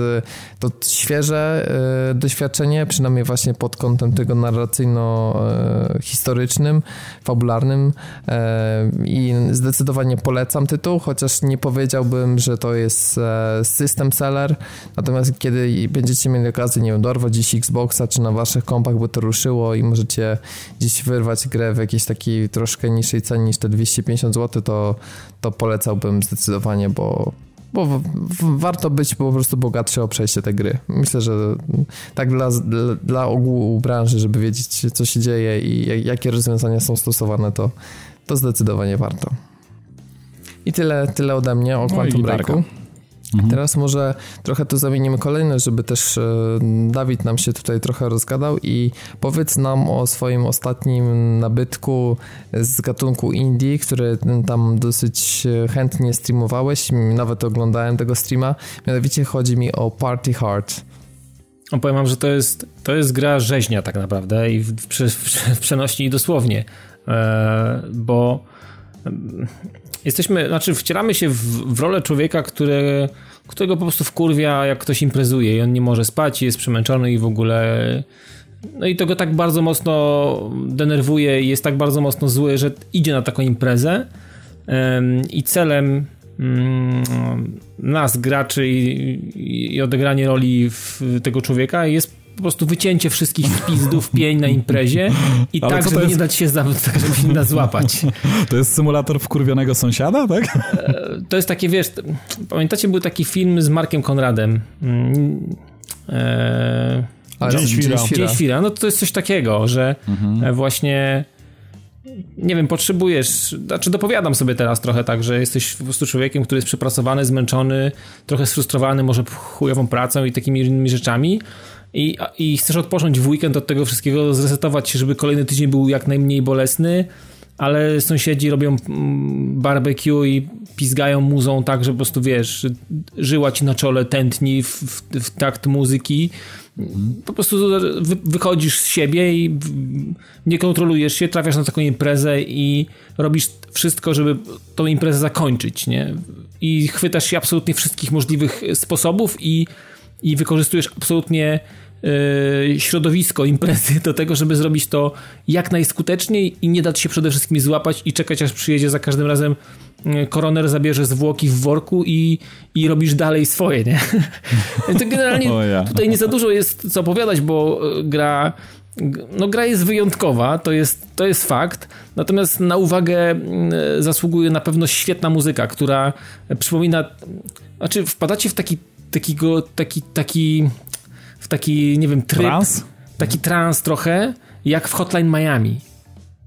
to świeże doświadczenie, przynajmniej właśnie pod kątem tego narracyjno-historycznym, fabularnym e, i zdecydowanie polecam tytuł, chociaż nie powiedziałbym, że to jest e, system seller, natomiast kiedy będziecie mieli okazję, nie wiem, dorwać dziś Xboxa, czy na waszych kompach by to ruszyło i możecie dziś wyrwać grę w jakiejś takiej troszkę niższej cenie niż te 250 zł, to, to polecałbym zdecydowanie, bo bo w, w, warto być po prostu bogatszy o przejście tej gry. Myślę, że tak dla, dla, dla ogółu branży, żeby wiedzieć, co się dzieje i jakie rozwiązania są stosowane, to, to zdecydowanie warto. I tyle, tyle ode mnie o no Quantum Breaku. Mhm. Teraz może trochę to zamienimy kolejne, żeby też e, Dawid nam się tutaj trochę rozgadał i powiedz nam o swoim ostatnim nabytku z gatunku indie, który tam dosyć chętnie streamowałeś, nawet oglądałem tego streama, mianowicie chodzi mi o Party Hard. No powiem wam, że to jest, to jest gra rzeźnia tak naprawdę i w, w, w przenośni dosłownie, e, bo jesteśmy, znaczy wcielamy się w, w rolę człowieka, który, którego po prostu wkurwia, jak ktoś imprezuje i on nie może spać, jest przemęczony i w ogóle... No i to go tak bardzo mocno denerwuje i jest tak bardzo mocno zły, że idzie na taką imprezę i celem mm, nas, graczy i, i odegranie roli tego człowieka jest po prostu wycięcie wszystkich spizdów pień na imprezie i Ale tak, żeby jest... nie dać się za, (laughs) tak, żeby się nie złapać. To jest symulator wkurwionego sąsiada, tak? E, to jest takie, wiesz, pamiętacie, był taki film z Markiem Konradem. Eee, Dzień Świra. Dzień Świra. No to jest coś takiego, że mhm. właśnie nie wiem, potrzebujesz, znaczy dopowiadam sobie teraz trochę tak, że jesteś po prostu człowiekiem, który jest przepracowany, zmęczony, trochę sfrustrowany może chujową pracą i takimi innymi rzeczami i, i chcesz odpocząć w weekend od tego wszystkiego, zresetować się, żeby kolejny tydzień był jak najmniej bolesny, ale sąsiedzi robią mm, barbecue i pizgają muzą tak, że po prostu wiesz, żyła ci na czole tętni w, w, w takt muzyki. Po prostu wy, wychodzisz z siebie i nie kontrolujesz się, trafiasz na taką imprezę i robisz wszystko, żeby tą imprezę zakończyć, nie? I chwytasz się absolutnie wszystkich możliwych sposobów i, i wykorzystujesz absolutnie E, środowisko imprezy do tego, żeby zrobić to jak najskuteczniej i nie dać się przede wszystkim złapać i czekać aż przyjedzie za każdym razem e, koroner zabierze zwłoki w worku i, i robisz dalej swoje, nie? (laughs) to generalnie tutaj nie za dużo jest co opowiadać, bo e, gra no gra jest wyjątkowa, to jest, to jest fakt, natomiast na uwagę zasługuje na pewno świetna muzyka, która przypomina, znaczy wpadacie w taki, takiego, taki, taki w taki, nie wiem, tryb. Trans? Taki trans trochę, jak w Hotline Miami.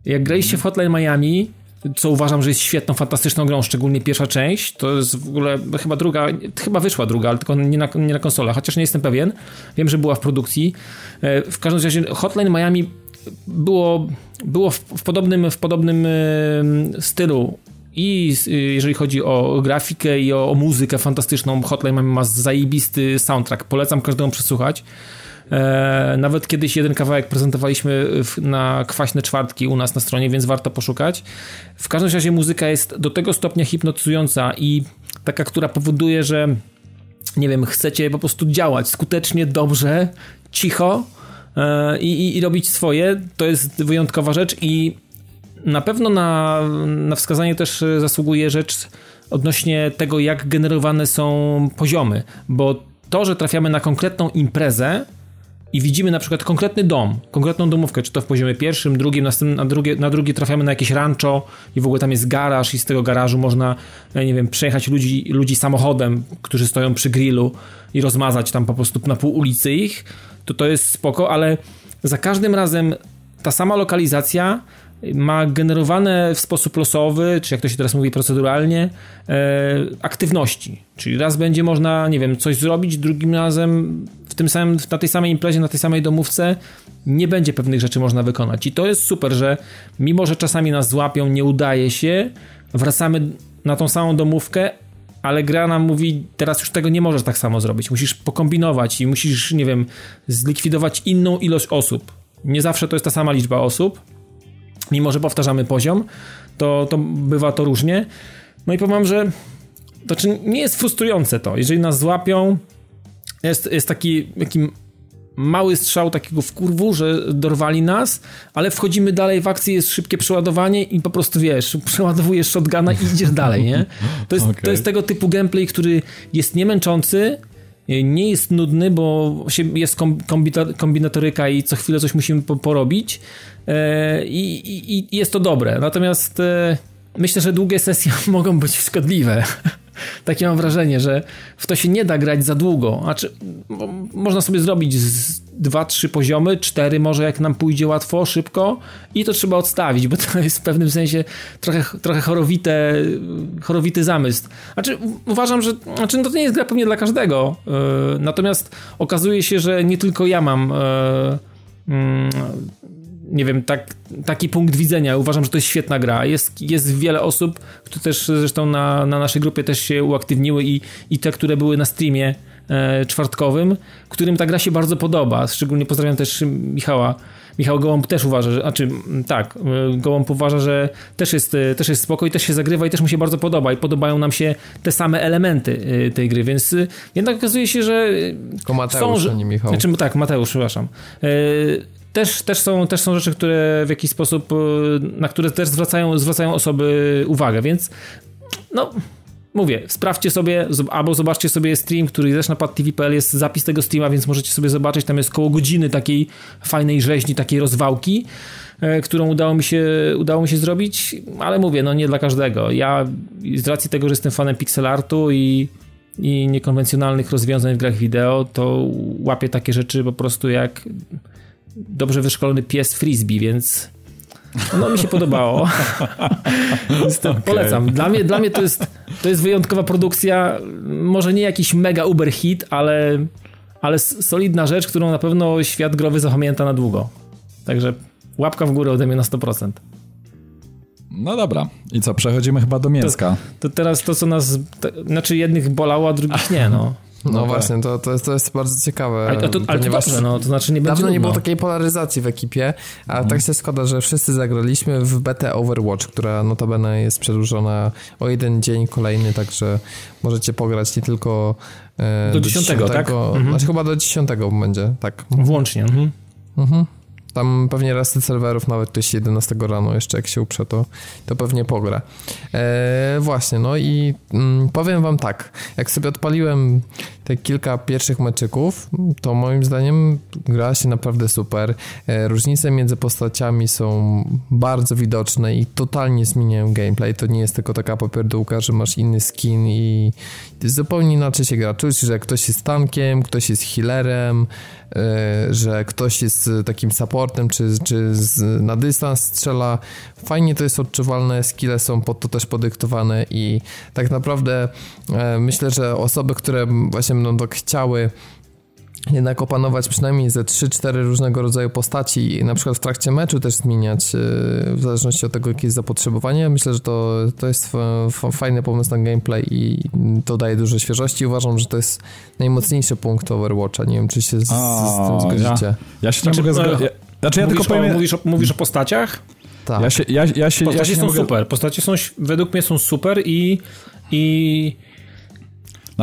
Jak graliście w Hotline Miami, co uważam, że jest świetną, fantastyczną grą, szczególnie pierwsza część, to jest w ogóle chyba druga, chyba wyszła druga, ale tylko nie na, nie na konsolę, chociaż nie jestem pewien. Wiem, że była w produkcji. E, w każdym razie Hotline Miami było, było w, w podobnym, w podobnym stylu i y, jeżeli chodzi o grafikę i o, o muzykę fantastyczną, Hotline Miami ma zajebisty soundtrack. Polecam każdemu przesłuchać. E, nawet kiedyś jeden kawałek prezentowaliśmy na kwaśne czwartki u nas na stronie, więc warto poszukać. W każdym razie muzyka jest do tego stopnia hipnotyzująca i taka, która powoduje, że nie wiem, chcecie po prostu działać skutecznie, dobrze, cicho e, i, i robić swoje. To jest wyjątkowa rzecz i na pewno na, na wskazanie też zasługuje rzecz odnośnie tego, jak generowane są poziomy, bo to, że trafiamy na konkretną imprezę i widzimy na przykład konkretny dom, konkretną domówkę, czy to w poziomie pierwszym, drugim, na drugie, na drugie trafiamy na jakieś rancho i w ogóle tam jest garaż i z tego garażu można, nie wiem, przejechać ludzi, ludzi samochodem, którzy stoją przy grillu i rozmazać tam po prostu na pół ulicy ich, to to jest spoko, ale za każdym razem ta sama lokalizacja ma generowane w sposób losowy, czy jak to się teraz mówi proceduralnie, e, aktywności. Czyli raz będzie można, nie wiem, coś zrobić, drugim razem w tym samym, na tej samej imprezie, na tej samej domówce nie będzie pewnych rzeczy można wykonać. I to jest super, że mimo, że czasami nas złapią, nie udaje się, wracamy na tą samą domówkę, ale gra nam mówi, teraz już tego nie możesz tak samo zrobić. Musisz pokombinować i musisz, nie wiem, zlikwidować inną ilość osób. Nie zawsze to jest ta sama liczba osób, mimo że powtarzamy poziom, to, to bywa to różnie. No i powiem, że to czy nie jest frustrujące to, jeżeli nas złapią, jest, jest taki, taki mały strzał takiego wkurwu, że dorwali nas, ale wchodzimy dalej w akcję, jest szybkie przeładowanie i po prostu wiesz, (laughs) przeładowujesz shotguna i idziesz dalej, nie? To jest, okay. to jest tego typu gameplay, który jest niemęczący, nie jest nudny, bo jest kombinatoryka i co chwilę coś musimy porobić e, i, jest to dobre. Natomiast e, myślę, że długie sesje (laughs) mogą być szkodliwe. takie mam wrażenie, że w to się nie da grać za długo. Znaczy, można sobie zrobić z dwa, trzy poziomy, cztery może jak nam pójdzie łatwo, szybko i to trzeba odstawić, bo (laughs) to jest w pewnym sensie trochę, trochę chorowite, chorowity zamysł. Znaczy, uważam, że znaczy, no to nie jest gra pewnie dla każdego. Yy, natomiast okazuje się, że nie tylko ja mam yy, yy, nie wiem, tak, taki punkt widzenia. Uważam, że to jest świetna gra. Jest, jest wiele osób, które też zresztą na, na naszej grupie też się uaktywniły i, i te, które były na streamie e, czwartkowym, którym ta gra się bardzo podoba. Szczególnie pozdrawiam też Michała. Michał Gołąb też uważa, że, znaczy tak, e, Gołąb uważa, że też jest, e, też jest spoko i też się zagrywa i też mu się bardzo podoba i podobają nam się te same elementy e, tej gry, więc jednak okazuje się, że Tylko Mateusz, są, nie Michał. Znaczy, tak, Mateusz, przepraszam też, też, są, też są rzeczy, które w jakiś sposób, e, na które też zwracają, zwracają osoby uwagę, więc no, mówię, sprawdźcie sobie, albo zobaczcie sobie stream, który też na padtv.pl jest zapis tego streama, więc możecie sobie zobaczyć, tam jest koło godziny takiej fajnej rzeźni, takiej rozwałki, e, którą udało mi się, udało mi się zrobić, ale mówię, no nie dla każdego. Ja z racji tego, że jestem fanem pixel artu i i niekonwencjonalnych rozwiązań w grach wideo, to łapię takie rzeczy po prostu jak dobrze wyszkolony pies frisbee, więc no mi się podobało. (laughs) okay. Polecam. Dla mnie, dla mnie to, jest, to jest wyjątkowa produkcja. Może nie jakiś mega uber hit, ale, ale solidna rzecz, którą na pewno świat growy zapamięta na długo. Także łapka w górę ode mnie na 100%. No dobra. I co, przechodzimy chyba do mięska. To, to teraz to, co nas... To, znaczy jednych bolało, a drugich nie, no. No, no właśnie, to, to, jest, to jest bardzo ciekawe. Ale to, ale to dobrze, no, to znaczy nie będzie Dawno nie było takiej polaryzacji w ekipie, a mhm. tak się składa, że wszyscy zagraliśmy w betę Overwatch, która notabene jest przedłużona o jeden dzień kolejny, także możecie pograć nie tylko e, do, do 10, 10 tak? Mhm. Znaczy chyba do 10 będzie, tak. Włącznie. Mhm. Mhm. Tam pewnie reset serwerów nawet ktoś 11 rano jeszcze jak się uprze, to, to pewnie pogra. E, właśnie, no i mm, powiem wam tak, jak sobie odpaliłem te kilka pierwszych meczyków, to moim zdaniem gra się naprawdę super. E, różnice między postaciami są bardzo widoczne i totalnie zmieniają gameplay. To nie jest tylko taka popierdółka, że masz inny skin i zupełnie inaczej się gra. Czuć, że ktoś jest tankiem, ktoś jest healerem, e, że ktoś jest takim supportem, czy, czy na dystans strzela. Fajnie to jest odczuwalne, skille są pod to też podyktowane i tak naprawdę e, myślę, że osoby, które właśnie będą tak chciały jednak opanować przynajmniej ze 3-4 różnego rodzaju postaci i na przykład w trakcie meczu też zmieniać e, w zależności od tego, jakie jest zapotrzebowanie. Myślę, że to, to jest fajny pomysł na gameplay i to daje dużo świeżości. Uważam, że to jest najmocniejszy punkt Overwatcha. Nie wiem, czy się z, z tym zgodzicie. Ja, ja się znaczy, mogę zgodzić. Znaczy, ja mówisz, tylko powiem... o, mówisz, o, mówisz o postaciach? Tak. Ja się, ja, ja się, Postacie ja się są mogę... super. Postacie są, według mnie są super i, i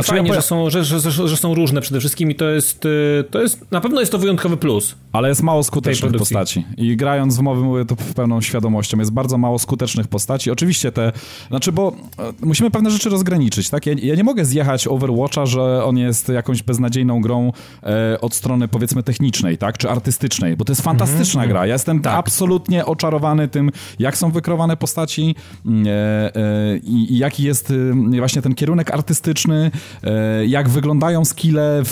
znaczy, Fajnie, ja że, są, że, że, że, są różne przede wszystkim i to jest, y, to jest, na pewno jest to wyjątkowy plus. Ale jest mało skutecznych postaci i grając w mowy mówię to pełną świadomością, jest bardzo mało skutecznych postaci. Oczywiście te, znaczy bo e, musimy pewne rzeczy rozgraniczyć, tak? Ja, ja nie mogę zjechać Overwatcha, że on jest jakąś beznadziejną grą e, od strony powiedzmy technicznej, tak? Czy artystycznej, bo to jest fantastyczna mm -hmm. gra. Ja jestem tak. absolutnie oczarowany tym, jak są wykrowane postaci mm, e, e, i jaki jest y, właśnie ten kierunek artystyczny, jak wyglądają skille,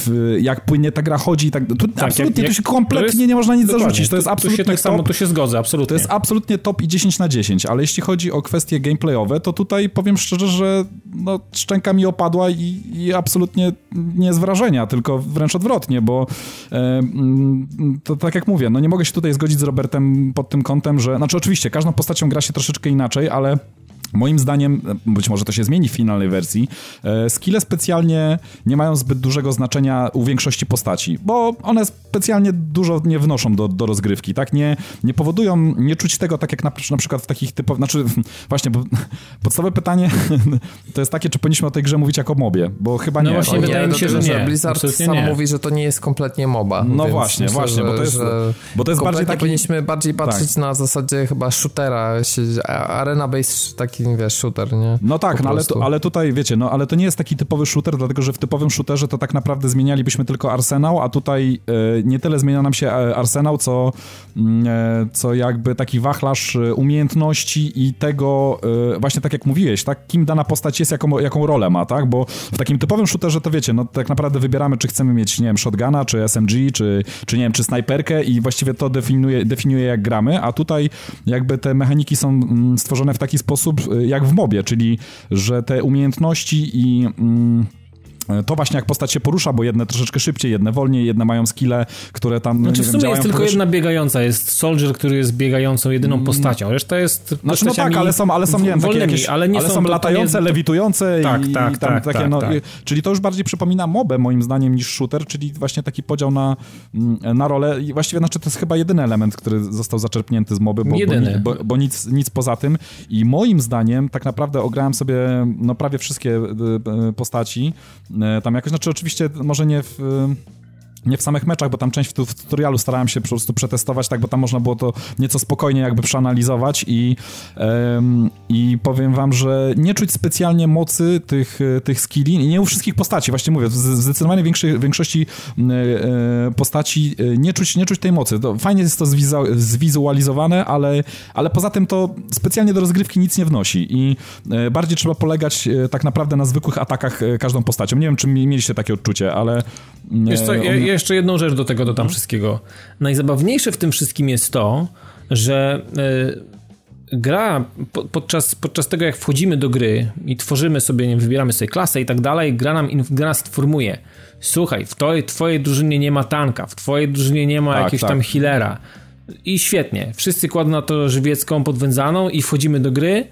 jak płynnie ta gra chodzi. Tak, tu, tak, absolutnie jak, tu się kompletnie jest, nie można nic zarzucić. To jest absolutnie tu tak top, samo, tu się zgodzę, absolutnie. To jest absolutnie top i 10 na 10, ale jeśli chodzi o kwestie gameplayowe, to tutaj powiem szczerze, że no, szczęka mi opadła i, i absolutnie nie z wrażenia, tylko wręcz odwrotnie, bo e, mm, to tak jak mówię, no nie mogę się tutaj zgodzić z Robertem pod tym kątem, że, znaczy oczywiście, każdą postacią gra się troszeczkę inaczej, ale Moim zdaniem, być może to się zmieni w finalnej wersji, e, skille specjalnie nie mają zbyt dużego znaczenia u większości postaci, bo one specjalnie dużo nie wnoszą do, do rozgrywki, tak? Nie, nie powodują, nie czuć tego tak jak na, na przykład w takich typowych, znaczy (laughs) właśnie, bo (laughs) podstawowe pytanie (laughs) to jest takie, czy powinniśmy o tej grze mówić jako mobie, bo chyba no nie. właśnie, wydaje mi się, że nie. Blizzard sam nie. mówi, że to nie jest kompletnie moba. No właśnie, myślę, właśnie, bo to jest, bo to jest bardziej taki... powinniśmy bardziej patrzeć tak. na zasadzie chyba shootera, arena-based taki taki, wiesz, shooter, nie? No tak, no ale, tu, ale tutaj, wiecie, no ale to nie jest taki typowy shooter, dlatego że w typowym shooterze to tak naprawdę zmienialibyśmy tylko arsenał, a tutaj e, nie tyle zmienia nam się e, arsenał, co, mm, e, co jakby taki wachlarz umiejętności i tego, właśnie tak jak mówiłeś, tak, kim dana postać jest, jaką, jaką rolę ma, tak, bo w takim typowym shooterze to wiecie, no tak naprawdę wybieramy, czy chcemy mieć, nie wiem, shotguna, czy SMG, czy, czy nie wiem, czy snajperkę i właściwie to definiuje, definiuje jak gramy, a tutaj jakby te mechaniki są mm, stworzone w taki sposób jak w mobie, czyli że te umiejętności i... Mm, to właśnie jak postać się porusza, bo jedne troszeczkę szybciej, jedne wolniej, jedne mają skille, które tam Znaczy w wiem, sumie jest tylko jedna biegająca, jest Soldier, który jest biegającą jedyną postacią, reszta jest Znaczy, no tak, ale są, ale są, nie wiem, takie wolnymi, jakieś, ale nie ale są, są latające, nie- lewitujące Tak, i, tak, i tam tak, takie, tak, no, tak. czyli to już bardziej przypomina mobę moim zdaniem niż shooter, czyli właśnie taki podział na, mm, na rolę. I właściwie znaczy to jest chyba jedyny element, który został zaczerpnięty z moby, bo, bo, Jedyny. ni- bo, bo nic, nic poza tym. I moim zdaniem tak naprawdę ograłem sobie no prawie wszystkie y, y, postaci, tam jakoś, znaczy oczywiście może nie w... nie w samych meczach, bo tam część w, tu- w tutorialu starałem się po prostu przetestować, tak, bo tam można było to nieco spokojnie jakby przeanalizować i, em, i powiem wam, że nie czuć specjalnie mocy tych, e, tych skilli, nie u wszystkich postaci, właśnie mówię, w zdecydowanie większej, większości e, postaci nie czuć, nie czuć tej mocy. To fajnie jest to zwiza- zwizualizowane, ale, ale poza tym to specjalnie do rozgrywki nic nie wnosi i e, bardziej trzeba polegać e, tak naprawdę na zwykłych atakach każdą postacią. Nie wiem, czy mi- mieliście takie odczucie, ale... Wiesz co, ja jeszcze jedną rzecz do tego dodam Mhm. wszystkiego. Najzabawniejsze w tym wszystkim jest to, że y, gra po, podczas, podczas tego, jak wchodzimy do gry i tworzymy sobie, nie wybieramy sobie klasę i tak dalej, gra, nam, gra nas informuje. Słuchaj, w twojej, twojej drużynie nie ma tanka, w twojej drużynie nie ma Tak, jakiegoś tak. tam healera. I świetnie. Wszyscy kładą na to żywiecką podwędzaną i wchodzimy do gry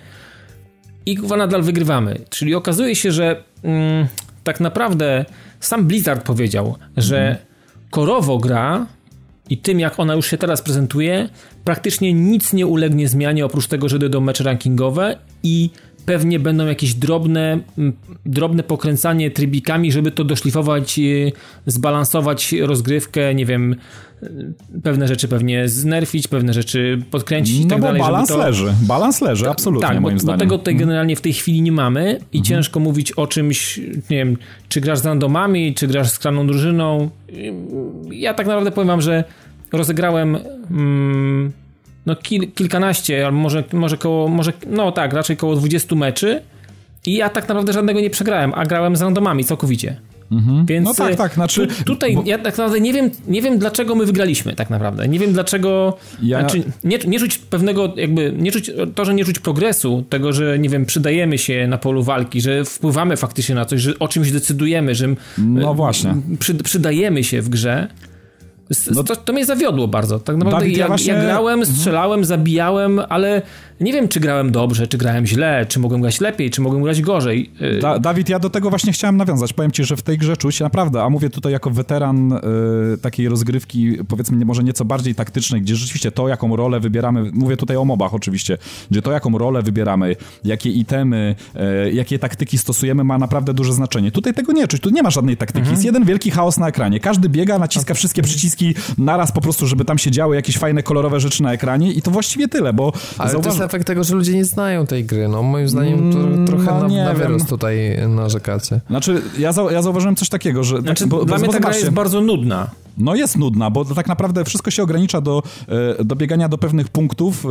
i kurwa nadal wygrywamy. Czyli okazuje się, że mm, tak naprawdę sam Blizzard powiedział, że korowo gra i tym jak ona już się teraz prezentuje, praktycznie nic nie ulegnie zmianie oprócz tego, że dojdą mecze rankingowe i pewnie będą jakieś drobne, mm, drobne pokręcanie trybikami, żeby to doszlifować, y, zbalansować rozgrywkę, nie wiem, y, pewne rzeczy pewnie znerfić, pewne rzeczy podkręcić i No tak bo dalej. żeby balans to... leży, balans leży, absolutnie Tak, bo, moim bo zdaniem. Mhm. tego tutaj generalnie w tej chwili nie mamy i ciężko mówić o czymś, nie wiem, czy grasz z randomami, czy grasz z kraną drużyną. Ja tak naprawdę powiem wam, że rozegrałem mm, no kil, kilkanaście, albo może, może koło, może, no tak, raczej koło 20 meczy i ja tak naprawdę żadnego nie przegrałem, a grałem z randomami całkowicie. Więc No tak, tak, znaczy- tu, tutaj bo- ja tak naprawdę nie wiem, nie wiem dlaczego my wygraliśmy tak naprawdę. Nie wiem dlaczego Ja- znaczy, nie, nie czuć pewnego jakby nie czuć to, że nie czuć progresu, tego, że nie wiem, przydajemy się na polu walki, że wpływamy faktycznie na coś, że o czymś decydujemy, że No e, właśnie. Przy, przydajemy się w grze. No- to, to mnie zawiodło bardzo. Tak naprawdę Dawid, ja ja, właśnie- ja grałem, Mhm. strzelałem, zabijałem, ale nie wiem, czy grałem dobrze, czy grałem źle, czy mogłem grać lepiej, czy mogłem grać gorzej. E, Da, Dawid, ja do tego właśnie chciałem nawiązać. Powiem ci, że w tej grze czuć naprawdę, a mówię tutaj jako weteran y, takiej rozgrywki, powiedzmy może nieco bardziej taktycznej, gdzie rzeczywiście to, jaką rolę wybieramy, mówię tutaj o mobach oczywiście, gdzie to, jaką rolę wybieramy, jakie itemy, y, jakie taktyki stosujemy, ma naprawdę duże znaczenie. Tutaj tego nie czuć, tu nie ma żadnej taktyki. Mhm. Jest jeden wielki chaos na ekranie. Każdy biega, naciska wszystkie przyciski naraz po prostu, żeby tam się działy jakieś fajne, kolorowe rzeczy na ekranie i to właściwie tyle, bo Ale to zauważ... efekt tego, że ludzie nie znają tej gry. No moim zdaniem to Mm, trochę no na, na wiem. wyrost tutaj narzekacie. Znaczy, ja, zau- ja zauważyłem coś takiego, że... Znaczy, bo, dla bo mnie ta gra jest bardzo nudna. No jest nudna, bo tak naprawdę wszystko się ogranicza do, e, do biegania do pewnych punktów, e,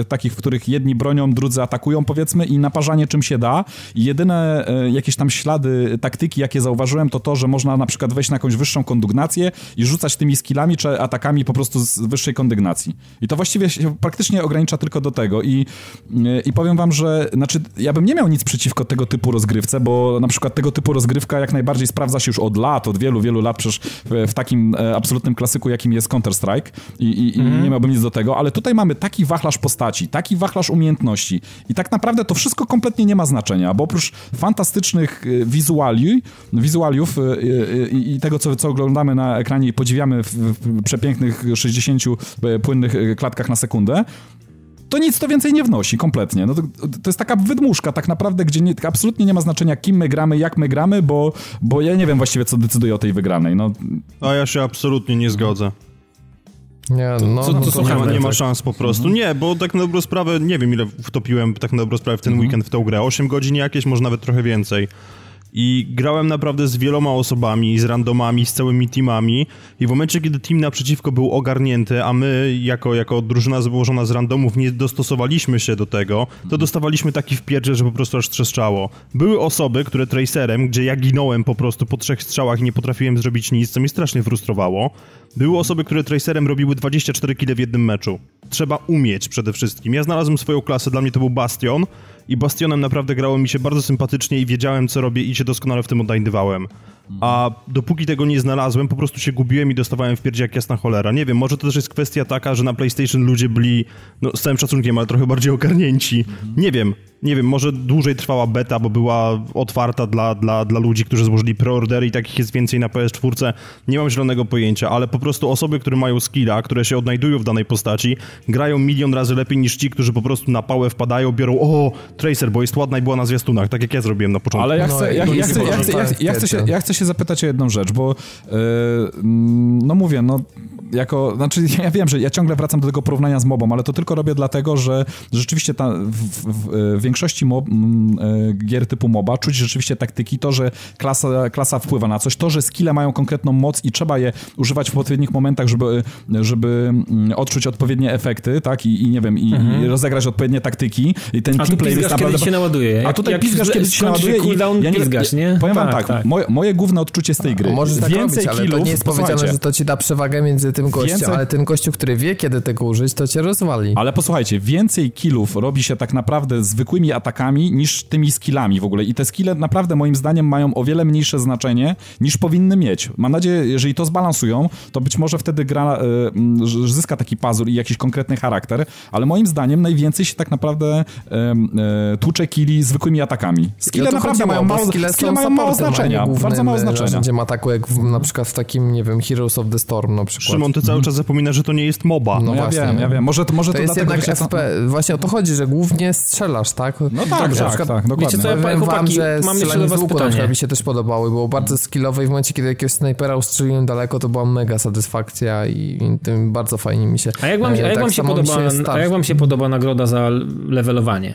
e, takich, w których jedni bronią, drudzy atakują, powiedzmy, i naparzanie czym się da. I jedyne jakieś tam ślady taktyki, jakie zauważyłem, to to, że można na przykład wejść na jakąś wyższą kondygnację i rzucać tymi skillami czy atakami po prostu z wyższej kondygnacji. I to właściwie się praktycznie ogranicza tylko do tego. I, i powiem wam, że znaczy, ja bym nie miał nic przeciwko tego typu rozgrywce, bo na przykład tego typu rozgrywka jak najbardziej sprawdza się już od lat, od wielu, wielu lat przecież w, w takim e, absolutnym klasyku, jakim jest Counter-Strike i, i, i nie miałbym nic do tego, ale tutaj mamy taki wachlarz postaci, taki wachlarz umiejętności i tak naprawdę to wszystko kompletnie nie ma znaczenia, bo oprócz fantastycznych e, wizuali, wizualiów e, i i tego, co, co oglądamy na ekranie i podziwiamy w, w przepięknych 60 e, płynnych klatkach na sekundę, to nic to więcej nie wnosi, kompletnie. No to, to jest taka wydmuszka tak naprawdę, gdzie nie, absolutnie nie ma znaczenia, kim my gramy, jak my gramy, bo, bo ja nie wiem właściwie, co decyduje o tej wygranej. No, A ja się absolutnie nie zgodzę. Nie, no, co, co, no, nie, ma, nie ma szans po prostu. Mhm. Nie, bo tak na dobrą sprawę, nie wiem ile wtopiłem tak na dobrą sprawę w ten mhm. weekend w tę grę. 8 godzin jakieś, może nawet trochę więcej. I grałem naprawdę z wieloma osobami, z randomami, z całymi teamami. I w momencie, kiedy team naprzeciwko był ogarnięty, a my, jako, jako drużyna złożona z randomów, nie dostosowaliśmy się do tego, to dostawaliśmy taki wpierdziel, że po prostu aż trzeszczało. Były osoby, które tracerem, gdzie ja ginąłem po prostu po trzech strzałach i nie potrafiłem zrobić nic, co mnie strasznie frustrowało. Były osoby, które tracerem robiły 24 kile w jednym meczu. Trzeba umieć przede wszystkim. Ja znalazłem swoją klasę, dla mnie to był Bastion i Bastionem naprawdę grało mi się bardzo sympatycznie i wiedziałem, co robię i się doskonale w tym odnajdywałem. A dopóki tego nie znalazłem, po prostu się gubiłem i dostawałem w pierdzie jak jasna cholera. Nie wiem, może to też jest kwestia taka, że na PlayStation ludzie byli, no z całym szacunkiem, ale trochę bardziej ogarnięci. Nie wiem, nie wiem, może dłużej trwała beta, bo była otwarta dla, dla, dla ludzi, którzy złożyli preordery i takich jest więcej na PS4. Nie mam zielonego pojęcia, ale po prostu osoby, które mają skilla, które się odnajdują w danej postaci, grają milion razy lepiej niż ci, którzy po prostu na pałę wpadają, biorą o, Tracer, bo jest ładna i była na zwiastunach, tak jak ja zrobiłem na początku. Ale ja chcę, no, ja, ja, chcę, ja, chcę, ja, chcę, się, ja chcę się zapytać o jedną rzecz, bo yy, no mówię, no jako, znaczy (laughs) ja wiem, że ja ciągle wracam do tego porównania z mobą, ale to tylko robię dlatego, że rzeczywiście ta, w, w, w większości mob, m, e, gier typu MOBA czuć rzeczywiście taktyki, to, że klasa, klasa wpływa na coś, to, że skille mają konkretną moc i trzeba je używać w odpowiednich momentach, żeby, żeby mm, odczuć odpowiednie efekty, tak, i, i nie wiem, i, mhm. i rozegrać odpowiednie taktyki i ten a gameplay jest naprawdę... kiedy się naładuje. A tutaj pizgasz, kiedy się naładuje i ja nie, pizgasz, nie? Powiem tak, wam tak, tak. Moje, moje główne odczucie z tej gry. Możesz tak Więcej robić, kilów, ale to nie jest powiedziane, że to ci da przewagę między tym gościem, więcej... ale ten gościu, który wie, kiedy tego użyć, to cię rozwali. Ale posłuchajcie, więcej killów robi się tak naprawdę zwykłymi atakami niż tymi skillami w ogóle. I te skille naprawdę moim zdaniem mają o wiele mniejsze znaczenie niż powinny mieć. Mam nadzieję, jeżeli to zbalansują, to być może wtedy gra y, zyska taki pazur i jakiś konkretny charakter, ale moim zdaniem najwięcej się tak naprawdę y, y, tłucze killi zwykłymi atakami. Skille no naprawdę mają mało, skille skille mają mało znaczenia. Bardzo mało znaczenia. Gdzie ma ataku jak w, na przykład w takim, nie wiem, Heroes of the Storm na przykład. Szymon, ty cały mhm. czas zapominasz, że to nie jest MOBA. No, ja właśnie. wiem, ja wiem. Może, może to, to jest jednak FP. Właśnie o to chodzi, że głównie strzelasz, tak? No tak, tak, tak, tak, dokładnie. Wiecie co, ja powiem wam, że mam strzelanie z łuku na mi się też podobały. Było bardzo skillowe i w momencie, kiedy jakiegoś snajpera ustrzeliłem daleko, to była mega satysfakcja i, i tym bardzo fajnie mi się... A jak wam, a jak tak wam się, podoba, się a jak wam się podoba nagroda za levelowanie?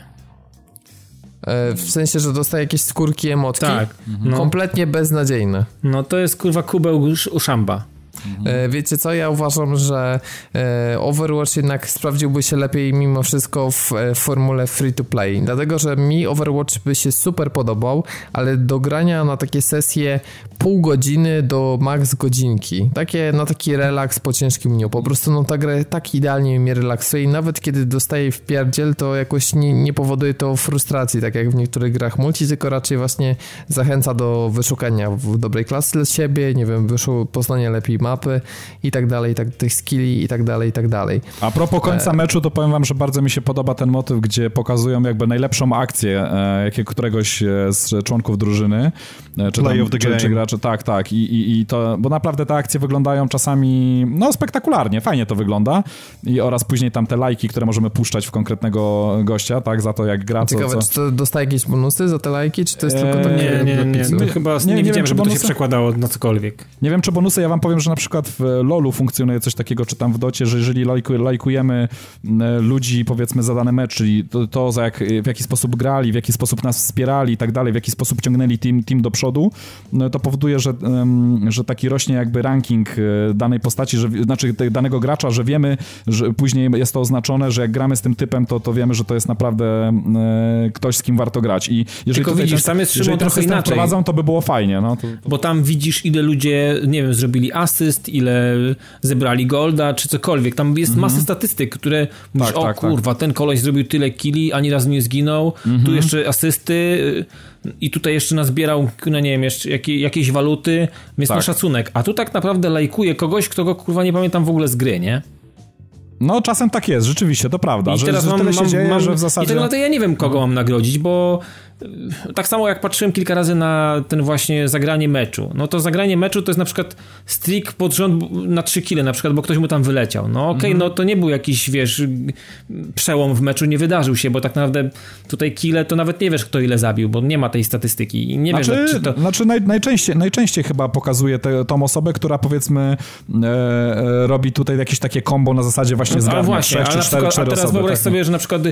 E, w sensie, że dostaje jakieś skórki emotki. Tak. No. Kompletnie beznadziejne. No to jest kurwa kubeł uszamba. Mhm. Wiecie co, ja uważam, że e, Overwatch jednak sprawdziłby się lepiej mimo wszystko w e, formule free to play, dlatego, że mi Overwatch by się super podobał, ale do grania na takie sesje pół godziny do max godzinki, takie na taki relaks po ciężkim dniu, po prostu no ta gra tak idealnie mnie relaksuje i nawet kiedy dostaję w pierdziel, to jakoś nie, nie powoduje to frustracji, tak jak w niektórych grach multi, tylko raczej właśnie zachęca do wyszukania w dobrej klasy dla siebie, nie wiem, poznania lepiej mapy i tak dalej, tak, tych skilli i tak dalej, i tak dalej. A propos końca e... meczu, to powiem wam, że bardzo mi się podoba ten motyw, gdzie pokazują jakby najlepszą akcję e, jakie któregoś e, z członków drużyny, e, czy, tam, czy, czy graczy, tak, tak, I, i, i to, bo naprawdę te akcje wyglądają czasami, no spektakularnie, fajnie to wygląda i oraz później tam te lajki, które możemy puszczać w konkretnego gościa, tak, za to jak gra. Ciekawe, co... czy to dostaje jakieś bonusy za te lajki, czy to jest tylko takie... Nie, nie, nie, nie. chyba nie, nie, nie widziałem, żeby bonusy... to się przekładało na cokolwiek. Nie wiem, czy bonusy, ja wam powiem, że na przykład w LoLu funkcjonuje coś takiego, czy tam w Docie, że jeżeli lajkujemy ludzi, powiedzmy, za dany mecz, czyli to, to za jak, w jaki sposób grali, w jaki sposób nas wspierali i tak dalej, w jaki sposób ciągnęli team, team do przodu, no, to powoduje, że, że taki rośnie jakby ranking e, danej postaci, że, znaczy danego gracza, że wiemy, że później jest to oznaczone, że jak gramy z tym typem, to, to wiemy, że to jest naprawdę e, ktoś, z kim warto grać. I jeżeli Tylko widzisz, tam jest jeżeli trochę inaczej. wprowadzą, to by było fajnie. No, to, to... Bo tam widzisz, ile ludzie, nie wiem, zrobili asyst, ile zebrali golda, czy cokolwiek. Tam jest mhm. masa statystyk, które mówisz, tak, o tak, tak. kurwa, tak. ten koleś zrobił tyle kili, ani razu nie zginął, mhm. tu jeszcze asysty y, i tutaj jeszcze nazbierał, no nie wiem, jeszcze waluty, więc tak. ma szacunek. A tu tak naprawdę lajkuje kogoś, kto go kurwa nie pamiętam w ogóle z gry, nie? No, czasem tak jest, rzeczywiście, to prawda. I że, teraz że mam, tyle się mam, dzieje, mam, że w zasadzie... I tak naprawdę ja nie wiem, kogo mam nagrodzić, bo tak samo jak patrzyłem kilka razy na ten właśnie zagranie meczu, no to zagranie meczu to jest na przykład streak pod rząd na 3 kile na przykład, bo ktoś mu tam wyleciał. No okej, okay, mm. no to nie był jakiś, wiesz, przełom w meczu, nie wydarzył się, bo tak naprawdę tutaj kile to nawet nie wiesz, kto ile zabił, bo nie ma tej statystyki i nie znaczy, wiesz, czy to... Znaczy naj, najczęściej, najczęściej chyba pokazuje te, tą osobę, która powiedzmy e, e, robi tutaj jakieś takie combo na zasadzie właśnie zgrania właśnie, 3 czy 4, przykład, 4 A teraz osoby, wyobraź tak? sobie, że na przykład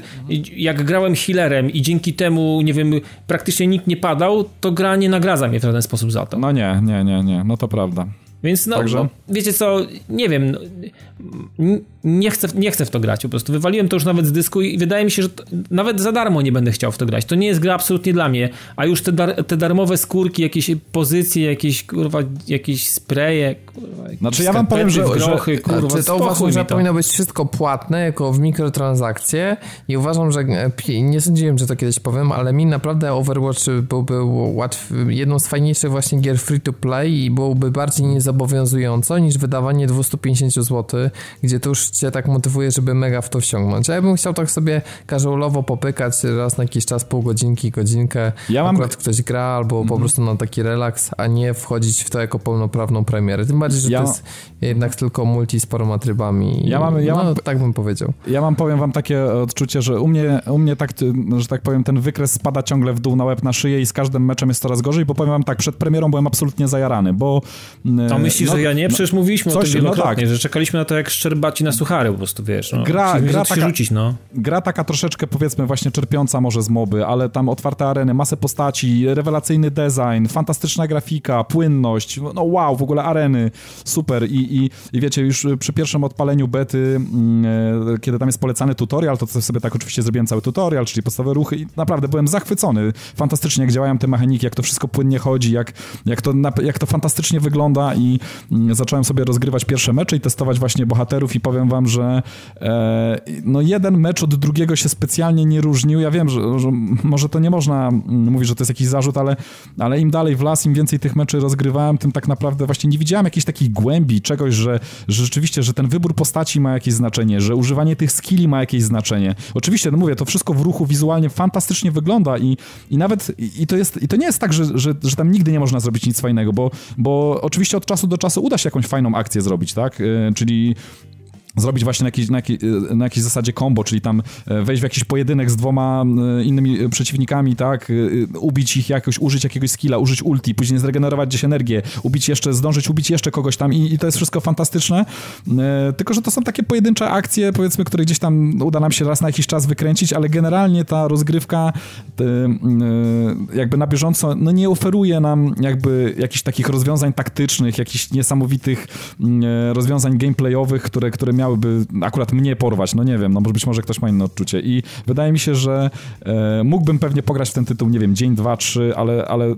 jak grałem healerem i dzięki temu, nie wiem, praktycznie nikt nie padał, to gra nie nagradza mnie w żaden sposób za to. No nie, nie, nie, nie, no to prawda. Więc no, Także? wiecie co, nie wiem, no, nie chcę, nie chcę w to grać po prostu. Wywaliłem to już nawet z dysku i wydaje mi się, że to, nawet za darmo nie będę chciał w to grać. To nie jest gra absolutnie dla mnie, a już te, dar, te darmowe skórki, jakieś pozycje, jakieś kurwa, jakieś spreje, kurwa, Znaczy ja wam powiem, że, grochy, że kurwa, znaczy, to uważam, że to. powinno być wszystko płatne, jako w mikrotransakcje i uważam, że nie sądziłem, że to kiedyś powiem, ale mi naprawdę Overwatch byłby łatwy, jedną z fajniejszych właśnie gier free to play i byłoby bardziej niezobowiązująco niż wydawanie 250 zł, gdzie to już cię tak motywuje, żeby mega w to wsiągnąć. ja bym chciał tak sobie casualowo popykać raz na jakiś czas, pół godzinki, godzinkę, ja mam... akurat ktoś gra, albo mm -hmm. po mhm. prostu na taki relaks, a nie wchodzić w to jako pełnoprawną premierę. Tym bardziej, że ja... to jest jednak tylko multi z paroma trybami. Ja mam, ja no, mam, tak bym powiedział. Ja mam, powiem wam takie odczucie, że u mnie, u mnie tak, że tak powiem, ten wykres spada ciągle w dół na łeb, na szyję i z każdym meczem jest coraz gorzej, bo powiem wam tak, przed premierą byłem absolutnie zajarany, bo... A myślisz, no, że ja nie? Przecież no, mówiliśmy coś, o tym no wielokrotnie, no tak. że czekaliśmy na to jak szczerbaci na suchary po prostu, wiesz. No. Gra, gra, taka, rzucić, no. gra taka troszeczkę, powiedzmy, właśnie czerpiąca może z moby, ale tam otwarte areny, masę postaci, rewelacyjny design, fantastyczna grafika, płynność, no wow, w ogóle areny, super i, i, i wiecie, już przy pierwszym odpaleniu bety, mm, e, kiedy tam jest polecany tutorial, to sobie tak oczywiście zrobiłem cały tutorial, czyli podstawowe ruchy i naprawdę byłem zachwycony. Fantastycznie, jak działają te mechaniki, jak to wszystko płynnie chodzi, jak, jak, to, jak to fantastycznie wygląda i zacząłem sobie rozgrywać pierwsze mecze i testować właśnie bohaterów i powiem wam, że e, no jeden mecz od drugiego się specjalnie nie różnił. Ja wiem, że, że, może to nie można mm, mówić, że to jest jakiś zarzut, ale, ale im dalej w las, im więcej tych meczy rozgrywałem, tym tak naprawdę właśnie nie widziałem jakiejś takiej głębi, czegoś, że, że rzeczywiście, że ten wybór postaci ma jakieś znaczenie, że używanie tych skilli ma jakieś znaczenie. Oczywiście, no mówię, to wszystko w ruchu wizualnie fantastycznie wygląda i, i nawet, i to, jest, i to nie jest tak, że, że, że tam nigdy nie można zrobić nic fajnego, bo, bo oczywiście od czasu do czasu uda się jakąś fajną akcję zrobić, tak? Y, czyli zrobić właśnie na jakiejś, na, jakiej, na jakiejś zasadzie combo, czyli tam e, wejść w jakiś pojedynek z dwoma e, innymi e, przeciwnikami, tak, ubić ich jakoś, użyć jakiegoś skilla, użyć ulti, później zregenerować gdzieś energię, ubić jeszcze, zdążyć ubić jeszcze kogoś tam i, i to jest wszystko fantastyczne, tylko, że to są takie pojedyncze akcje, powiedzmy, które gdzieś tam uda nam się raz na jakiś czas wykręcić, ale generalnie ta rozgrywka jakby na bieżąco, no nie oferuje nam jakby jakichś takich rozwiązań taktycznych, jakichś niesamowitych rozwiązań gameplayowych, które, które miały miałyby akurat mnie porwać, no nie wiem, no być może ktoś ma inne odczucie. I wydaje mi się, że e, mógłbym pewnie pograć w ten tytuł, nie wiem, dzień, dwa, trzy, ale, ale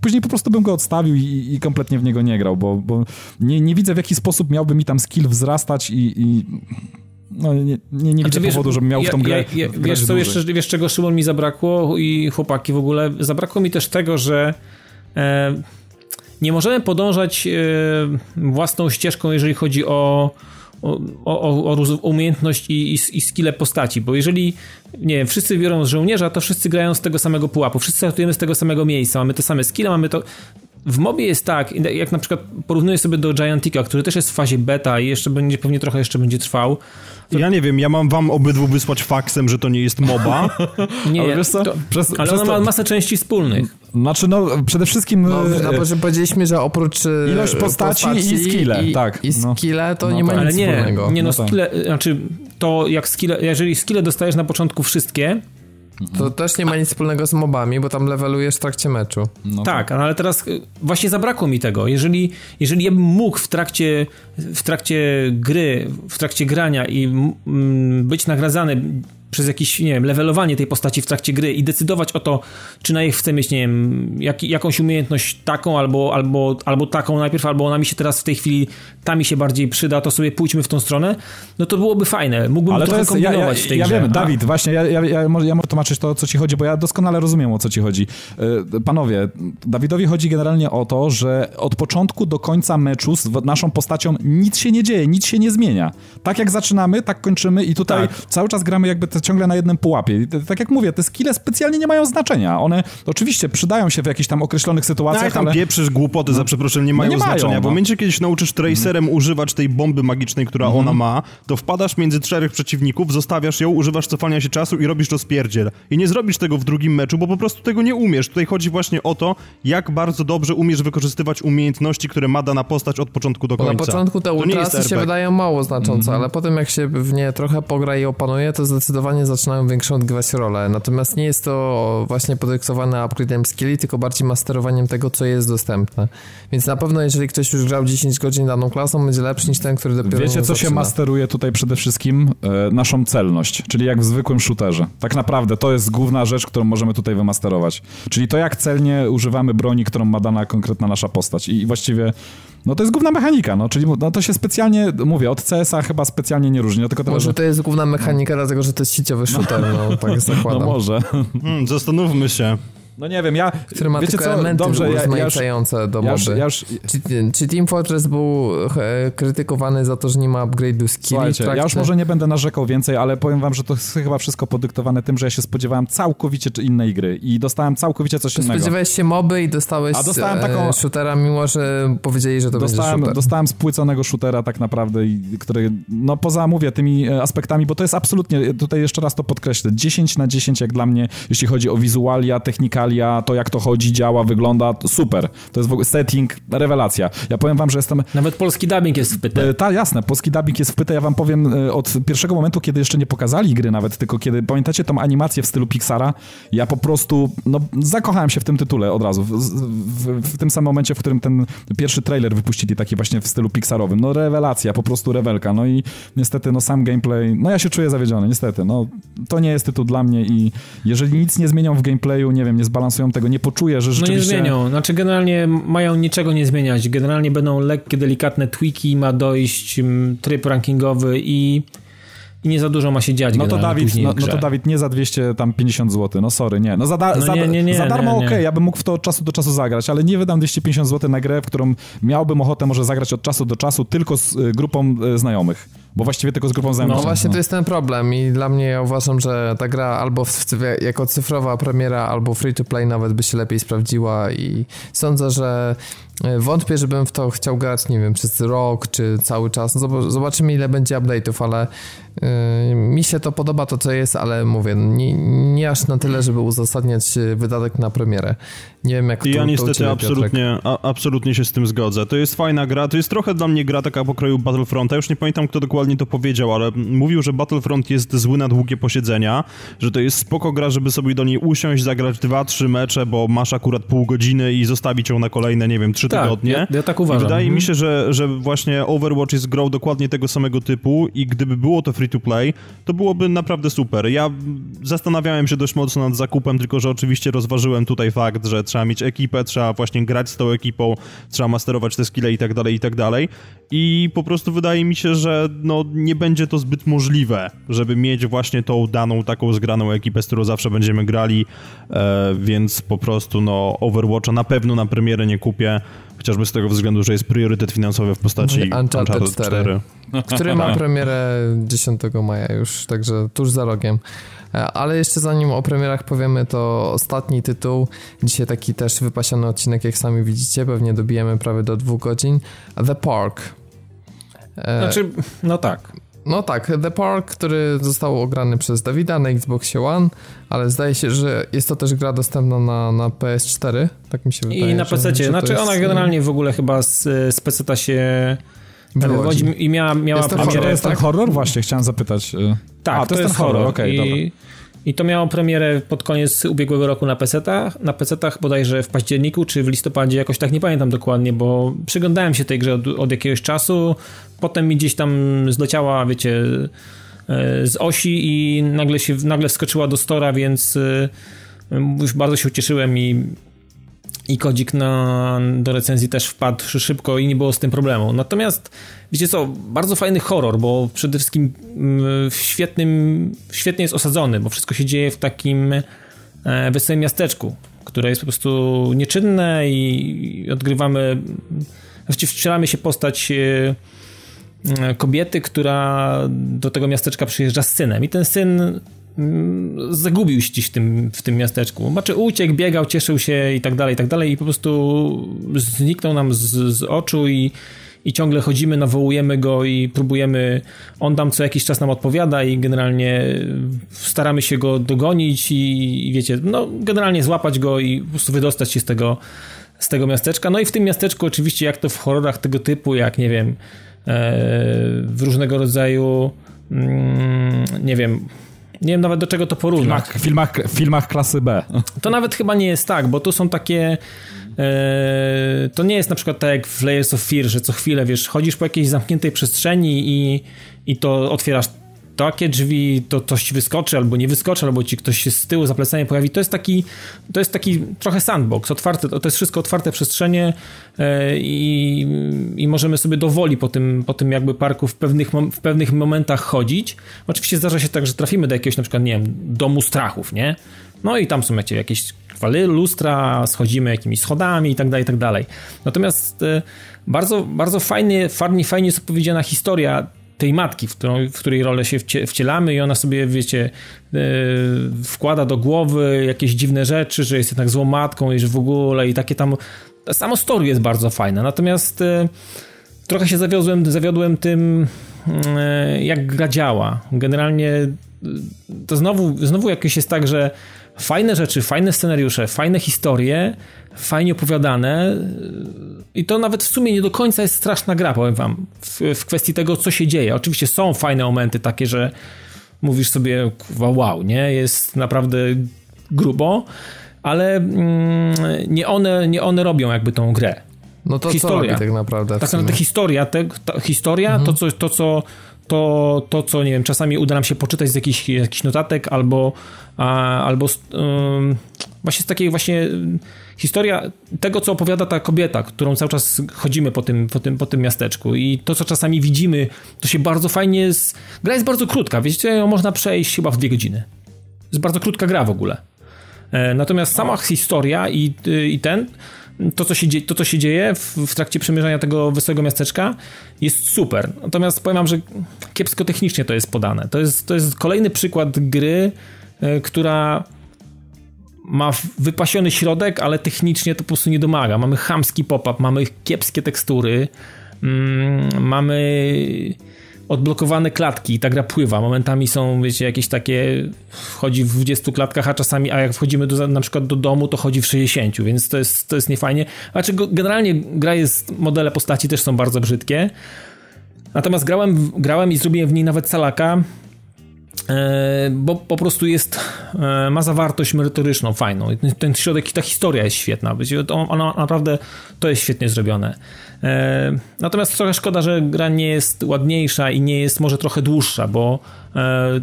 później po prostu bym go odstawił i, i kompletnie w niego nie grał, bo, bo nie, nie widzę w jaki sposób miałby mi tam skill wzrastać i, i no, nie, nie, nie widzę wiesz, powodu, żebym miał ja, w tą grę ja, ja, Wiesz co, jeszcze, wiesz czego Szymon mi zabrakło i chłopaki w ogóle, zabrakło mi też tego, że e, nie możemy podążać e, własną ścieżką, jeżeli chodzi o o, o, o umiejętność i, i, i skille postaci, bo jeżeli, nie wiem, wszyscy biorą z żołnierza, to wszyscy grają z tego samego pułapu, wszyscy startujemy z tego samego miejsca, mamy te same skille, mamy to... W mobie jest tak, jak na przykład porównuję sobie do Giantica, który też jest w fazie beta i jeszcze będzie, pewnie trochę jeszcze będzie trwał, to... Ja nie wiem, ja mam wam obydwu wysłać faksem, że to nie jest MOBA. (laughs) nie, ale wiesz co? To, przez, ale przez ona to... ma masę części wspólnych. Znaczy, no przede wszystkim... No, no powiedzieliśmy, że oprócz e, ilość postaci, postaci i skille, i, tak. I no. skille to no, nie ma tak. nic nie, wspólnego. Nie, no, no tak. skille, znaczy to jak skille, jeżeli skille dostajesz na początku wszystkie, to też nie ma nic wspólnego z mobami, bo tam levelujesz w trakcie meczu. No tak, tak, ale teraz y, właśnie zabrakło mi tego. Jeżeli, jeżeli ja bym mógł w trakcie, w trakcie gry, w trakcie grania i być nagradzany przez jakieś, nie wiem, levelowanie tej postaci w trakcie gry i decydować o to, czy na ich chcę mieć, nie wiem, jak, jakąś umiejętność taką albo, albo, albo taką najpierw, albo ona mi się teraz w tej chwili, ta mi się bardziej przyda, to sobie pójdźmy w tą stronę, no to byłoby fajne. Mógłbym Ale trochę to jest, kombinować ja, ja, w tej ja grze. wiem, Dawid, właśnie, ja, ja, ja, może, ja mogę tłumaczyć to, o co ci chodzi, bo ja doskonale rozumiem, o co ci chodzi. E, panowie, Dawidowi chodzi generalnie o to, że od początku do końca meczu z naszą postacią nic się nie dzieje, nic się nie zmienia. Tak jak zaczynamy, tak kończymy i tutaj tak. cały czas gramy jakby te ciągle na jednym pułapie. Tak jak mówię, te skille specjalnie nie mają znaczenia. One oczywiście przydają się w jakichś tam określonych sytuacjach, no, jak tam ale... pieprzysz głupoty, no, za przeproszeniem, nie mają no nie znaczenia. Mają, no. W momencie, kiedy się nauczysz tracerem mm. używać tej bomby magicznej, która mm. ona ma, to wpadasz między czterech przeciwników, zostawiasz ją, używasz cofania się czasu i robisz to spierdziel. I nie zrobisz tego w drugim meczu, bo po prostu tego nie umiesz. Tutaj chodzi właśnie o to, jak bardzo dobrze umiesz wykorzystywać umiejętności, które ma dana postać od początku do końca. Bo na początku te ultrasy się wydają mało znaczące, mm ale potem jak się w nie trochę pogra i opanuje, to zdecydowanie zaczynają większą odgrywać rolę. Natomiast nie jest to właśnie podyktowane upgrade'em skilli, tylko bardziej masterowaniem tego, co jest dostępne. Więc na pewno, jeżeli ktoś już grał 10 godzin daną klasą, będzie lepszy niż ten, który dopiero Wiecie, co zaczyna. się masteruje tutaj przede wszystkim? E, naszą celność, czyli jak w zwykłym shooterze. Tak naprawdę to jest główna rzecz, którą możemy tutaj wymasterować. Czyli to, jak celnie używamy broni, którą ma dana konkretna nasza postać. I właściwie no to jest główna mechanika, no, czyli no, to się specjalnie, mówię, od CS-a chyba specjalnie nie różni. No, tylko może to jest główna mechanika, dlatego że to jest sieciowy shooter, no, no tak zakładam. No może. Hmm, zastanówmy się. No nie wiem, ja... Który ma wiecie tylko co? Dobrze, urozmaicające ja, do moby. Ja ja już... Czy, czy, Team Fortress był e, krytykowany za to, że nie ma upgrade'u skilli Słuchajcie, ja już może nie będę narzekał więcej, ale powiem wam, że to jest chyba wszystko podyktowane tym, że ja się spodziewałem całkowicie innej gry i dostałem całkowicie coś innego. Spodziewałeś się moby i dostałeś A dostałem taką... shootera, mimo że powiedzieli, że to dostałem, będzie shooter. Dostałem spłyconego shootera tak naprawdę, który, no poza, mówię, tymi e, aspektami, bo to jest absolutnie, tutaj jeszcze raz to podkreślę, 10 na 10 jak dla mnie, jeśli chodzi o wizualia, technika to jak to chodzi, działa, wygląda, super. To jest w ogóle setting, rewelacja. Ja powiem wam, że jestem... Nawet polski dubbing jest wpyty. E, tak, jasne, polski dubbing jest wpyty. Ja wam powiem e, od pierwszego momentu, kiedy jeszcze nie pokazali gry nawet, tylko kiedy, pamiętacie tą animację w stylu Pixara? Ja po prostu, no, zakochałem się w tym tytule od razu. W, w, w tym samym momencie, w którym ten pierwszy trailer wypuścili, taki właśnie w stylu Pixarowym. No, rewelacja, po prostu rewelka. No i niestety, no, sam gameplay, no ja się czuję zawiedziony, niestety. No, to nie jest tytuł dla mnie i jeżeli nic nie zmienią w gameplayu, nie wiem, nie zbalansują tego, nie poczuję, że rzeczywiście... No nie zmienią, znaczy generalnie mają niczego nie zmieniać, generalnie będą lekkie, delikatne tweaki, ma dojść mm, tryb rankingowy i i nie za dużo ma się dziać no to Dawid, no, no, to Dawid nie za 250 zł, no sorry, nie. No za, da, no za, nie, nie, nie, za darmo okej, okay, ja bym mógł w to od czasu do czasu zagrać, ale nie wydam 250 zł na grę, w którą miałbym ochotę może zagrać od czasu do czasu tylko z y, grupą y, znajomych. Bo właściwie tylko z grupą znajomych. No właśnie, no. to jest ten problem i dla mnie ja uważam, że ta gra albo w, jako cyfrowa premiera, albo free to play nawet by się lepiej sprawdziła i sądzę, że e, wątpię, żebym w to chciał grać, nie wiem, przez rok czy cały czas. No zobaczymy ile będzie update'ów, ale mi się to podoba to co jest, ale mówię, nie, nie aż na tyle, żeby uzasadniać e, wydatek na premierę. Nie wiem jak to Ja niestety ciebie, absolutnie, a, absolutnie się z tym zgodzę. To jest fajna gra, to jest trochę dla mnie gra taka pokroju Battlefronta. Już nie pamiętam kto dokładnie dokładnie to powiedział, ale mówił, że Battlefront jest zły na długie posiedzenia, że to jest spoko gra, żeby sobie do niej usiąść, zagrać dwa, trzy mecze, bo masz akurat pół godziny i zostawić ją na kolejne, nie wiem, trzy tak, tygodnie. Ja, ja tak uważam. I wydaje mhm. mi się, że, że właśnie Overwatch jest grą dokładnie tego samego typu i gdyby było to free to play, to byłoby naprawdę super. Ja zastanawiałem się dość mocno nad zakupem, tylko że oczywiście rozważyłem tutaj fakt, że trzeba mieć ekipę, trzeba właśnie grać z tą ekipą, trzeba masterować te skille i tak dalej, i tak dalej. I po prostu wydaje mi się, że no nie będzie to zbyt możliwe, żeby mieć właśnie tą daną taką zgraną ekipę, z którą zawsze będziemy grali, e, więc po prostu no Overwatcha na pewno na premierę nie kupię, chociażby z tego względu, że jest priorytet finansowy w postaci Uncharted, Uncharted 4, 4. który ma premierę 10 maja już, także tuż za rogiem. E, ale jeszcze zanim o premierach powiemy, to ostatni tytuł. Dzisiaj taki też wypasiony odcinek, jak sami widzicie, pewnie dobijemy prawie do dwóch godzin. The Park. E, znaczy, no tak. No tak, The Park, który został ograny przez Dawida na Xbox One, ale zdaje się, że jest to też gra dostępna na, na PS4, tak mi się wydaje. I na PC. Że, znaczy ona generalnie w ogóle chyba z, z PC się wywodzi i miała, miała jest premierę. To jest ten tak? horror? Właśnie, chciałem zapytać. Y, tak, A, to, to, jest, ten horror, okej, okay, I... I to miało premierę pod koniec ubiegłego roku na PC-tach, na PC-tach bodajże w październiku czy w listopadzie, jakoś tak nie pamiętam dokładnie, bo przyglądałem się tej grze od, od jakiegoś czasu, potem mi gdzieś tam zleciała, wiecie, e, z osi i nagle się, nagle wskoczyła do stora, więc e, już bardzo się ucieszyłem i i kodzik na, do recenzji też wpadł szybko i nie było z tym problemu. Natomiast, wiecie co, bardzo fajny horror, bo przede wszystkim mm, w świetnym, świetnie jest osadzony, bo wszystko się dzieje w takim e, wesołym miasteczku, które jest po prostu nieczynne i odgrywamy, właściwie wcielamy się postać e, e, kobiety, która do tego miasteczka przyjeżdża z synem i ten syn zagubił się gdzieś w tym, w tym miasteczku. Znaczy uciekł, biegał, cieszył się i tak dalej, i tak dalej i po prostu zniknął nam z, z oczu i i ciągle chodzimy, nawołujemy go i próbujemy, on tam co jakiś czas nam odpowiada i generalnie staramy się go dogonić i, i wiecie, no generalnie złapać go i po prostu wydostać się z tego, z tego miasteczka. No i w tym miasteczku oczywiście jak to w horrorach tego typu, jak nie wiem, e, w różnego rodzaju mm, nie wiem, nie wiem nawet do czego to porównać. W filmach, filmach, filmach klasy B. To nawet chyba nie jest tak, bo tu są takie Eee, to nie jest na przykład tak jak w Layers of Fear, że co chwilę, wiesz, chodzisz po jakiejś zamkniętej przestrzeni i, i to otwierasz takie drzwi, to coś wyskoczy albo nie wyskoczy, albo ci ktoś się z tyłu za plecami pojawi. To jest taki, to jest taki trochę sandbox, otwarte, to jest wszystko otwarte przestrzenie e, i, i możemy sobie dowoli po tym, po tym jakby parku w pewnych, w pewnych momentach chodzić. Oczywiście zdarza się tak, że trafimy do jakiegoś na przykład, nie wiem, domu strachów, nie? No i tam są jakieś lustra, schodzimy jakimiś schodami i tak dalej, i tak dalej. Natomiast e, bardzo, bardzo fajnie, fajnie jest opowiedziana historia tej matki, w, którą, w której rolę się wcielamy i ona sobie, wiecie, yy, wkłada do głowy jakieś dziwne rzeczy, że jest jednak złą matką i że w ogóle i takie tam... Samo story jest bardzo fajne, natomiast yy, trochę się zawiodłem, zawiodłem tym, yy, jak gra działa. Generalnie to znowu, znowu jakieś jest tak, że fajne rzeczy, fajne scenariusze, fajne historie, fajnie opowiadane i to nawet w sumie nie do końca jest straszna gra, powiem wam, w, w kwestii tego, co się dzieje. Oczywiście są fajne momenty takie, że mówisz sobie, wow, nie, jest naprawdę grubo, ale mm, nie, one, nie one robią jakby tą grę. No to historia. co tak naprawdę? Tak naprawdę historia, te, historia mhm. to, co, to, co to, to, co nie wiem, czasami uda nam się poczytać z jakichś, notatek albo, a, albo um, właśnie z takiej właśnie historia tego, co opowiada ta kobieta, którą cały czas chodzimy po tym, po tym, po tym miasteczku i to, co czasami widzimy, to się bardzo fajnie... jest. Gra jest bardzo krótka, wiecie, ją można przejść chyba w dwie godziny. Jest bardzo krótka gra w ogóle. E, natomiast sama historia i, i ten to, co się, dzieje, to, co się dzieje w, w, trakcie przemierzania tego wesołego miasteczka jest super. Natomiast powiem wam, że kiepsko technicznie to jest podane. To jest, to jest kolejny przykład gry, y, która ma wypasiony środek, ale technicznie to po prostu nie domaga. Mamy chamski pop-up, mamy kiepskie tekstury, mm, mamy odblokowane klatki i ta gra pływa. Momentami są, wiecie, jakieś takie wchodzi w 20 klatkach, a czasami, a jak wchodzimy do, na przykład do domu, to chodzi w 60, więc to jest, to jest niefajnie. Znaczy, generalnie gra jest, modele postaci też są bardzo brzydkie. Natomiast grałem, grałem i zrobiłem w niej nawet salaka, e, bo po prostu jest, e, ma zawartość merytoryczną, fajną. Ten środek, ta historia jest świetna. Ona naprawdę, to jest świetnie zrobione. E, natomiast trochę szkoda, że gra nie jest ładniejsza i nie jest może trochę dłuższa, bo e,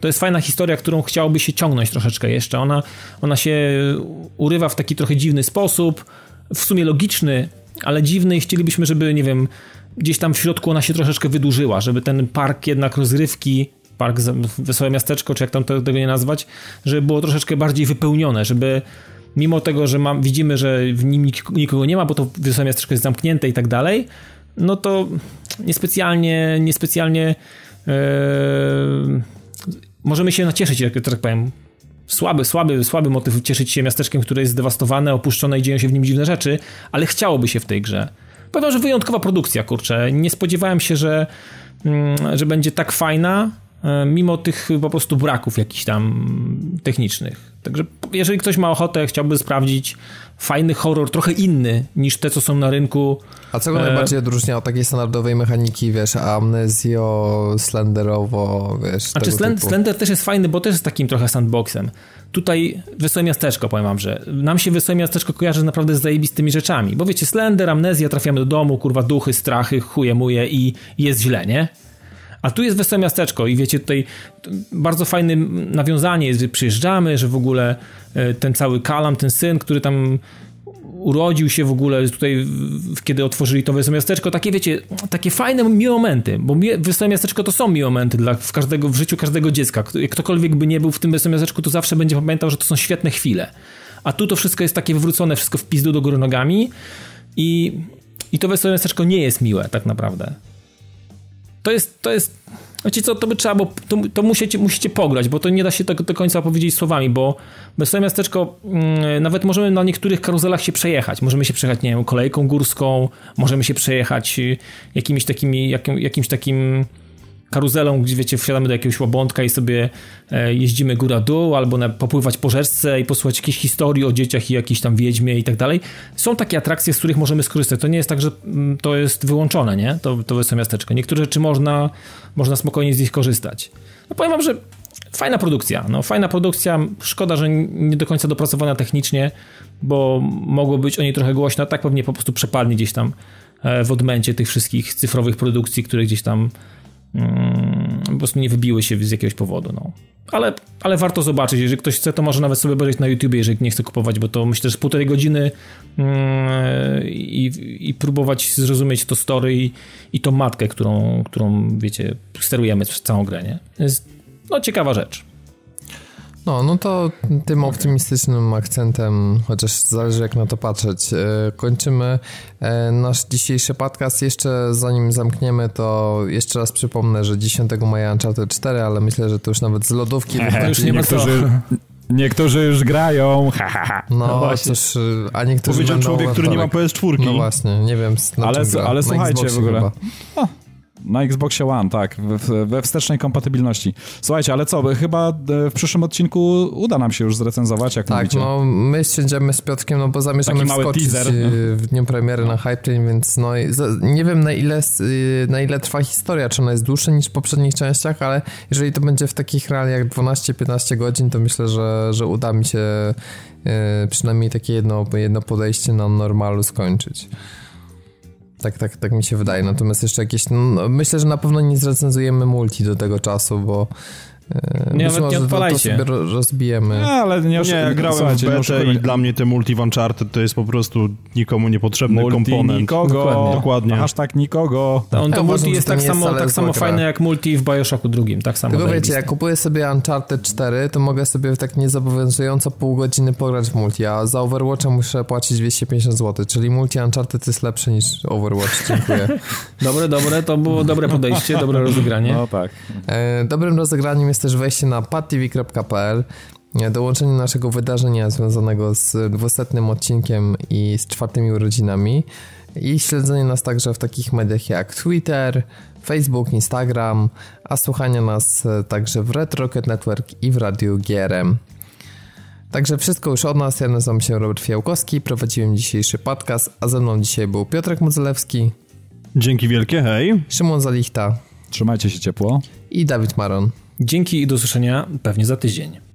to jest fajna historia, którą chciałoby się ciągnąć troszeczkę jeszcze. Ona, ona się urywa w taki trochę dziwny sposób, w sumie logiczny, ale dziwny i chcielibyśmy, żeby, nie wiem, gdzieś tam w środku ona się troszeczkę wydłużyła, żeby ten park jednak rozrywki, park Wesołe Miasteczko, czy jak tam tego nie nazwać, żeby było troszeczkę bardziej wypełnione, żeby mimo tego, że mam, widzimy, że w nim nikogo nie ma, bo to Wesołe Miasteczko jest zamknięte i tak dalej, no to niespecjalnie, niespecjalnie yy, możemy się nacieszyć, jak tak powiem. Słaby, słaby, słaby motyw cieszyć się miasteczkiem, które jest zdewastowane, opuszczone i dzieją się w nim dziwne rzeczy, ale chciałoby się w tej grze. Powiem, że wyjątkowa produkcja, kurczę. Nie spodziewałem się, że, mm, że będzie tak fajna, E, mimo tych po prostu braków jakichś tam technicznych. Także jeżeli ktoś ma ochotę, chciałby sprawdzić fajny horror, trochę inny niż te, co są na rynku. A co go e... najbardziej odróżnia od takiej standardowej mechaniki, wiesz, amnezjo, slenderowo, wiesz, Znaczy Slend Slender też jest fajny, bo też jest takim trochę sandboxem. Tutaj Wesołe Miasteczko, powiem wam, że nam się Wesołe Miasteczko kojarzy naprawdę z zajebistymi rzeczami, bo wiecie, Slender, amnezja, trafiamy do domu, kurwa, duchy, strachy, chuje muje i jest źle, nie? A tu jest Wesołe Miasteczko i wiecie, tutaj bardzo fajne nawiązanie jest, że przyjeżdżamy, że w ogóle e, ten cały Kalam, ten syn, który tam urodził się w ogóle tutaj, kiedy otworzyli to Wesołe Miasteczko, takie wiecie, takie fajne, miłe momenty, bo Wesołe Miasteczko to są miłe momenty dla, w, każdego, w życiu każdego dziecka. Ktokolwiek by nie był w tym Wesołym Miasteczku, to zawsze będzie pamiętał, że to są świetne chwile. A tu to wszystko jest takie wywrócone, wszystko w pizdu do góry nogami i, i to Wesołe Miasteczko nie jest miłe tak naprawdę to jest, to jest Wiecie co, to by trzeba, bo to, to musicie, musicie pograć, bo to nie da się tego do końca opowiedzieć słowami, bo to miasteczko mm, nawet możemy na niektórych karuzelach się przejechać. Możemy się przejechać, nie wiem, kolejką górską, możemy się przejechać y, jakimiś takimi, jakim, jakimś takim karuzelą, gdzie wiecie, wsiadamy do jakiegoś łabątka i sobie e, jeździmy góra-dół, albo na, popływać po rzeczce i posłuchać jakieś historii o dzieciach i jakiejś tam wiedźmie i tak dalej. Są takie atrakcje, z których możemy skorzystać. To nie jest tak, że mm, to jest wyłączone, nie? To, to Wesołe Miasteczko. Niektóre rzeczy można, można spokojnie z nich korzystać. No powiem wam, że fajna produkcja. No, fajna produkcja. Szkoda, że nie do końca dopracowana technicznie, bo mogło być o niej trochę głośno. Tak pewnie po prostu przepadnie gdzieś tam e, w odmęcie tych wszystkich cyfrowych produkcji, które gdzieś tam po prostu nie wybiły się z jakiegoś powodu. No. Ale, ale warto zobaczyć. Jeżeli ktoś chce, to może nawet sobie obejrzeć na YouTube, jeżeli nie chce kupować, bo to myślę, że półtorej godziny mm, i, i próbować zrozumieć to story i, i tą matkę, którą, którą, wiecie, sterujemy przez całą grę, nie? Jest, no, ciekawa rzecz. No, no to tym optymistycznym akcentem, chociaż zależy jak na to patrzeć, e, kończymy e, nasz dzisiejszy podcast. Jeszcze zanim zamkniemy, to jeszcze raz przypomnę, że 10 maja Uncharted 4, ale myślę, że to już nawet z lodówki (laughs) wychodzi. już nie ma Niektórzy... Niektórzy już grają. (laughs) No, no cóż, a niektórzy Powiedział człowiek, który nie ma PS4. No właśnie, nie wiem. Ale, ale słuchajcie w ogóle. Na Xboxie One, tak, we wstecznej kompatybilności. Słuchajcie, ale co, chyba e, w przyszłym odcinku uda nam się już zrecenzować, jak tak, mówicie. Tak, no my siedzimy z Piotrkiem, no bo zamierzamy wskoczyć teaser. E, w dniu premiery na Hype Train, więc no nie wiem na ile, na ile trwa historia, czy ona jest dłuższa niż w poprzednich częściach, ale jeżeli to będzie w takich realiach 12-15 godzin, to myślę, że, że uda mi się e, przynajmniej takie jedno, jedno podejście na normalu skończyć. Tak, tak, tak mi się wydaje. Natomiast jeszcze jakieś. No, myślę, że na pewno nie zrecenzujemy multi do tego czasu, bo E, nie, nawet nie odpalajcie. To, to sobie rozbijemy. Nie, ale nie, nie ja grałem w betę i dla mnie te multi w Uncharted to jest po prostu nikomu niepotrzebny multi komponent. nikogo. Dokładnie. Dokładnie. Hashtag nikogo. To, on to multi jest tak samo, tak samo fajne jak multi w Bioshocku drugim. Tak samo Tylko wiecie, jak kupuję sobie Uncharted 4, to mogę sobie tak niezobowiązująco pół godziny pograć w multi, a za Overwatcha muszę płacić 250 zł, czyli multi Uncharted jest lepsze niż Overwatch. Dziękuję. (laughs) dobre, dobre, to było dobre podejście, dobre rozegranie. No tak. E, dobrym rozegraniem jest też wejście na patv.pl, dołączenie naszego wydarzenia związanego z 200 odcinkiem i z czwartymi urodzinami i śledzenie nas także w takich mediach jak Twitter, Facebook, Instagram, a słuchanie nas także w Red Rocket Network i w Radiu GRM. Także wszystko już od nas. Ja nazywam się Robert Fiałkowski, prowadziłem dzisiejszy podcast, a ze mną dzisiaj był Piotrek Modzelewski. Dzięki wielkie, hej. Szymon Zalichta. Trzymajcie się ciepło. I Dawid Maron. Dzięki i do usłyszenia pewnie za tydzień.